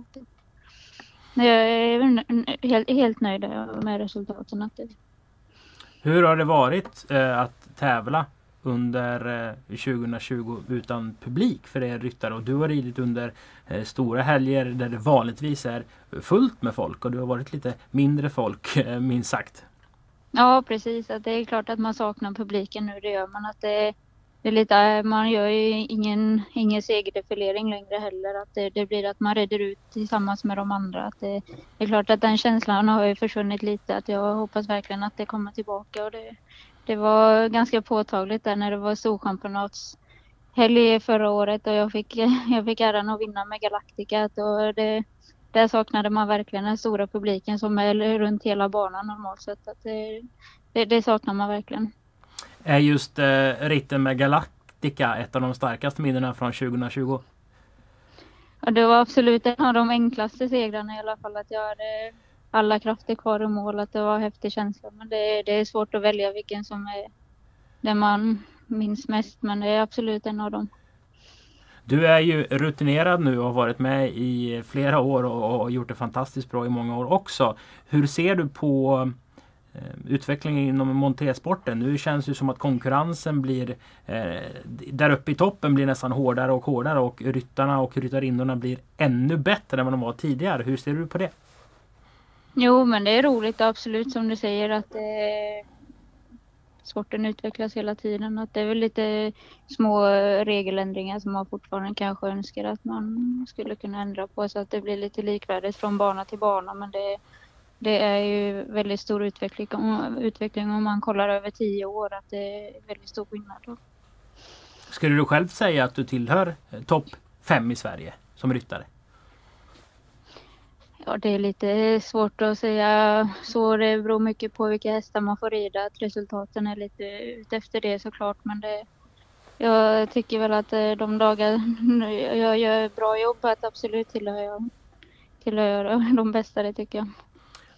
Jag är helt, helt nöjd med resultaten. Hur har det varit eh, att tävla under eh, 2020 utan publik för er ryttare och du har ridit under eh, stora helger där det vanligtvis är fullt med folk och du har varit lite mindre folk eh, minst sagt. Ja precis, att det är klart att man saknar publiken nu, det gör man. Att det, det är lite, man gör ju ingen, ingen segerdefilering längre heller. Att det, det, blir att man rider ut tillsammans med de andra. Att det, det, är klart att den känslan har ju försvunnit lite. Att jag hoppas verkligen att det kommer tillbaka. Och det, det var ganska påtagligt där när det var storchampionatshelg förra året och jag fick, [laughs] jag fick äran att vinna med Galactica. Och det, där saknade man verkligen den stora publiken som är runt hela banan normalt sett. Att det, det, det saknar man verkligen. Är just eh, ritten med Galactica ett av de starkaste minnena från 2020? Ja, det var absolut en av de enklaste segrarna i alla fall. Att jag hade alla krafter kvar i mål. Att det var en häftig känsla. Men det, det är svårt att välja vilken som är den man minns mest. Men det är absolut en av dem. Du är ju rutinerad nu och har varit med i flera år och gjort det fantastiskt bra i många år också. Hur ser du på eh, utvecklingen inom montersporten? Nu känns det som att konkurrensen blir eh, där uppe i toppen blir nästan hårdare och hårdare och ryttarna och ryttarinnorna blir ännu bättre än vad de var tidigare. Hur ser du på det? Jo, men det är roligt absolut som du säger att eh, sporten utvecklas hela tiden. Att det är väl lite små regeländringar som man fortfarande kanske önskar att man skulle kunna ändra på så att det blir lite likvärdigt från bana till bana. Men det, det är ju väldigt stor utveckling, utveckling om man kollar över tio år att det är väldigt stor skillnad. Då. Skulle du själv säga att du tillhör eh, topp fem i Sverige som ryttare? Ja, det är lite svårt att säga så. Det beror mycket på vilka hästar man får rida. Att resultaten är lite ut efter det såklart. Men det, jag tycker väl att eh, de dagar [laughs] jag gör bra jobb att absolut tillhör jag, tillhör jag [laughs] de bästa, det tycker jag.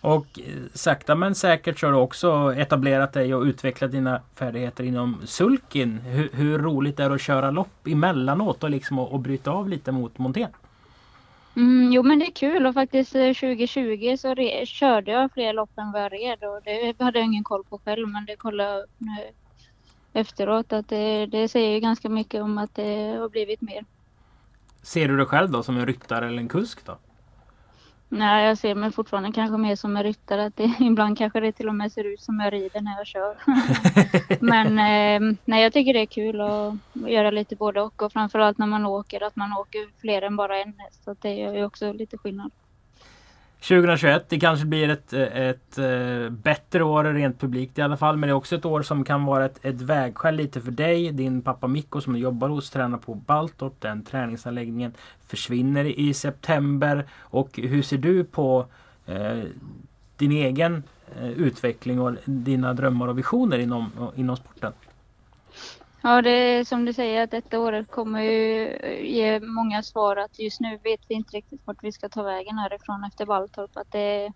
Och eh, sakta men säkert så har du också etablerat dig och utvecklat dina färdigheter inom sulkin. Hur, hur roligt är det att köra lopp emellanåt och, liksom och, och bryta av lite mot montén? Mm, jo men det är kul och faktiskt eh, 2020 så re- körde jag fler lopp än vad jag red och det hade jag ingen koll på själv men det kollade jag upp nu efteråt att det, det säger ju ganska mycket om att det har blivit mer. Ser du dig själv då som en ryttare eller en kusk då? Nej, jag ser mig fortfarande kanske mer som en ryttare. Att det, [laughs] ibland kanske det till och med ser ut som jag rider när jag kör. [laughs] Men eh, nej, jag tycker det är kul att göra lite både och. Och framförallt när man åker, att man åker fler än bara en häst. Så det gör ju också lite skillnad. 2021, det kanske blir ett, ett, ett bättre år rent publikt i alla fall. Men det är också ett år som kan vara ett, ett vägskäl lite för dig. Din pappa Mikko som du jobbar hos tränar på Baltorp. Den träningsanläggningen försvinner i september. Och hur ser du på eh, din egen eh, utveckling och dina drömmar och visioner inom, inom sporten? Ja, det är som du säger att detta året kommer ju ge många svar att just nu vet vi inte riktigt vart vi ska ta vägen härifrån efter Valltorp. Att det,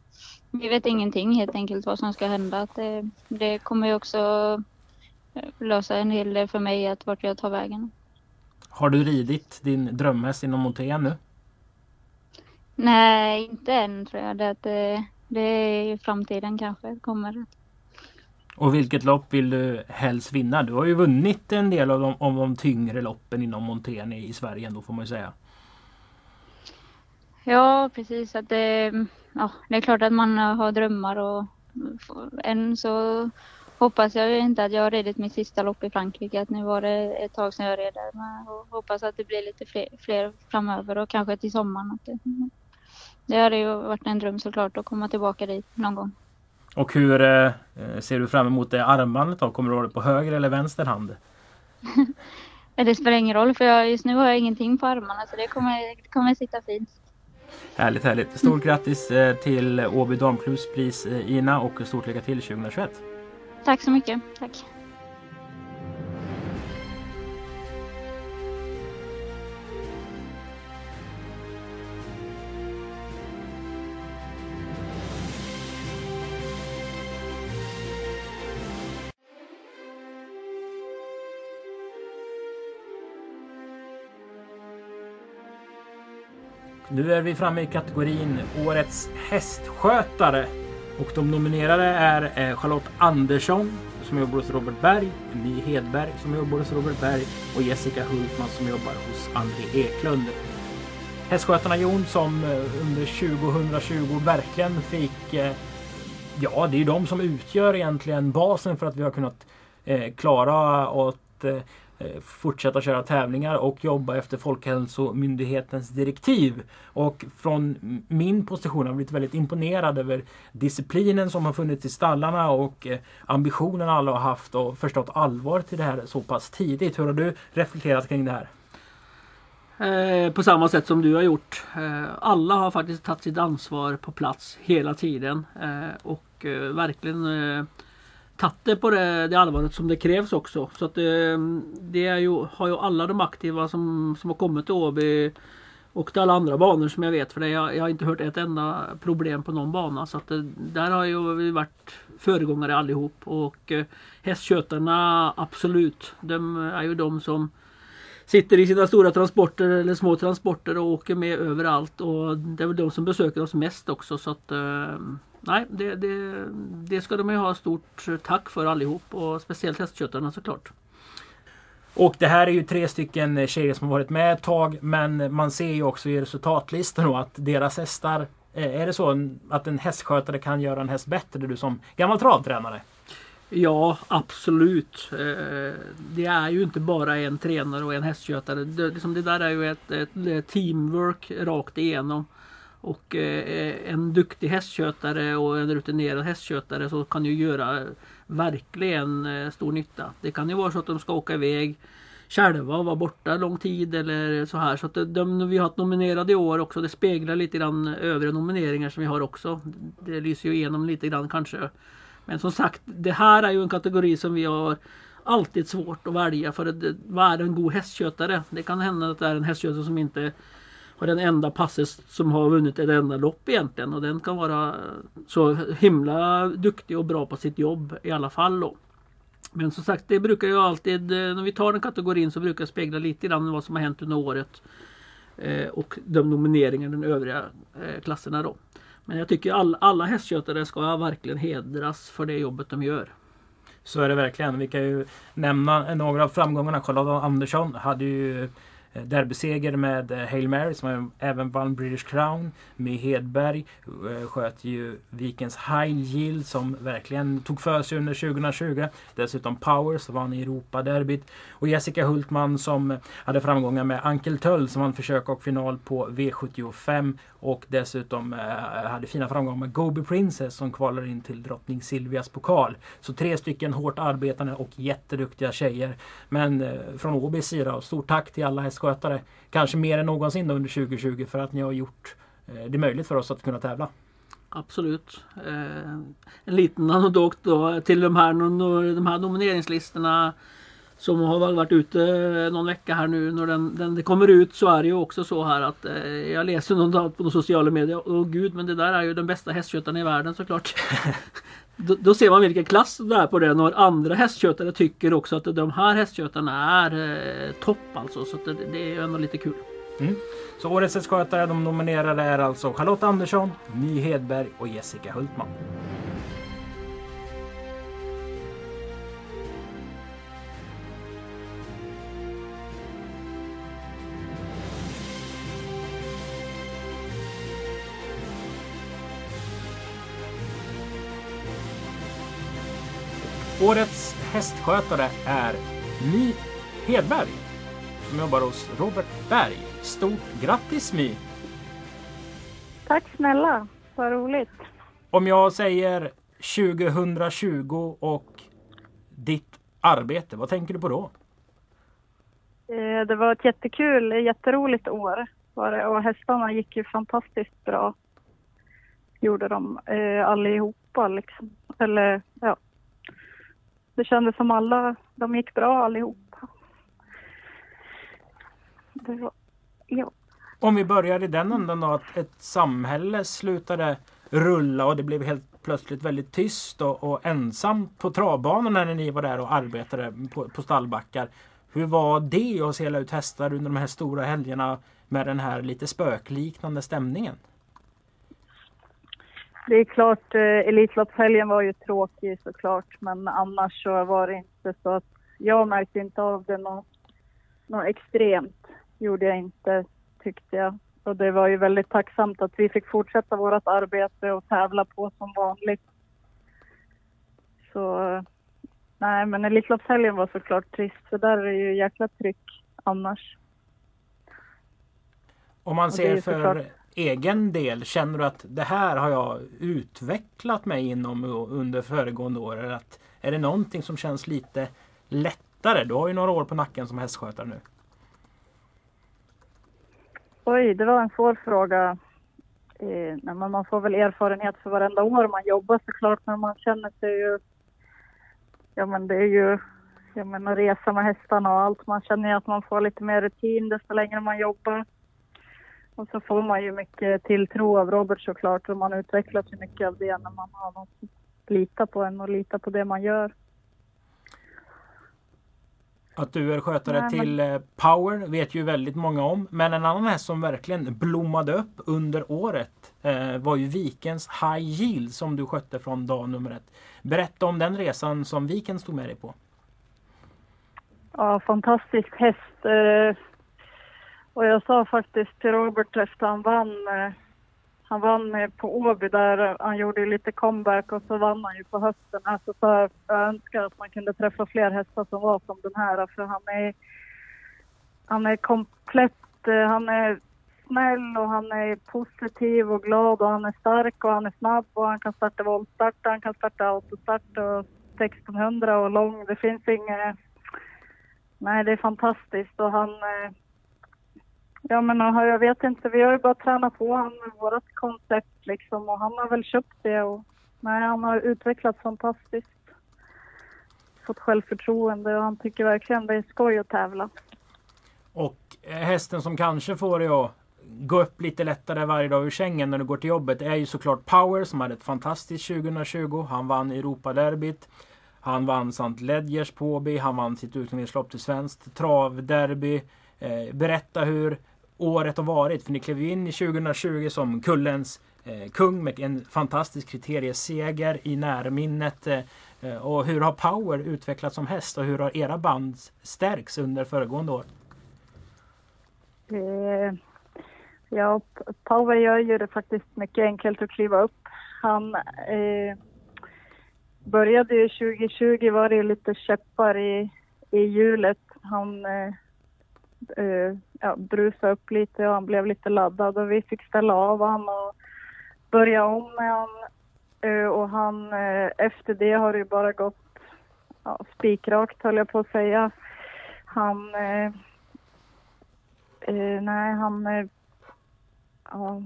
vi vet ingenting helt enkelt vad som ska hända. Att det, det kommer ju också eh, lösa en hel del för mig att vart jag tar vägen. Har du ridit din drömhäst inom monté nu? Nej, inte än tror jag. Det, det, det är framtiden kanske kommer. Och vilket lopp vill du helst vinna? Du har ju vunnit en del av de, av de tyngre loppen inom montén i, i Sverige ändå får man ju säga. Ja precis. Att det, ja, det är klart att man har drömmar och än så hoppas jag inte att jag har ridit mitt sista lopp i Frankrike. Att nu var det ett tag sedan jag red där. Men hoppas att det blir lite fler, fler framöver och kanske till sommaren. Att det, det hade ju varit en dröm såklart att komma tillbaka dit någon gång. Och hur eh, ser du fram emot det armbandet då? Kommer du ha det på höger eller vänster hand? [laughs] det spelar ingen roll för jag, just nu har jag ingenting på armarna så det kommer, det kommer sitta fint. Härligt, härligt. Stort grattis eh, till Åby Damklubbs pris eh, Ina och stort lycka till 2021. Tack så mycket. Tack. Nu är vi framme i kategorin Årets hästskötare. Och de nominerade är eh, Charlotte Andersson som jobbar hos Robert Berg, My Hedberg som jobbar hos Robert Berg och Jessica Hultman som jobbar hos André Eklund. Hästskötarna Jon som eh, under 2020 verkligen fick eh, Ja, det är ju de som utgör egentligen basen för att vi har kunnat klara att Eh, fortsätta köra tävlingar och jobba efter Folkhälsomyndighetens direktiv. Och från min position har jag blivit väldigt imponerad över disciplinen som har funnits i stallarna och eh, ambitionen alla har haft och förstått allvar till det här så pass tidigt. Hur har du reflekterat kring det här? Eh, på samma sätt som du har gjort. Eh, alla har faktiskt tagit sitt ansvar på plats hela tiden eh, och eh, verkligen tagit det på det, det allvaret som det krävs också. Så att ehm, det är ju, har ju alla de aktiva som, som har kommit till Åby och till alla andra banor som jag vet. För det, jag, jag har inte hört ett enda problem på någon bana. Så att det, där har ju vi varit föregångare allihop. Och eh, hästskötarna absolut. De är ju de som sitter i sina stora transporter eller små transporter och åker med överallt. Och det är väl de som besöker oss mest också. Så att, eh, nej, det, det, det ska de ju ha stort tack för allihop. Och speciellt hästskötarna såklart. Och det här är ju tre stycken tjejer som har varit med ett tag men man ser ju också i resultatlistan att deras hästar eh, Är det så att en hästskötare kan göra en häst bättre du som gammal travtränare? Ja absolut. Eh, Det är ju inte bara en tränare och en hästskötare. Det, liksom det där är ju ett, ett teamwork rakt igenom. Och eh, eh, en duktig hästskötare och en rutinerad hästskötare så kan ju göra verkligen eh, stor nytta. Det kan ju vara så att de ska åka iväg själva och vara borta lång tid eller så här. Så att de, vi har haft nominerade i år också, det speglar lite grann övriga nomineringar som vi har också. Det lyser ju igenom lite grann kanske. Men som sagt, det här är ju en kategori som vi har alltid svårt att välja för att vad är en god hästskötare? Det kan hända att det är en hästskötare som inte har den enda passes som har vunnit ett enda lopp egentligen och den kan vara så himla duktig och bra på sitt jobb i alla fall då. Men som sagt det brukar ju alltid, eh, när vi tar den kategorin så brukar det spegla lite grann vad som har hänt under året. Eh, och de nomineringar den övriga eh, klasserna då. Men jag tycker all, alla hästskötare ska verkligen hedras för det jobbet de gör. Så är det verkligen. Vi kan ju nämna några av framgångarna. Charlotta Andersson hade ju Eh, derbyseger med eh, Hail Mary som även vann British Crown. My Hedberg eh, sköt ju Vikens High Yield som verkligen tog för sig under 2020. Dessutom Power som vann Europa-derbyt. Och Jessica Hultman som hade framgångar med Ankel Töll som vann försök och final på V75. Och dessutom eh, hade fina framgångar med Gobi Princess som kvalar in till drottning Silvias pokal. Så tre stycken hårt arbetande och jätteduktiga tjejer. Men eh, från Åbys sida, stort tack till alla hästskötare. Kanske mer än någonsin under 2020 för att ni har gjort eh, det möjligt för oss att kunna tävla. Absolut. Eh, en liten anekdot då till de här, de här nomineringslistorna som har varit ute någon vecka här nu. När den, den det kommer ut så är det ju också så här att eh, jag läser någon dag på de sociala medier. Åh gud, men det där är ju den bästa hästskötaren i världen såklart. [laughs] då, då ser man vilken klass det är på den och andra hästskötare tycker också att de här hästskötarna är eh, topp alltså. Så att det, det är ju ändå lite kul. Mm. Så årets hästskötare, de nominerade är alltså Charlotte Andersson, My Hedberg och Jessica Hultman. Årets hästskötare är My Hedberg som jobbar hos Robert Berg. Stort grattis My! Tack snälla, vad roligt. Om jag säger 2020 och ditt arbete, vad tänker du på då? Eh, Det var ett jättekul, jätteroligt år var det och hästarna gick ju fantastiskt bra. Gjorde de eh, allihopa liksom. Eller ja. Det kändes som alla, de gick bra allihopa. Det var, ja. Om vi börjar i den änden då att ett samhälle slutade rulla och det blev helt plötsligt väldigt tyst och, och ensamt på travbanorna när ni var där och arbetade på, på stallbackar. Hur var det att sela ut hästar under de här stora helgerna med den här lite spökliknande stämningen? Det är klart, eh, Elitloppshelgen var ju tråkig såklart, men annars så var det inte så att jag märkte inte av det något, något extremt. Gjorde jag inte, tyckte jag. Och det var ju väldigt tacksamt att vi fick fortsätta vårt arbete och tävla på som vanligt. Så nej, men Elitloppshelgen var såklart trist för där är det ju jäkla tryck annars. Om man ser för såklart- egen del, känner du att det här har jag utvecklat mig inom under föregående år? Eller att, är det någonting som känns lite lättare? Du har ju några år på nacken som hästskötare nu. Oj, det var en svår fråga. Eh, men man får väl erfarenhet för varenda år man jobbar såklart, men man känner sig ju... Ja, men det är ju... Jag menar resa med hästarna och allt. Man känner ju att man får lite mer rutin desto längre man jobbar. Och så får man ju mycket tilltro av Robert såklart och man utvecklas ju mycket av det när man har någon som litar på en och litar på det man gör. Att du är skötare Nej, men- till eh, Power vet ju väldigt många om. Men en annan häst som verkligen blommade upp under året eh, var ju Vikens High Yield som du skötte från dag nummer ett. Berätta om den resan som Viken stod med dig på. Ja, fantastisk häst. eh, och jag sa faktiskt till Robert efter han vann, eh, han vann på Åby där, eh, han gjorde ju lite comeback och så vann han ju på hösten här. Så sa jag, jag önskar att man kunde träffa fler hästar som var som den här för han är, han är komplett, eh, han är snäll och han är positiv och glad och han är stark och han är snabb och han kan starta voltstart, han kan starta autostart och 1600 och lång. Det finns inget Nej, det är fantastiskt och han... Ja men jag vet inte, vi har ju bara tränat på honom med vårt koncept liksom och han har väl köpt det och... Nej, han har utvecklats fantastiskt. Fått självförtroende och han tycker verkligen det är skoj att tävla. Och eh, hästen som kanske får dig att gå upp lite lättare varje dag ur sängen när du går till jobbet är ju såklart Power som hade ett fantastiskt 2020. Han vann Europaderbyt. Han vann St. Ledgers på Åby. Han vann sitt utgångslopp till svenskt travderby. Eh, berätta hur året har varit. För ni klev ju in i 2020 som kullens eh, kung med en fantastisk kriterieseger i närminnet. Eh, eh, och hur har Power utvecklats som häst och hur har era band stärkts under föregående år? Eh, Ja, Power gör ju det faktiskt mycket enkelt att kliva upp. Han eh, började ju 2020 var det ju lite käppar i, i hjulet. Han eh, eh, ja, brusade upp lite och han blev lite laddad och vi fick ställa av honom och börja om med honom. Eh, och han, eh, efter det har det ju bara gått ja, spikrakt höll jag på att säga. Han, eh, eh, nej han, eh, ja,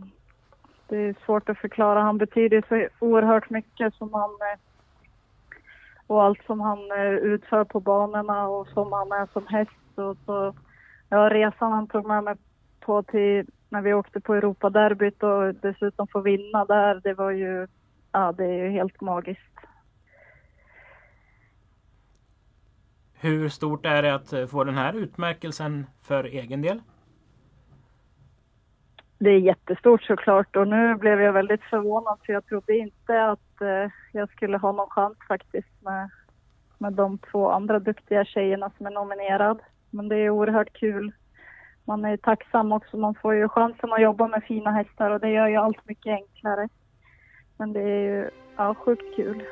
det är svårt att förklara. Han betyder så oerhört mycket som han eh, och allt som han eh, utför på banorna och som han är som häst. Och så, ja, resan han tog med mig på till när vi åkte på Europaderbyt och dessutom få vinna där, det var ju, ja det är ju helt magiskt. Hur stort är det att få den här utmärkelsen för egen del? Det är jättestort såklart och nu blev jag väldigt förvånad för jag trodde inte att eh, jag skulle ha någon chans faktiskt med, med de två andra duktiga tjejerna som är nominerad. Men det är oerhört kul. Man är tacksam också, man får ju chansen att jobba med fina hästar och det gör ju allt mycket enklare. Men det är ju ja, sjukt kul.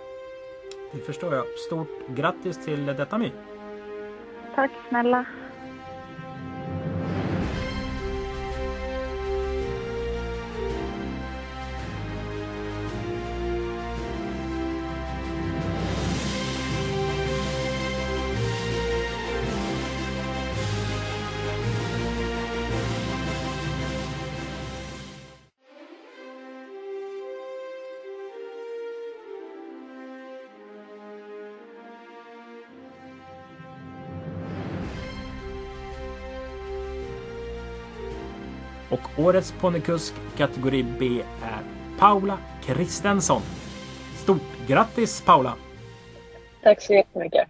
Det förstår jag. Stort grattis till detta My. Tack snälla. Årets ponnykusk kategori B är Paula Kristensson. Stort grattis Paula! Tack så jättemycket.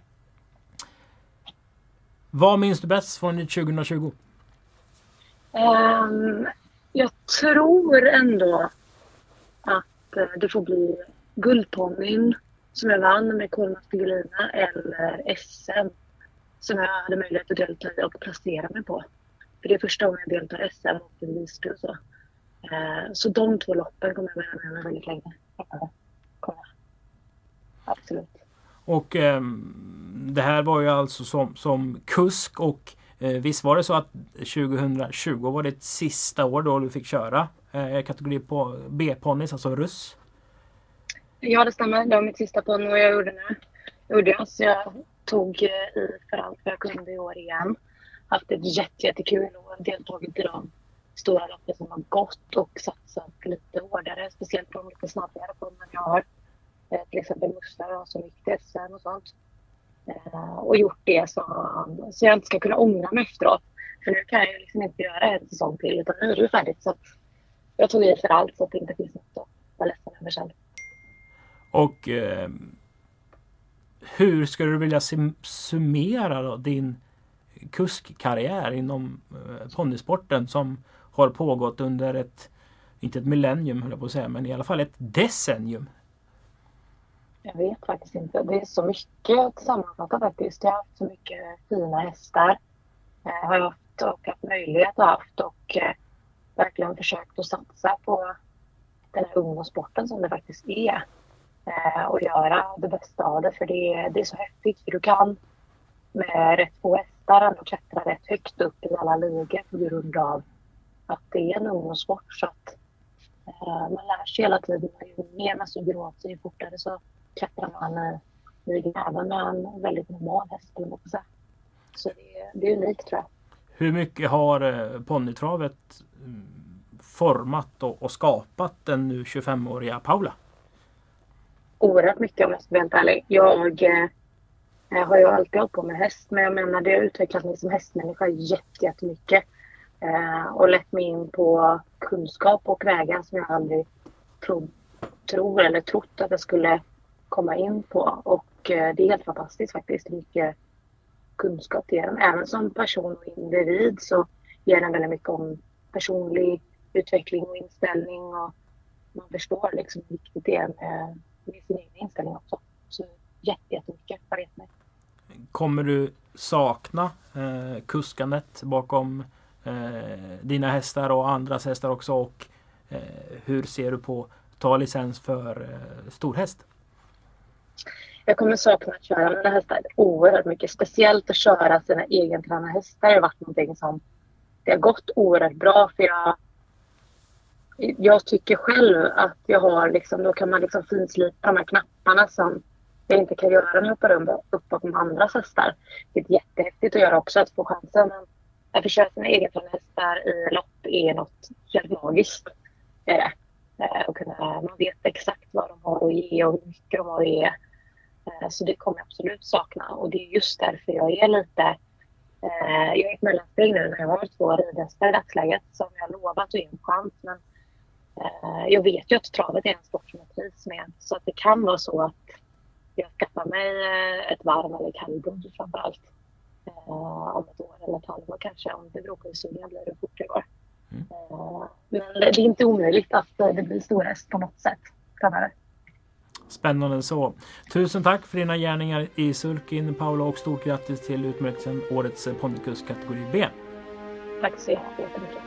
Vad minns du bäst från 2020? Ehm, jag tror ändå att eh, det får bli Guldponnyn som jag vann med Kolmar Spigolina eller SM som jag hade möjlighet att delta i och placera mig på. För det är första gången jag deltar SM och Visby och så. Eh, så de två loppen kommer jag bära med mig väldigt länge. Absolut. Och eh, det här var ju alltså som, som kusk och eh, visst var det så att 2020 var det sista år då du fick köra eh, kategori på B-ponnys, alltså russ? Ja, det stämmer. Det var mitt sista ponny och jag gjorde nu. Gjorde jag, så jag tog eh, i för allt vad jag kunde i år igen. Haft ett jätte, år och deltagit i de stora loppen som har gått och satsat lite hårdare. Speciellt på de lite snabbare formen jag har. Eh, till exempel Mussar som gick till SM och sånt. Eh, och gjort det så, så jag inte ska kunna ångra mig efteråt. För nu kan jag ju liksom inte göra en säsong till utan nu är det ju färdigt. Så att jag tog i för allt så att det inte finns något att vara ledsen över sen. Och eh, hur skulle du vilja summera då din kuskkarriär inom eh, ponnysporten som har pågått under ett, inte ett millennium höll jag på att säga, men i alla fall ett decennium? Jag vet faktiskt inte. Det är så mycket att sammanfatta faktiskt. Jag har haft så mycket fina hästar. Eh, har jag haft och haft möjlighet att haft och eh, verkligen försökt att satsa på den här ungdomssporten som det faktiskt är. Eh, och göra det bästa av det för det, det är så häftigt för du kan med rätt få hästar ändå klättra rätt högt upp i alla ligor på grund av att det är en ungdomssport. Så att, eh, man lär sig hela tiden. Ju mer man suger åt sig, ju fortare så klättrar man i ligorna även med en väldigt normal häst. eller man säga. Så det, det är unikt tror jag. Hur mycket har eh, ponnytravet mm, format och, och skapat den nu 25-åriga Paula? oerhört mycket om jag ska vara helt ärlig. Jag eh, jag har ju alltid hållit på med häst men jag menar det har utvecklat mig som hästmänniska jättemycket. Eh, och lett mig in på kunskap och vägar som jag aldrig tro, tror eller trott att jag skulle komma in på. Och eh, det är helt fantastiskt faktiskt hur mycket kunskap det ger en. Även som person och individ så ger den väldigt mycket om personlig utveckling och inställning och man förstår liksom hur viktigt det är med, med sin egen inställning också. Så jättemycket mig. Kommer du sakna eh, kuskandet bakom eh, dina hästar och andras hästar också? Och eh, hur ser du på att ta licens för eh, storhäst? Jag kommer sakna att köra mina hästar oerhört mycket. Speciellt att köra sina egentränade hästar har varit någonting som det har gått oerhört bra för jag jag tycker själv att jag har liksom, då kan man liksom finslipa de här knapparna som jag inte kan göra när jag uppåt med andras hästar. Det är jättehäftigt att göra också, att få chansen. Att få köra sina egna hästar i lopp är något helt magiskt. Är det. Eh, och kunna, man vet exakt vad de har att ge och hur mycket de har att ge. Eh, så det kommer jag absolut sakna och det är just därför jag är lite eh, jag är i ett mellansteg nu när jag har två ridhästar i dagsläget som jag har lovat att ge en chans. Men jag vet ju att travet är en sport som jag trivs med. Så att det kan vara så att jag skaffar mig eh, ett varv eller kallblod framför allt. Eh, om ett år eller ett halvår kanske. Om det beror på hur sugen jag blir och hur fort det går. Eh, men det är inte omöjligt att det blir storhäst på något sätt framöver. Spännande så. Tusen tack för dina gärningar i sulkin Paula och stort grattis till utmärkelsen Årets ponnykusk kategori B. Tack så jättemycket.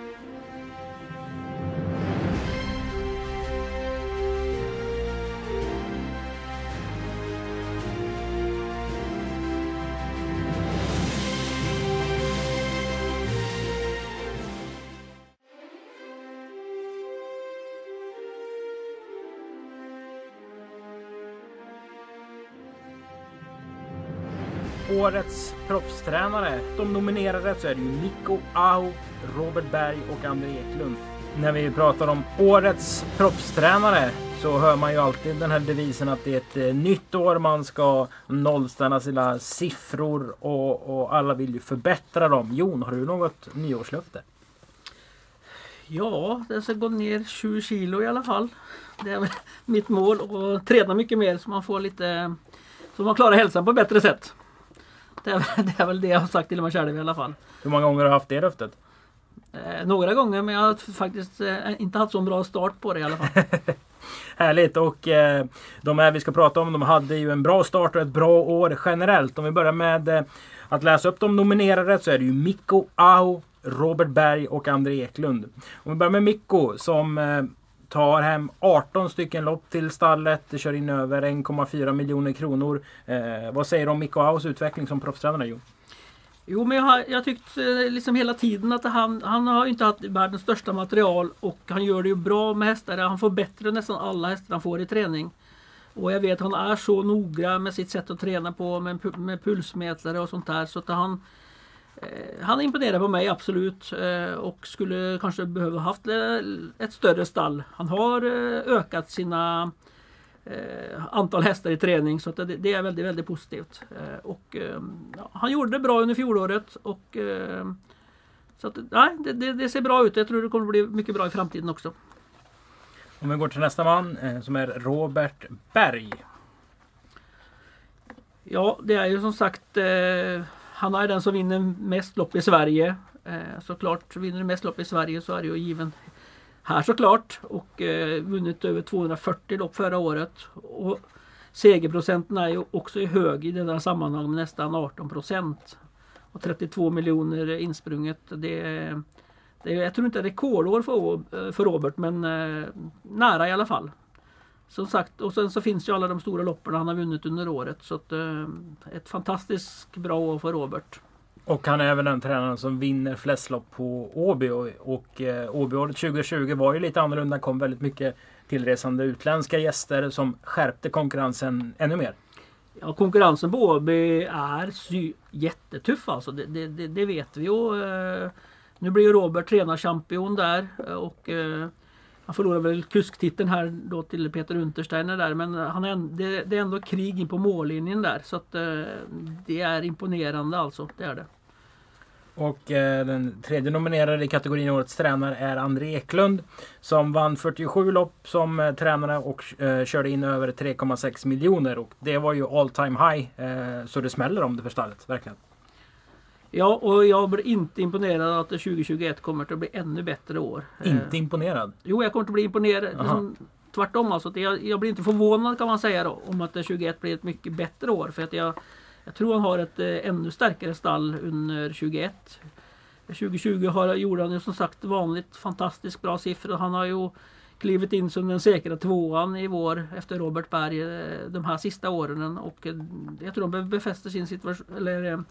Årets proffstränare. De nominerade så är det ju Mikko Aho, Robert Berg och André Eklund. När vi pratar om årets proffstränare så hör man ju alltid den här devisen att det är ett eh, nytt år. Man ska nollställa sina siffror och, och alla vill ju förbättra dem. Jon, har du något nyårslöfte? Ja, det ska gå ner 20 kilo i alla fall. Det är mitt mål och träna mycket mer så man får lite så man klarar hälsan på ett bättre sätt. Det är, väl- det är väl det jag har sagt till mig själv i alla fall. Hur många gånger har du haft det löftet? Eh, några gånger men jag har faktiskt eh, inte haft så bra start på det i alla fall. [laughs] Härligt och eh, de här vi ska prata om de hade ju en bra start och ett bra år generellt. Om vi börjar med eh, att läsa upp de nominerade så är det ju Mikko Aho, Robert Berg och André Eklund. Om vi börjar med Mikko som eh, tar hem 18 stycken lopp till stallet. Det kör in över 1,4 miljoner kronor. Eh, vad säger du om Mikko Aos utveckling som proffstränare? Jo? Jo, men jag har jag tyckt eh, liksom hela tiden att han, han har inte haft världens största material och han gör det ju bra med hästar. Han får bättre än nästan alla hästar han får i träning. Och jag vet att han är så noggrann med sitt sätt att träna på med, med pulsmätare och sånt där. Så att han, eh, han imponerar på mig absolut eh, och skulle kanske behöva haft eh, ett större stall. Han har eh, ökat sina eh, antal hästar i träning så det, är väldigt, väldigt positivt. Eh, och, ja, han gjorde det bra under fjolåret och så att, nej, det, det, ser bra ut. Jag tror det kommer bli mycket bra i framtiden också. Om vi går till nästa man eh, som är Robert Berg. Ja, det är ju som sagt eh, han är den som vinner mest lopp i Sverige. Eh, såklart vinner du mest lopp i Sverige så är det ju given här såklart. Och eh, vunnit över 240 lopp förra året. Och segerprocenten är ju också hög i det här sammanhanget, nästan 18 procent. Och 32 miljoner insprunget. Det det jag tror inte rekordår för, för Robert men eh, nära i alla fall. Som sagt, och sen så finns ju alla de stora loppen han har vunnit under året. Så att, eh, ett fantastiskt bra år för Robert. Och han är även den tränaren som vinner flest lopp på Åby. Och, och eh, Åbyåret 2020 var ju lite annorlunda. kom väldigt mycket tillresande utländska gäster som skärpte konkurrensen ännu mer. Ja, konkurrensen på Åby är jättetuff alltså. Det, det, det vet vi. Och, eh, nu blir ju Robert tränarchampion där och eh, han förlorade väl kusktiteln här då till Peter Untersteiner där men han är, det, det, är ändå krig in på mållinjen där så att eh, det är imponerande alltså. Det är det. Och eh, den tredje nominerade i kategorin Årets tränare är André Eklund. Som vann 47 lopp som eh, tränare och eh, körde in över 3,6 miljoner. Och det var ju all time high. Eh, så det smäller om det för stallet, verkligen. Ja, och jag blir inte imponerad att 2021 kommer att bli ännu bättre år. Inte eh, imponerad? Jo, jag kommer att bli imponerad. Liksom, tvärtom alltså. Jag, jag, blir inte förvånad kan man säga då, om att 2021 blir ett mycket bättre år. För att jag, jag tror han har ett eh, ännu starkare stall under 21. 2020 har, gjorde han ju som sagt vanligt fantastiskt bra siffror. Han har ju klivit in som den säkra tvåan i vår efter Robert Berg eh, de här sista åren. Och jag tror de befäster sin situation, eller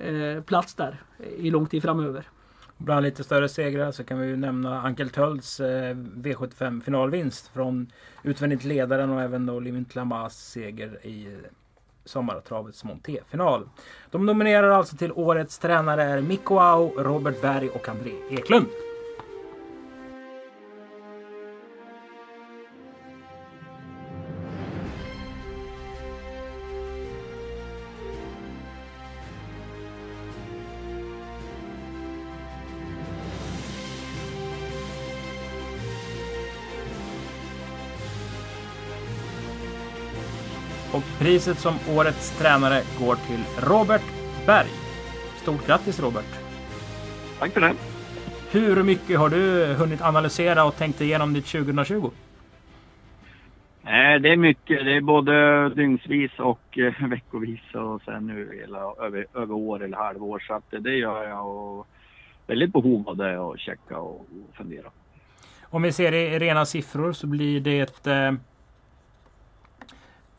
Eh, plats där i lång tid framöver. Bland lite större segrar så kan vi ju nämna Ankel Tölds eh, V75 finalvinst från utvändigt ledaren och även då Limit Lamas seger i eh, sommartravets Monté-final. De nominerar alltså till årets tränare är Mikko Au, Robert Berg och André Eklund. Priset som årets tränare går till Robert Berg. Stort grattis Robert! Tack för det! Hur mycket har du hunnit analysera och tänkt igenom ditt 2020? Det är mycket. Det är både dygnsvis och eh, veckovis och sen nu hela, över, över år eller halvår. Så att det gör jag och väldigt behov av det att checka och fundera. Om vi ser det i rena siffror så blir det ett eh,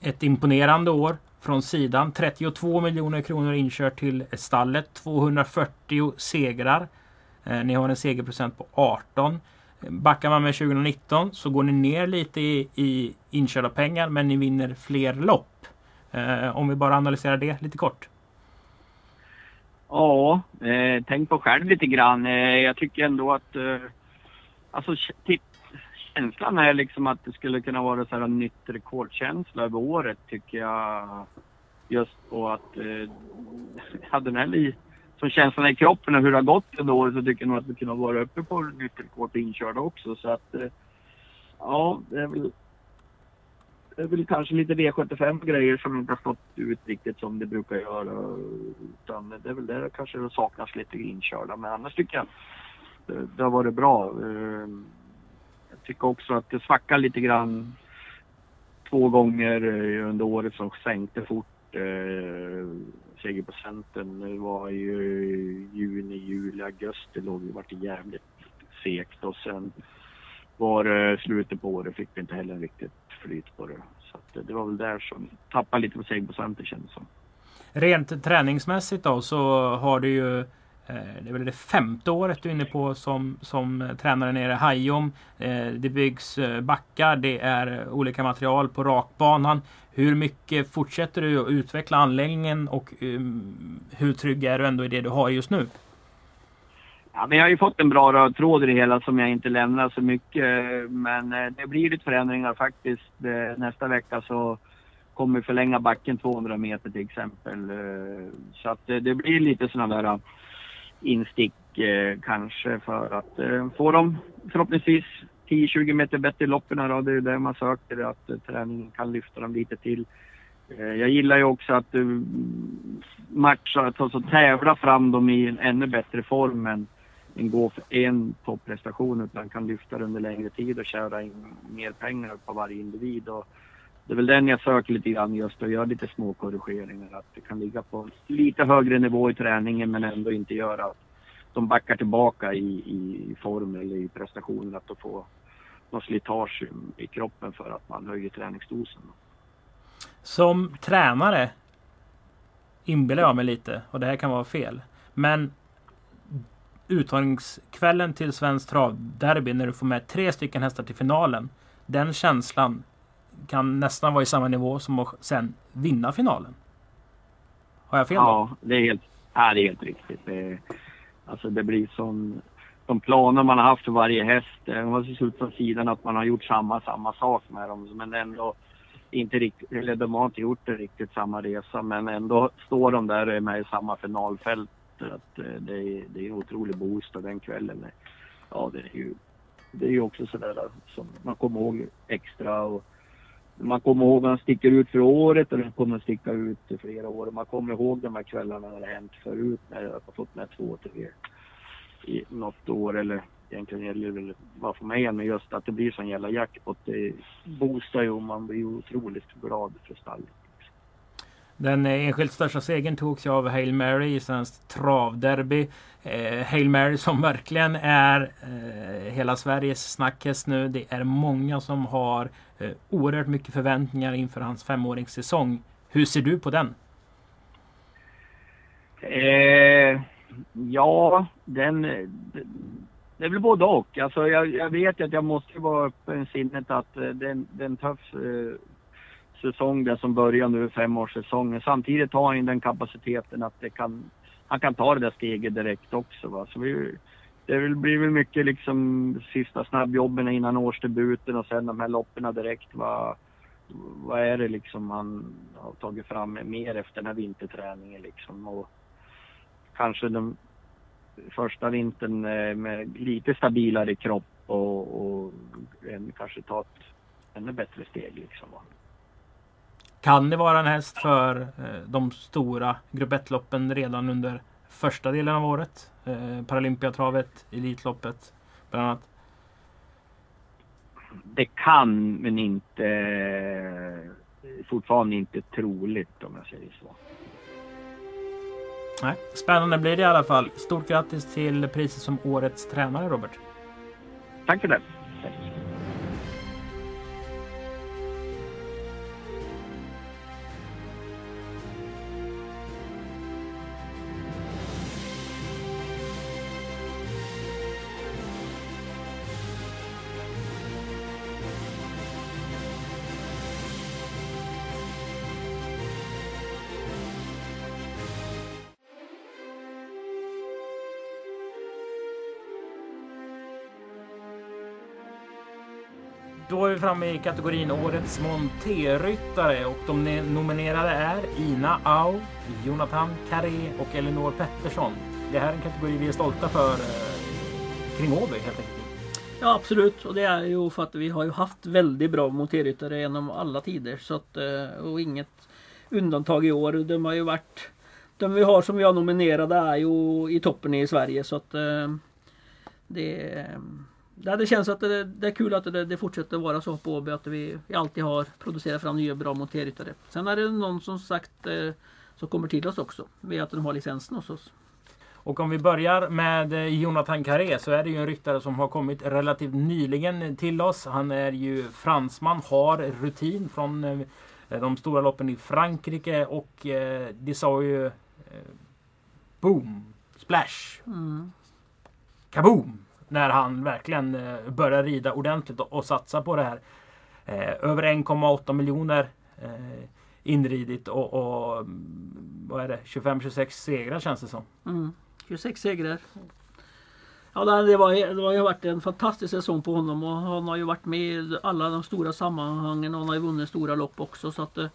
ett imponerande år från sidan. 32 miljoner kronor inkört till stallet. 240 segrar. Eh, ni har en segerprocent på 18. Backar man med 2019 så går ni ner lite i, i inkörda pengar men ni vinner fler lopp. Eh, om vi bara analyserar det lite kort. Ja, eh, tänk på själv lite grann. Eh, jag tycker ändå att eh, Alltså känslan är liksom att det skulle kunna vara så här en nytt rekordkänsla över året tycker jag. Just på att eh, [laughs] hade den här som känslan i kroppen och hur det har gått under året så tycker jag nog att vi kunde vara uppe på nytt rekord på inkörda också. Så att eh, ja, det är väl det är väl kanske lite V75 grejer som inte har stått ut riktigt som det brukar göra. Utan det är väl där det kanske saknas lite inkörda. Men annars tycker jag det, det har varit bra. Eh, Tycker också att det svackar lite grann två gånger eh, under året som sänkte fort eh, segerprocenten. Det var ju juni, juli, augusti låg det vart jävligt segt och sen var det slutet på året fick vi inte heller riktigt flyt på det. Så att, eh, det var väl där som tappade lite på segerprocenten kändes det som. Rent träningsmässigt då så har du ju Eh, det är väl det femte året du är inne på som, som eh, tränare nere i Hajom. Eh, det byggs backar, det är olika material på rakbanan. Hur mycket fortsätter du att utveckla anläggningen och um, hur trygg är du ändå i det du har just nu? Ja, men jag har ju fått en bra röd tråd i det hela som jag inte lämnar så mycket. Men det blir lite förändringar faktiskt. Nästa vecka så kommer vi förlänga backen 200 meter till exempel. Så att det blir lite sådana där instick eh, kanske för att eh, få dem förhoppningsvis 10-20 meter bättre i loppen. Det är det man söker, att eh, träningen kan lyfta dem lite till. Eh, jag gillar ju också att matcha, alltså tävla fram dem i en ännu bättre form än en gå för en topprestation utan kan lyfta det under längre tid och köra in mer pengar på varje individ. Och det är väl den jag söker lite grann just och göra lite små korrigeringar. Att det kan ligga på lite högre nivå i träningen men ändå inte göra att de backar tillbaka i, i form eller i prestationen. Att de får något slitage i kroppen för att man höjer träningsdosen. Som tränare inbillar jag mig lite och det här kan vara fel. Men uttagningskvällen till Svenskt Travderby när du får med tre stycken hästar till finalen. Den känslan kan nästan vara i samma nivå som att sen vinna finalen. Har jag fel då? Ja, det är helt, ja, det är helt riktigt. Det, alltså det blir som de planer man har haft för varje häst. Eh, det har sett ut från sidan att man har gjort samma, samma sak med dem. Men ändå inte riktigt, eller de har inte gjort det riktigt samma resa. Men ändå står de där med i samma finalfält att eh, det är, det är en otrolig boost och den kvällen. Ja, det är ju, det är ju också sådär som man kommer ihåg extra och man kommer ihåg att han sticker ut för året och den kommer att sticka ut i flera år. Man kommer ihåg de här kvällarna när det hänt förut när jag har fått med två, tre i något år eller egentligen gäller det bara för mig men just att det blir sån jävla jackpot det boostar ju och man blir otroligt glad för stallet. Den eh, enskilt största segern togs av Hail Mary i svenskt travderby. Eh, Hail Mary som verkligen är eh, hela Sveriges snackhäst nu. Det är många som har Eh, oerhört mycket förväntningar inför hans femåringssäsong. Hur ser du på den? Eh, ja, den... Det är väl både och. Alltså jag, jag vet att jag måste vara öppen i sinnet att eh, det är en tuff eh, säsong där som börjar nu, femårssäsongen. Samtidigt har han den kapaciteten att det kan, han kan ta det där steget direkt också. Va? Så vi, det blir väl mycket liksom sista snabbjobben innan årsdebuten och sen de här loppen direkt. Vad, Vad är det liksom han har tagit fram mer efter den här vinterträningen liksom? Och kanske den första vintern eh, med lite stabilare kropp och, och en, kanske ta ett ännu bättre steg liksom. Kan det vara en häst för eh, de stora grupp 1-loppen redan under första delen av året? Eh, Paralympiatravet, Elitloppet bland annat. Det kan men inte fortfarande inte troligt om jag säger så. Nej, spännande blir det i alla fall. Stort grattis till priset som årets tränare Robert. Tack för det. Framme i kategorin Årets monterryttare och de nominerade är Ina Au, Jonathan Carré och Elinor Pettersson. Det här är en kategori vi är stolta för eh, kring Åby helt enkelt. Ja absolut och det är ju för att vi har ju haft väldigt bra monterryttare genom alla tider så att, eh, och inget undantag i år. De har ju varit de vi har som vi har nominerade är ju i toppen i Sverige så att eh, det eh, Ja, det känns att det, det är kul att det, det fortsätter vara så på Åby att vi, alltid har producerat fram nya bra monterryttare. Sen är det någon som sagt eh, som kommer till oss också med att de har licensen hos oss. Och om vi börjar med eh, Jonathan Carré så är det ju en ryttare som har kommit relativt nyligen till oss. Han är ju fransman, har rutin från eh, de stora loppen i Frankrike och det sa ju boom, splash, Mm. kaboom när han verkligen eh, börjar rida ordentligt och satsa på det här. Eh, över 1,8 miljoner eh, inridit och, och vad är det 25-26 segrar känns det som. Mm. 26 segrar. Ja, det, var, det har ju varit en fantastisk säsong på honom och han har ju varit med i alla de stora sammanhangen och han har ju vunnit stora lopp också. Så att, eh,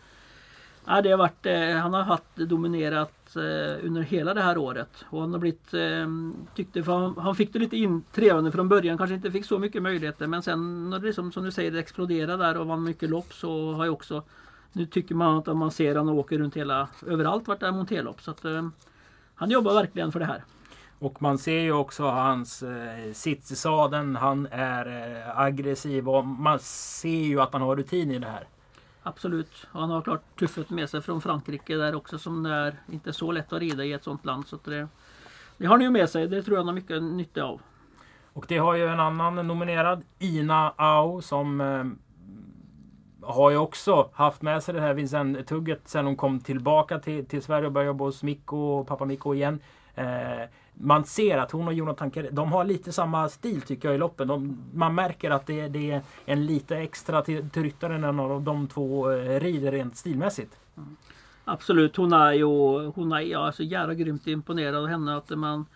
ja, det har varit, eh, han har haft dominerat eh, under hela det här året. Och han har blivit, eh, tyckte, han, han fick det lite intrevande från början, kanske inte fick så mycket möjligheter men sen när det liksom, som du säger det exploderade där och vann mycket lopp så har jag också nu tycker man att man ser honom åker runt hela, överallt vart det är monterlopp. Så att, han jobbar verkligen för det här. Och man ser ju också hans eh, sits i sadeln. Han är eh, aggressiv och man ser ju att han har rutin i det här. Absolut. Han har klart tuffet med sig från Frankrike där också som är inte så lätt att rida i ett sånt land. Så det, det har han ju med sig. Det tror jag han har mycket nytta av. Och det har ju en annan nominerad, Ina Au, som eh, har ju också haft med sig det här Vincent-tugget sen hon kom tillbaka till, till Sverige och började jobba hos Mikko och pappa Mikko igen. Eh, man ser att hon och Jonathan Carré, de har lite samma stil tycker jag i loppen. De, man märker att det, det, är en lite extra till, till ryttaren än av de två eh, rider rent stilmässigt. Mm. Absolut, hon är ju hon är, ja, så jävla grymt imponerad av henne. att man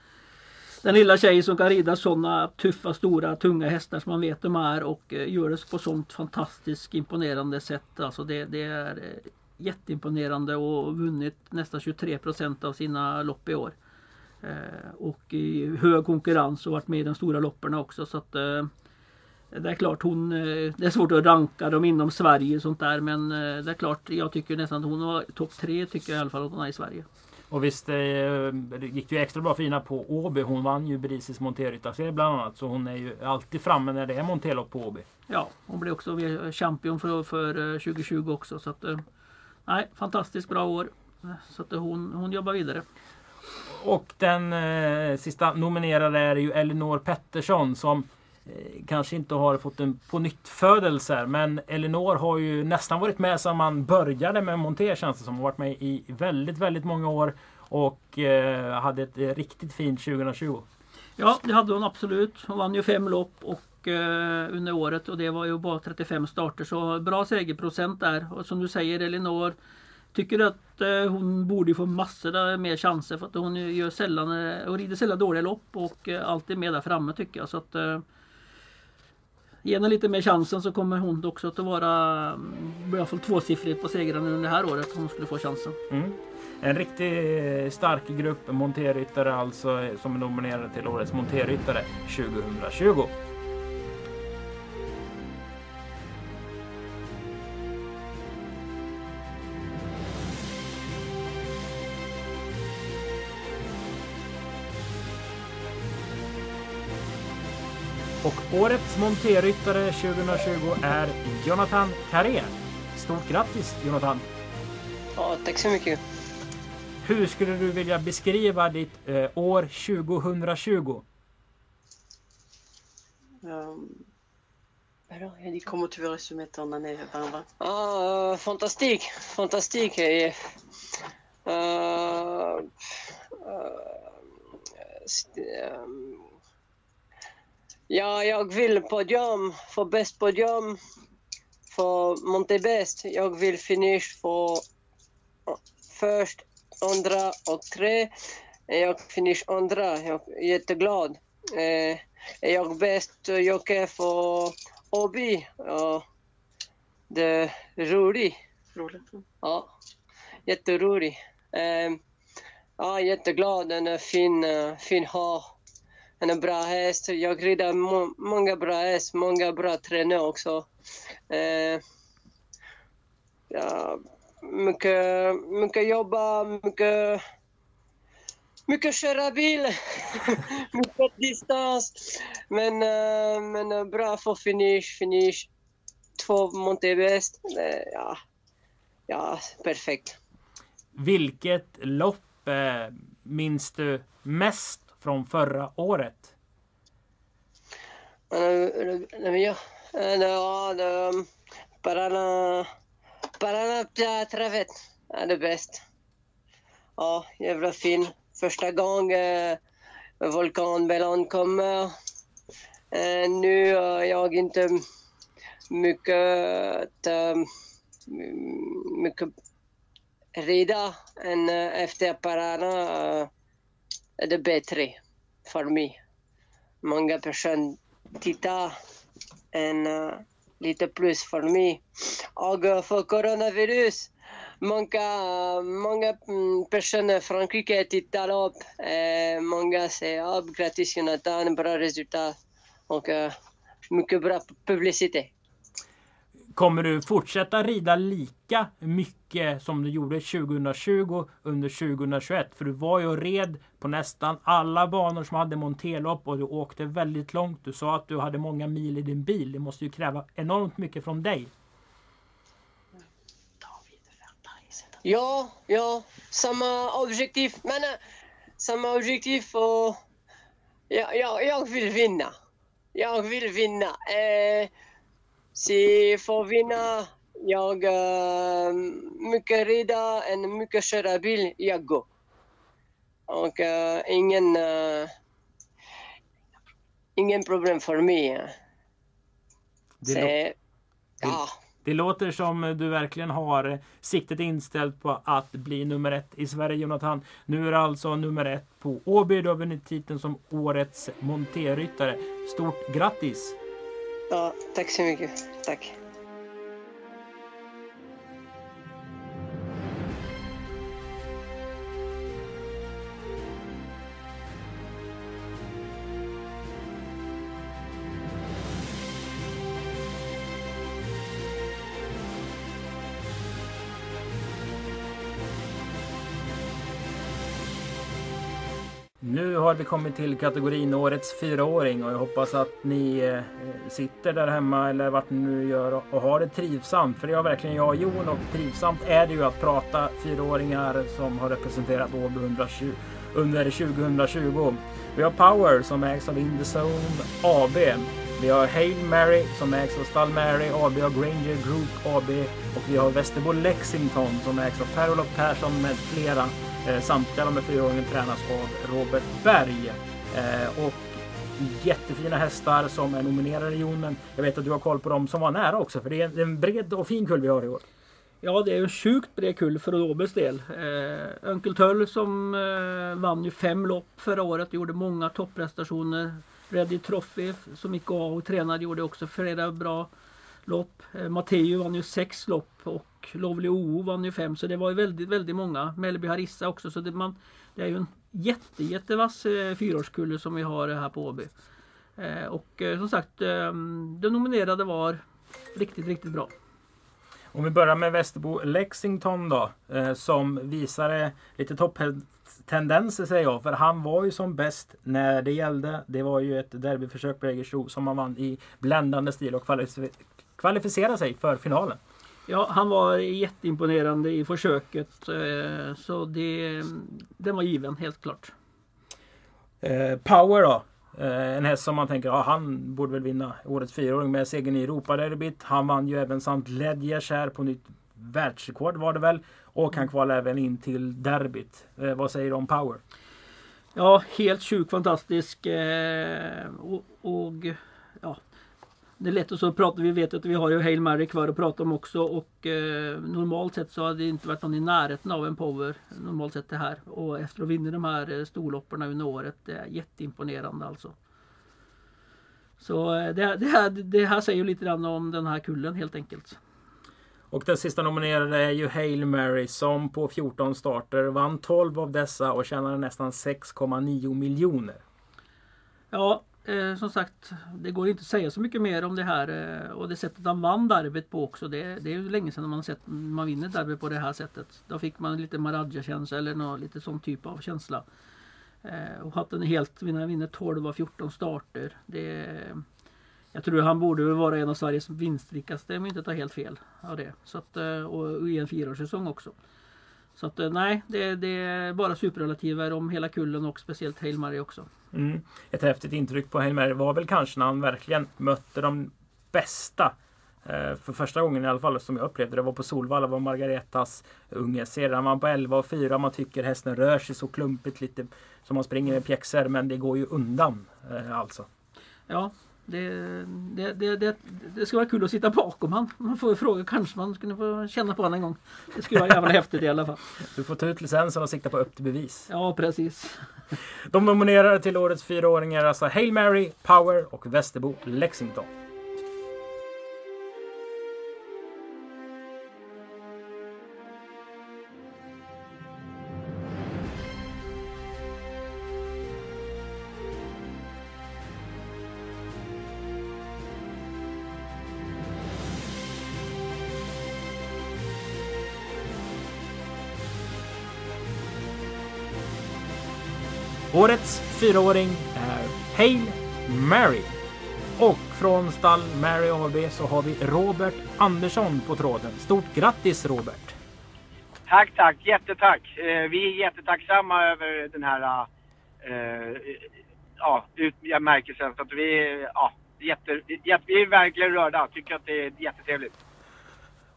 den lilla tjejen som kan rida sådana tuffa, stora, tunga hästar som man vet de är och eh, gör det på sådant fantastiskt imponerande sätt. Alltså det, det är eh, jätteimponerande och vunnit nästan 23 procent av sina lopp i år. Eh, och i hög konkurrens och varit med i de stora loppen också. Så att, det är klart hon, det är svårt att ranka dem inom Sverige och sånt där men det är klart jag tycker nästan att hon var topp tre tycker jag i alla fall att hon är i Sverige. Och visst eh, det gick ju extra bra fina på Åby. Hon vann ju Brisis monterryttarserie bland annat. Så hon är ju alltid framme när det är monterlopp på Åby. Ja, hon blev också champion för, för 2020 eh, också. Så att, eh, nej, fantastiskt bra år. Så att hon, hon jobbar vidare. Och den eh, sista nominerade är ju Elinor Pettersson som eh, kanske inte har fått en på nytt födelse Men Elinor har ju nästan varit med sedan man började med Monté känns det som. Hon har varit med i väldigt, väldigt många år. Och eh, hade ett eh, riktigt fint 2020. Ja, det hade hon absolut. Hon vann ju fem lopp och eh, under året och det var ju bara 35 starter. Så bra segerprocent där. Och som du säger Elinor Tycker att eh, hon borde få massor mer chanser för att hon gör sällan, eh, och rider sällan dåliga lopp och eh, alltid med där framme tycker jag. Så att, eh, Ge henne lite mer chansen så kommer hon också att vara mm, i alla fall tvåsiffrigt på segrarna under det här året om hon skulle få chansen. Mm. En riktigt eh, stark grupp monterryttare alltså eh, som är nominerade till årets monterryttare 2020. Årets monterryttare 2020 är Jonathan Carré. Stort grattis Jonathan! Ja, tack så mycket! Hur skulle du vilja beskriva ditt eh, år 2020? Um, alors, il dit comment tu veux résumer ton année, Barbara ah, uh, Fantastique, fantastique. Et, Ja, jag vill podium, få bäst podium, för Montebest. Jag vill finish för först, andra och tre. Jag finish andra, jag är jätteglad. Eh, jag bäst jockey för Obi? Ja, det är roligt. Ja, jätteroligt. Eh, ja, jätteglad. En fin, fin en bra häst. Jag rider må många bra häst, många bra tränare också. Eh, ja, mycket, mycket jobba, mycket, mycket köra bil, [laughs] mycket distans. Men, eh, men eh, bra för finish, finish. Två Montebest. Eh, ja, ja, perfekt. Vilket lopp eh minns du mest från förra året? Eh, eh, ja, Parana, Parana är det bäst. Ja, jävla fin. Första gången eh, kommer. Eh, nu har jag inte mycket, mycket rida än efter Parana eh, är det bättre för mig. Många personer tittar en uh, lite plus för mig. Och uh, för coronavirus, många, många mm, personer i Frankrike tittar upp. Eh, många säger upp, grattis Jonathan, bra resultat och uh, mycket bra publicitet. Kommer du fortsätta rida lika mycket som du gjorde 2020 under 2021? För du var ju och red på nästan alla banor som hade monterlopp och du åkte väldigt långt. Du sa att du hade många mil i din bil. Det måste ju kräva enormt mycket från dig. Ja, ja, samma objektiv. Men eh, samma objektiv och ja, ja, jag vill vinna. Jag vill vinna. Eh, för att vinna, jag uh, mycket rida än mycket köra bil, jag går. Och uh, ingen, uh, ingen problem för mig. Det, Så, lå- ja. det låter som du verkligen har siktet inställt på att bli nummer ett i Sverige Jonathan. Nu är du alltså nummer ett på Åby. Du har vunnit titeln som årets monterryttare. Stort grattis! Ja, tack så mycket. Tack. Har vi kommit till kategorin Årets fyraåring och jag hoppas att ni eh, sitter där hemma eller vart ni nu gör och- har det trivsamt. För det har verkligen jag och Jon och trivsamt är det ju att prata fyraåringar som har representerat Åby 120 under 2020. Vi har Power som ägs av In the Zone AB. Vi har Hail Mary som ägs av Stall Mary AB och Granger Group AB. Och vi har Västerbo Lexington som ägs av Per-Olof Persson med flera. Eh, samtliga de här fyraåringen tränas av Robert Berg. Eh, och jättefina hästar som är nominerade Jon. Men jag vet att du har koll på dem som var nära också. För det är en- bred och fin kull vi har i år. Ja, det är en sjukt bred kull för Robes del. Eh, Önkel Töll som eh, vann ju fem lopp förra året, gjorde många topprestationer. Ready Trophy som gick av och tränade gjorde också flera bra lopp. Eh, Matteo vann ju sex lopp och Lovely OO vann ju fem. Så det var ju väldigt, väldigt många. Mellby Harissa också. Så det, man, det är ju en jätte, jättevass eh, fyraårskulle som vi har här på Åby. Eh, och eh, som sagt, eh, de nominerade var riktigt, riktigt bra. Om vi börjar med Västerbo Lexington då. Eh, som visade lite topptendenser säger jag. För han var ju som bäst när det gällde. Det var ju ett derbyförsök på Jägersro som han vann i bländande stil och kvalificerade sig för finalen. Ja, han var jätteimponerande i försöket. eh, Så det, den var given, helt klart. Eh, Power då. Eh, en häst som man tänker, ja, han borde väl vinna årets fyraåring med segern i Europaderbyt. Han vann ju även samt Ledgers här på nytt världsrekord var det väl. Och han kvalade även in till derbyt. Vad säger du om Power? Ja, helt sjukt fantastisk. Och, och det är lätt att så prata. Vi vet att vi har ju Hail Mary kvar att prata om också. Och eh, normalt sett så hade det inte varit någon i närheten av en power. Normalt sett det här. Och efter att vinna de här eh, storlopparna under året. Det är jätteimponerande alltså. Så eh, det, det, här, det här säger ju lite grann om den här kullen helt enkelt. Och den sista nominerade är ju Hail Mary som på 14 starter vann 12 av dessa och tjänade nästan 6,9 miljoner. Ja, eh, som sagt, det går inte att säga så mycket mer om det här eh, och det sättet han vann derbyt på också. Det, det är ju länge sedan man sett man vinner derby på det här sättet. Då fick man lite Maradja-känsla eller någon lite sån typ av känsla. Eh, och att en helt, vinner, vinner 12 av 14 starter. Det, jag tror han borde väl vara en av Sveriges vinstrikaste om jag inte tar helt fel av det. Så att, eh, och i en fyraårssäsong också. Så att eh, nej, det, det är bara superrelativer om hela kullen och speciellt Hail Mary också. Mm. Ett häftigt intryck på Hail Mary var väl kanske när han verkligen mötte de bästa. Eh, för första gången i alla fall som jag upplevde det var på Solvalla var Margaretas unge. Sedan man på 11 och 4 man tycker hästen rör sig så klumpigt lite som man springer med pjäxor men det går ju undan eh, alltså. Ja, det, det, det, det, det skulle vara kul att sitta bakom han. Man får fråga, kanske man skulle få känna på honom en gång. Det skulle vara jävla häftigt i alla fall. Du får ta ut licensen och sikta på upp till bevis. Ja, precis. De nominerade till årets fyraåringar alltså Hail Mary, Power och Västerbo Lexington. Fyraåring är Hail Mary. Och från stall Mary AB så har vi Robert Andersson på tråden. Stort grattis Robert! Tack, tack. Jättetack. Eh, vi är jättetacksamma över den här uh, ja, utmärkelsen. Så att vi, ja, jätte, jätte, vi är verkligen rörda. Tycker att det är jättetrevligt.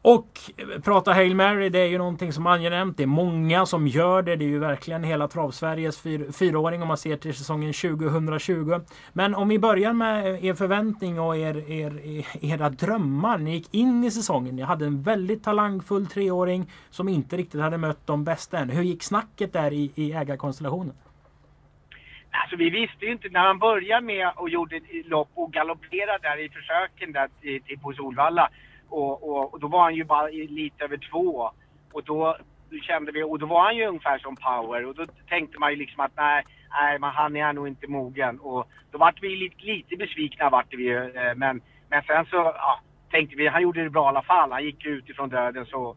Och eh, prata Hail Mary, det är ju någonting som är angenämt. Det är många som gör det. Det är ju verkligen hela Travsveriges fyr, fyraåring om man ser till säsongen 2020. Men om vi börjar med eh, er förväntning och er, er, eh, era drömmar. Ni gick in i säsongen. Ni hade en väldigt talangfull treåring som inte riktigt hade mött de bästa än. Hur gick snacket där i, i ägarkonstellationen? Alltså vi visste ju inte när man började med och gjorde lopp och galopperade där i försöken där till, till på Solvalla och, och, och, då var han ju bara lite över två. Och då kände vi, och då var han ju ungefär som Power. Och då tänkte man ju liksom att nej, nej men han är nog inte mogen. Och då vart vi lite, lite besvikna vart vi ju. Eh, men, men sen så ja, tänkte vi, han gjorde det bra i alla fall. Han gick ut ifrån döden så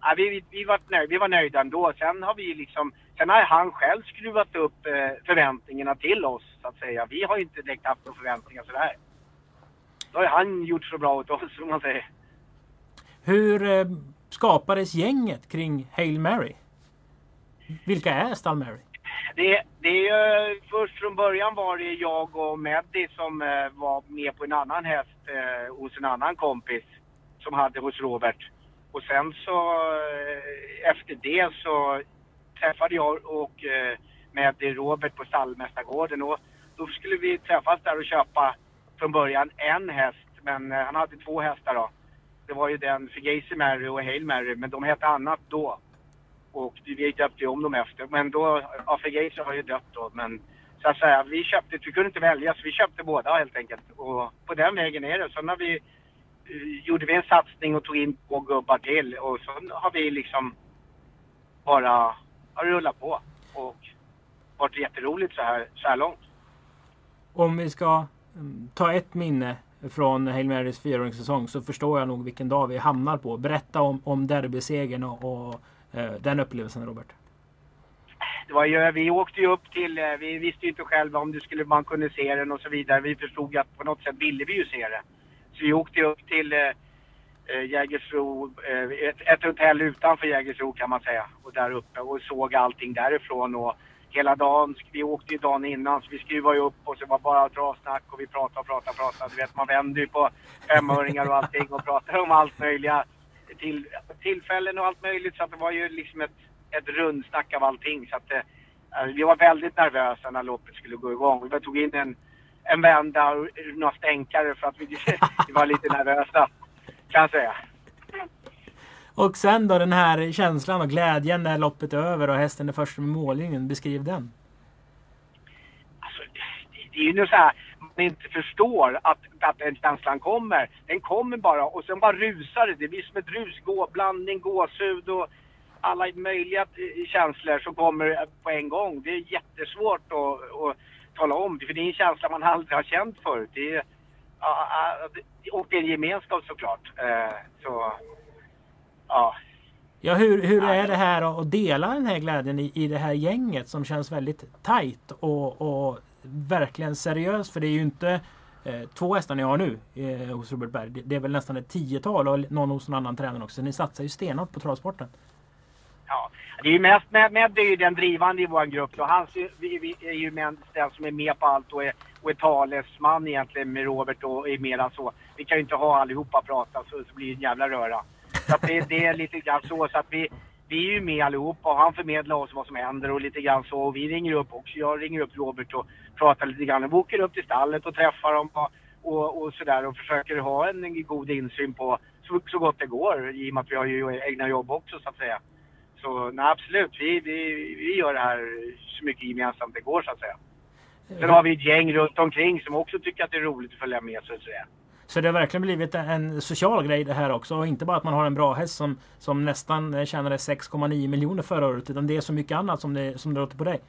ja, vi, vi, vi, var nöjda, vi var nöjda ändå. Sen har vi liksom, sen har han själv skruvat upp eh, förväntningarna till oss så att säga. Vi har ju inte direkt haft några förväntningar sådär. Då har han gjort så bra åt oss som man säger. Hur eh, skapades gänget kring Hail Mary? Vilka är Stall Mary? Det, det är först från början var det jag och Meddi som eh, var med på en annan häst eh, hos en annan kompis som hade hos Robert. Och sen så eh, efter det så träffade jag och eh, Meddi Robert på stallmästargården och då skulle vi träffas där och köpa från början en häst men eh, han hade två hästar då det var ju den Fugazi Mary och Hail Mary, men de hette annat då. Och vi döpte om dem efter. Men då, ja Fugazi har ju dött då, men så att säga, vi köpte, vi kunde inte välja så vi köpte båda helt enkelt. Och på den vägen är det. Sen har vi, uh, gjorde vi en satsning och tog in två gubbar till och så har vi liksom bara har rullat på och varit jätteroligt så här, så här långt. Om vi ska mm, ta ett minne från Hail Marys fyraåringssäsong så förstår jag nog vilken dag vi hamnar på. Berätta om, om derbysegern och, och eh, den upplevelsen Robert. Det var ju, vi åkte ju upp till, eh, vi visste ju inte själva om det skulle, man kunde se den och så vidare. Vi förstod att på något sätt ville vi ju se det. Så vi åkte upp till eh, eh Jägersro, eh, ett, ett hotell utanför Jägersro kan man säga. Och där uppe och såg allting därifrån. Och hela dagen. Vi åkte ju dagen innan så vi skruvade ju upp och så var bara bra och vi pratade och pratade och pratade. Du vet man vänder ju på femöringar och allting och pratar om allt möjliga till, tillfällen och allt möjligt. Så att det var ju liksom ett, ett rundsnack av allting. Så att det, vi var väldigt nervösa när loppet skulle gå igång. Vi tog in en, en vända och några stänkare för att vi, [laughs] vi var lite nervösa kan jag säga. Och sen då den här känslan och glädjen när loppet är över och hästen är först med mållinjen. Beskriv den. Alltså, det är ju nu så här, man inte förstår att, att den känslan kommer. Den kommer bara och sen bara rusar det. Det blir som ett rus, gå, blandning, gåshud och alla möjliga eh, känslor som kommer på en gång. Det är jättesvårt att, att tala om, för det är en känsla man aldrig har känt förut. Det är, och det är en gemenskap såklart. Eh, så ja. Ja, hur, hur är det här att dela den här glädjen i, i det här gänget som känns väldigt tajt och, och verkligen seriöst? För det är ju inte eh, två hästar ni har nu eh, hos Robert Berg. Det, det, är väl nästan ett tiotal och någon hos någon annan tränare också. Ni satsar ju stenhårt på travsporten. Ja, Det är ju mest med, med är ju den drivande i vår grupp. Och han är ju med, den som är med på allt och är, och är talesman egentligen med Robert och är mera så. Vi kan ju inte ha allihopa prata så, så blir det en jävla röra. Så att det, det är lite grann så. så att vi, vi är ju med allihopa och han förmedlar oss vad som händer och lite grann så. Och vi ringer upp också. Jag ringer upp Robert och pratar lite grann. Vi åker upp till stallet och träffar dem och, och, och sådär och försöker ha en god insyn på så, så gott det går i och med att vi har ju egna jobb också så att säga. Så nej, absolut, vi, vi, vi gör det här så mycket gemensamt det går så att säga. Sen har vi ett gäng runt omkring som också tycker att det är roligt att följa med så att säga. Så det har verkligen blivit en social grej det här också. Och inte bara att man har en bra häst som, som nästan tjänade 6,9 miljoner förra året. Utan det är så mycket annat som det, som det låter på dig.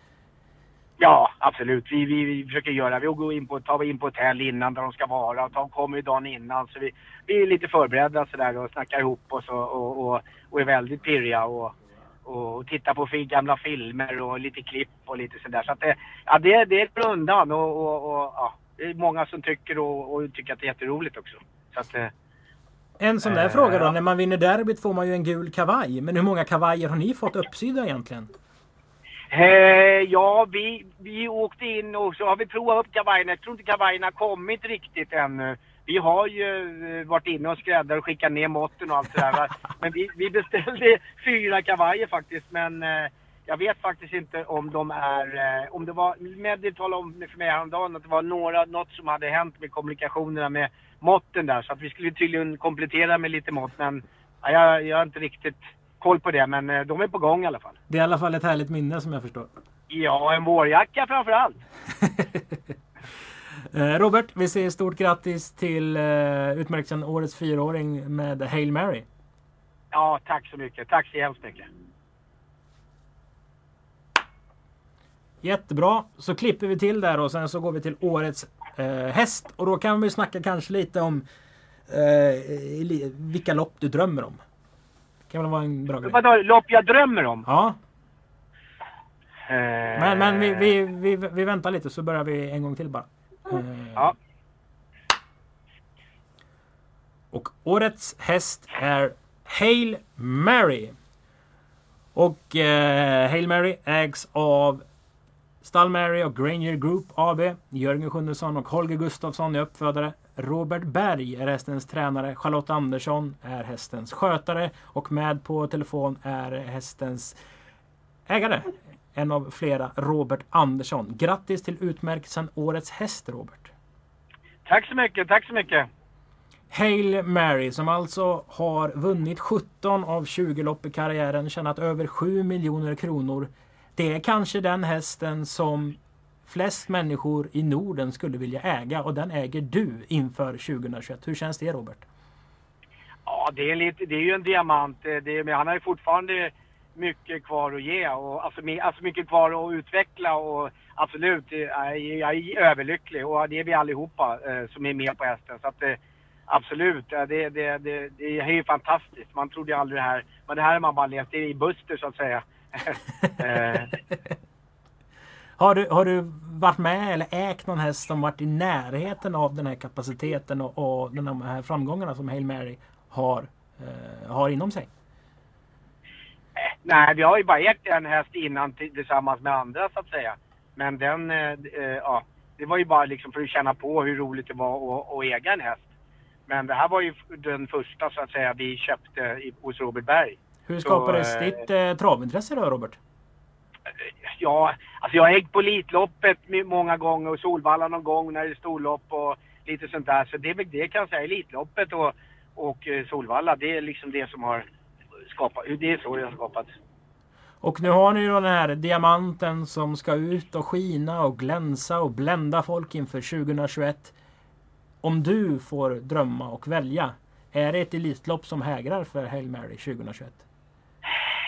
Ja, absolut. Vi, vi, vi försöker göra, vi går in på, tar in på hotell innan där de ska vara och de kommer ju dagen innan. Så vi, vi är lite förberedda sådär och snackar ihop oss och, och, och, och är väldigt pirriga och, och tittar på gamla filmer och lite klipp och lite sådär. Så att det, ja, det, det är undan och, och, och ja, det är många som tycker och, och tycker att det är jätteroligt också. Så att, eh, En sån där Eh, fråga då. ja. När man vinner derbyt får man ju en gul kavaj. Men hur många kavajer har ni fått uppsydda egentligen? Eh, ja, vi, vi åkte in och så har vi provat upp kavajerna. Jag tror inte kavajerna har kommit riktigt ännu. Vi har ju eh, varit inne och skräddar och skickat ner måtten och allt sådär. [laughs] Men vi, vi beställde fyra kavajer faktiskt. Men eh, jag vet faktiskt inte om de är... Eh, om det var... Meddi talade om för mig häromdagen att det var några, något som hade hänt med kommunikationerna med måtten där. Så att vi skulle tydligen komplettera med lite mått. Men ja, jag, jag har inte riktigt koll på det. Men eh, de är på gång i alla fall. Det är i alla fall ett härligt minne som jag förstår. Ja, en vårjacka framför allt. [laughs] Eh, Robert, vi säger stort grattis till eh, utmärkelsen Årets fyraåring med Hail Mary. Ja, tack så mycket. Tack så hemskt mycket. Jättebra. Så klipper vi till där och sen så går vi till Årets eh, häst. Och då kan vi snacka kanske lite om eh, vilka lopp du drömmer om. kan väl vara en bra grej. Vadå, lopp jag drömmer om? Ja. Eh, Men, men vi, vi, vi, vi väntar lite så börjar vi en gång till bara. Eh, Ja. Och årets häst är Hail Mary. Och eh, Hail Mary ägs av Stall Mary och Granger Group AB. Jörgen Sjunnesson och Holger Gustafsson är uppfödare. Robert Berg är hästens tränare. Charlotte Andersson är hästens skötare. Och med på telefon är hästens ägare. En av flera, Robert Andersson. Grattis till utmärkelsen Årets häst, Robert. Tack så mycket, tack så mycket. Hail Mary som alltså har vunnit 17 av 20 lopp i karriären, tjänat över 7 miljoner kronor. Det är kanske den hästen som flest människor i Norden skulle vilja äga och den äger du inför 2021. Hur känns det Robert? Ja, det är, lite, det är ju en diamant. Eh, det är, men han har ju fortfarande mycket kvar att ge och alltså, alltså mycket kvar att utveckla och absolut, eh, jag är, jag är överlycklig och det är vi allihopa eh, som är med på hästen. Så att, eh, absolut, det, det, det, det är ju fantastiskt. Man trodde ju aldrig det här, men det här har man bara levt i Buster så att säga. Eh, har du, har du varit med eller ägt någon häst som varit i närheten av den här kapaciteten och, och de här framgångarna som Hail Mary har, eh, har inom sig? Nej, vi har ju bara ägt en häst innan tillsammans med andra så att säga. Men den, eh, eh, ja, det var ju bara liksom för att känna på hur roligt det var att, att äga en häst. Men det här var ju den första så att säga vi köpte i, hos Robert Berg. Hur Så, skapades eh, ditt eh, travintresse då Robert? Ja, alltså jag har ägt på Elitloppet många gånger och Solvalla någon gång när det är storlopp och lite sånt där. Så det är väl det kan jag säga, Elitloppet och, och eh, Solvalla, det är liksom det som har skapat, det är så det har skapat. Och nu har ni ju den här diamanten som ska ut och skina och glänsa och blända folk inför 2021. Om du får drömma och välja. Är det ett Elitlopp som hägrar för Hail Mary 2021?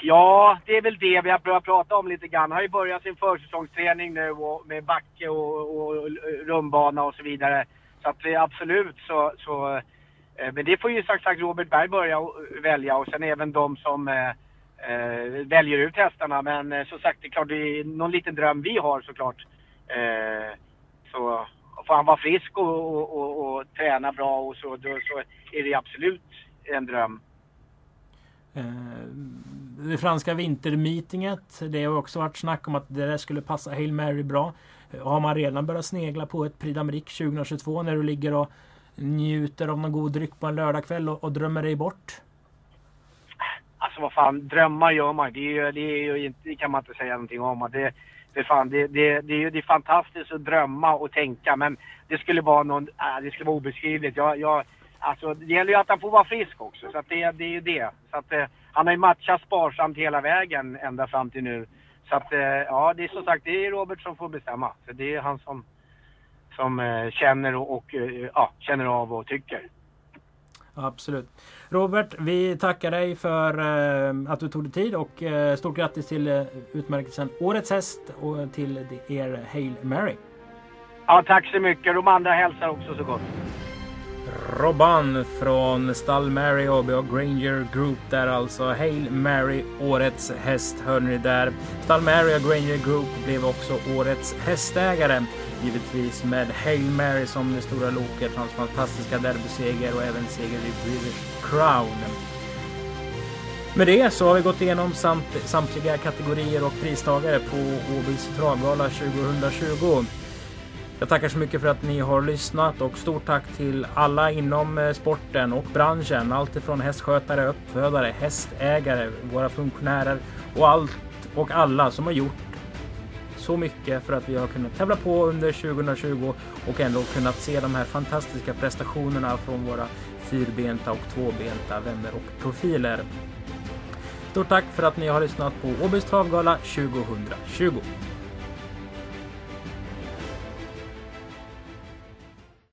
Ja, det är väl det vi har börjat prata om lite grann. Han Har ju börjat sin försäsongsträning nu och med backe och, och rumbana och så vidare. Så att absolut så, så eh, men det får ju sagt, sagt Robert Berg börja och- välja och sen även de som eh, eh, väljer ut hästarna. Men eh, som sagt, det är klart, det är någon liten dröm vi har såklart. Eh, så får han vara frisk och, och, och, och träna bra och så, då, så är det absolut en dröm. Eh, det franska vintermeetinget. Det har också varit snack om att det där skulle passa Hail Mary bra. Eh, har man redan börjat snegla på ett Prix d'Amérique 2022 när du ligger och njuter av någon god dryck på en lördagkväll och, och drömmer dig bort? Alltså vad fan, drömmar gör man. Det, är ju, det, är ju inte, det kan man inte säga någonting om. Det, det, fan, det, det, det, är ju det är fantastiskt att drömma och tänka men det skulle vara någon, äh, det skulle vara obeskrivligt. Jag, jag, alltså, det gäller ju att han får vara frisk också så det, det är ju det. Så att, eh, han har ju matchat sparsamt hela vägen ända fram till nu. Så att eh, ja, det är som sagt det är Robert som får bestämma. Så det är han som, som eh, känner och, och eh, ja, känner av och tycker. Absolut. Robert, vi tackar dig för eh, att du tog dig tid och eh, stort grattis till utmärkelsen Årets häst och till er Hail Mary. Ja, tack så mycket. De andra hälsar också så gott. Robban från Stall Mary AB och Granger Group där alltså. Hail Mary, årets häst hörde ni där. Stall Mary och Granger Group blev också årets hästägare. Givetvis med Hail Mary som det stora loket, hans fantastiska derbyseger och även seger i British Crown. Med det så har vi gått igenom samt, samtliga kategorier och pristagare på Åbys travgala 2020. Jag tackar så mycket för att ni har lyssnat och stort tack till alla inom eh, sporten och branschen. Allt ifrån hästskötare, uppfödare, hästägare, våra funktionärer och allt och alla som har gjort så mycket för att vi har kunnat tävla på under 2020 och ändå kunnat se de här fantastiska prestationerna från våra fyrbenta och tvåbenta vänner och profiler. Stort tack för att ni har lyssnat på Åbys travgala 2020.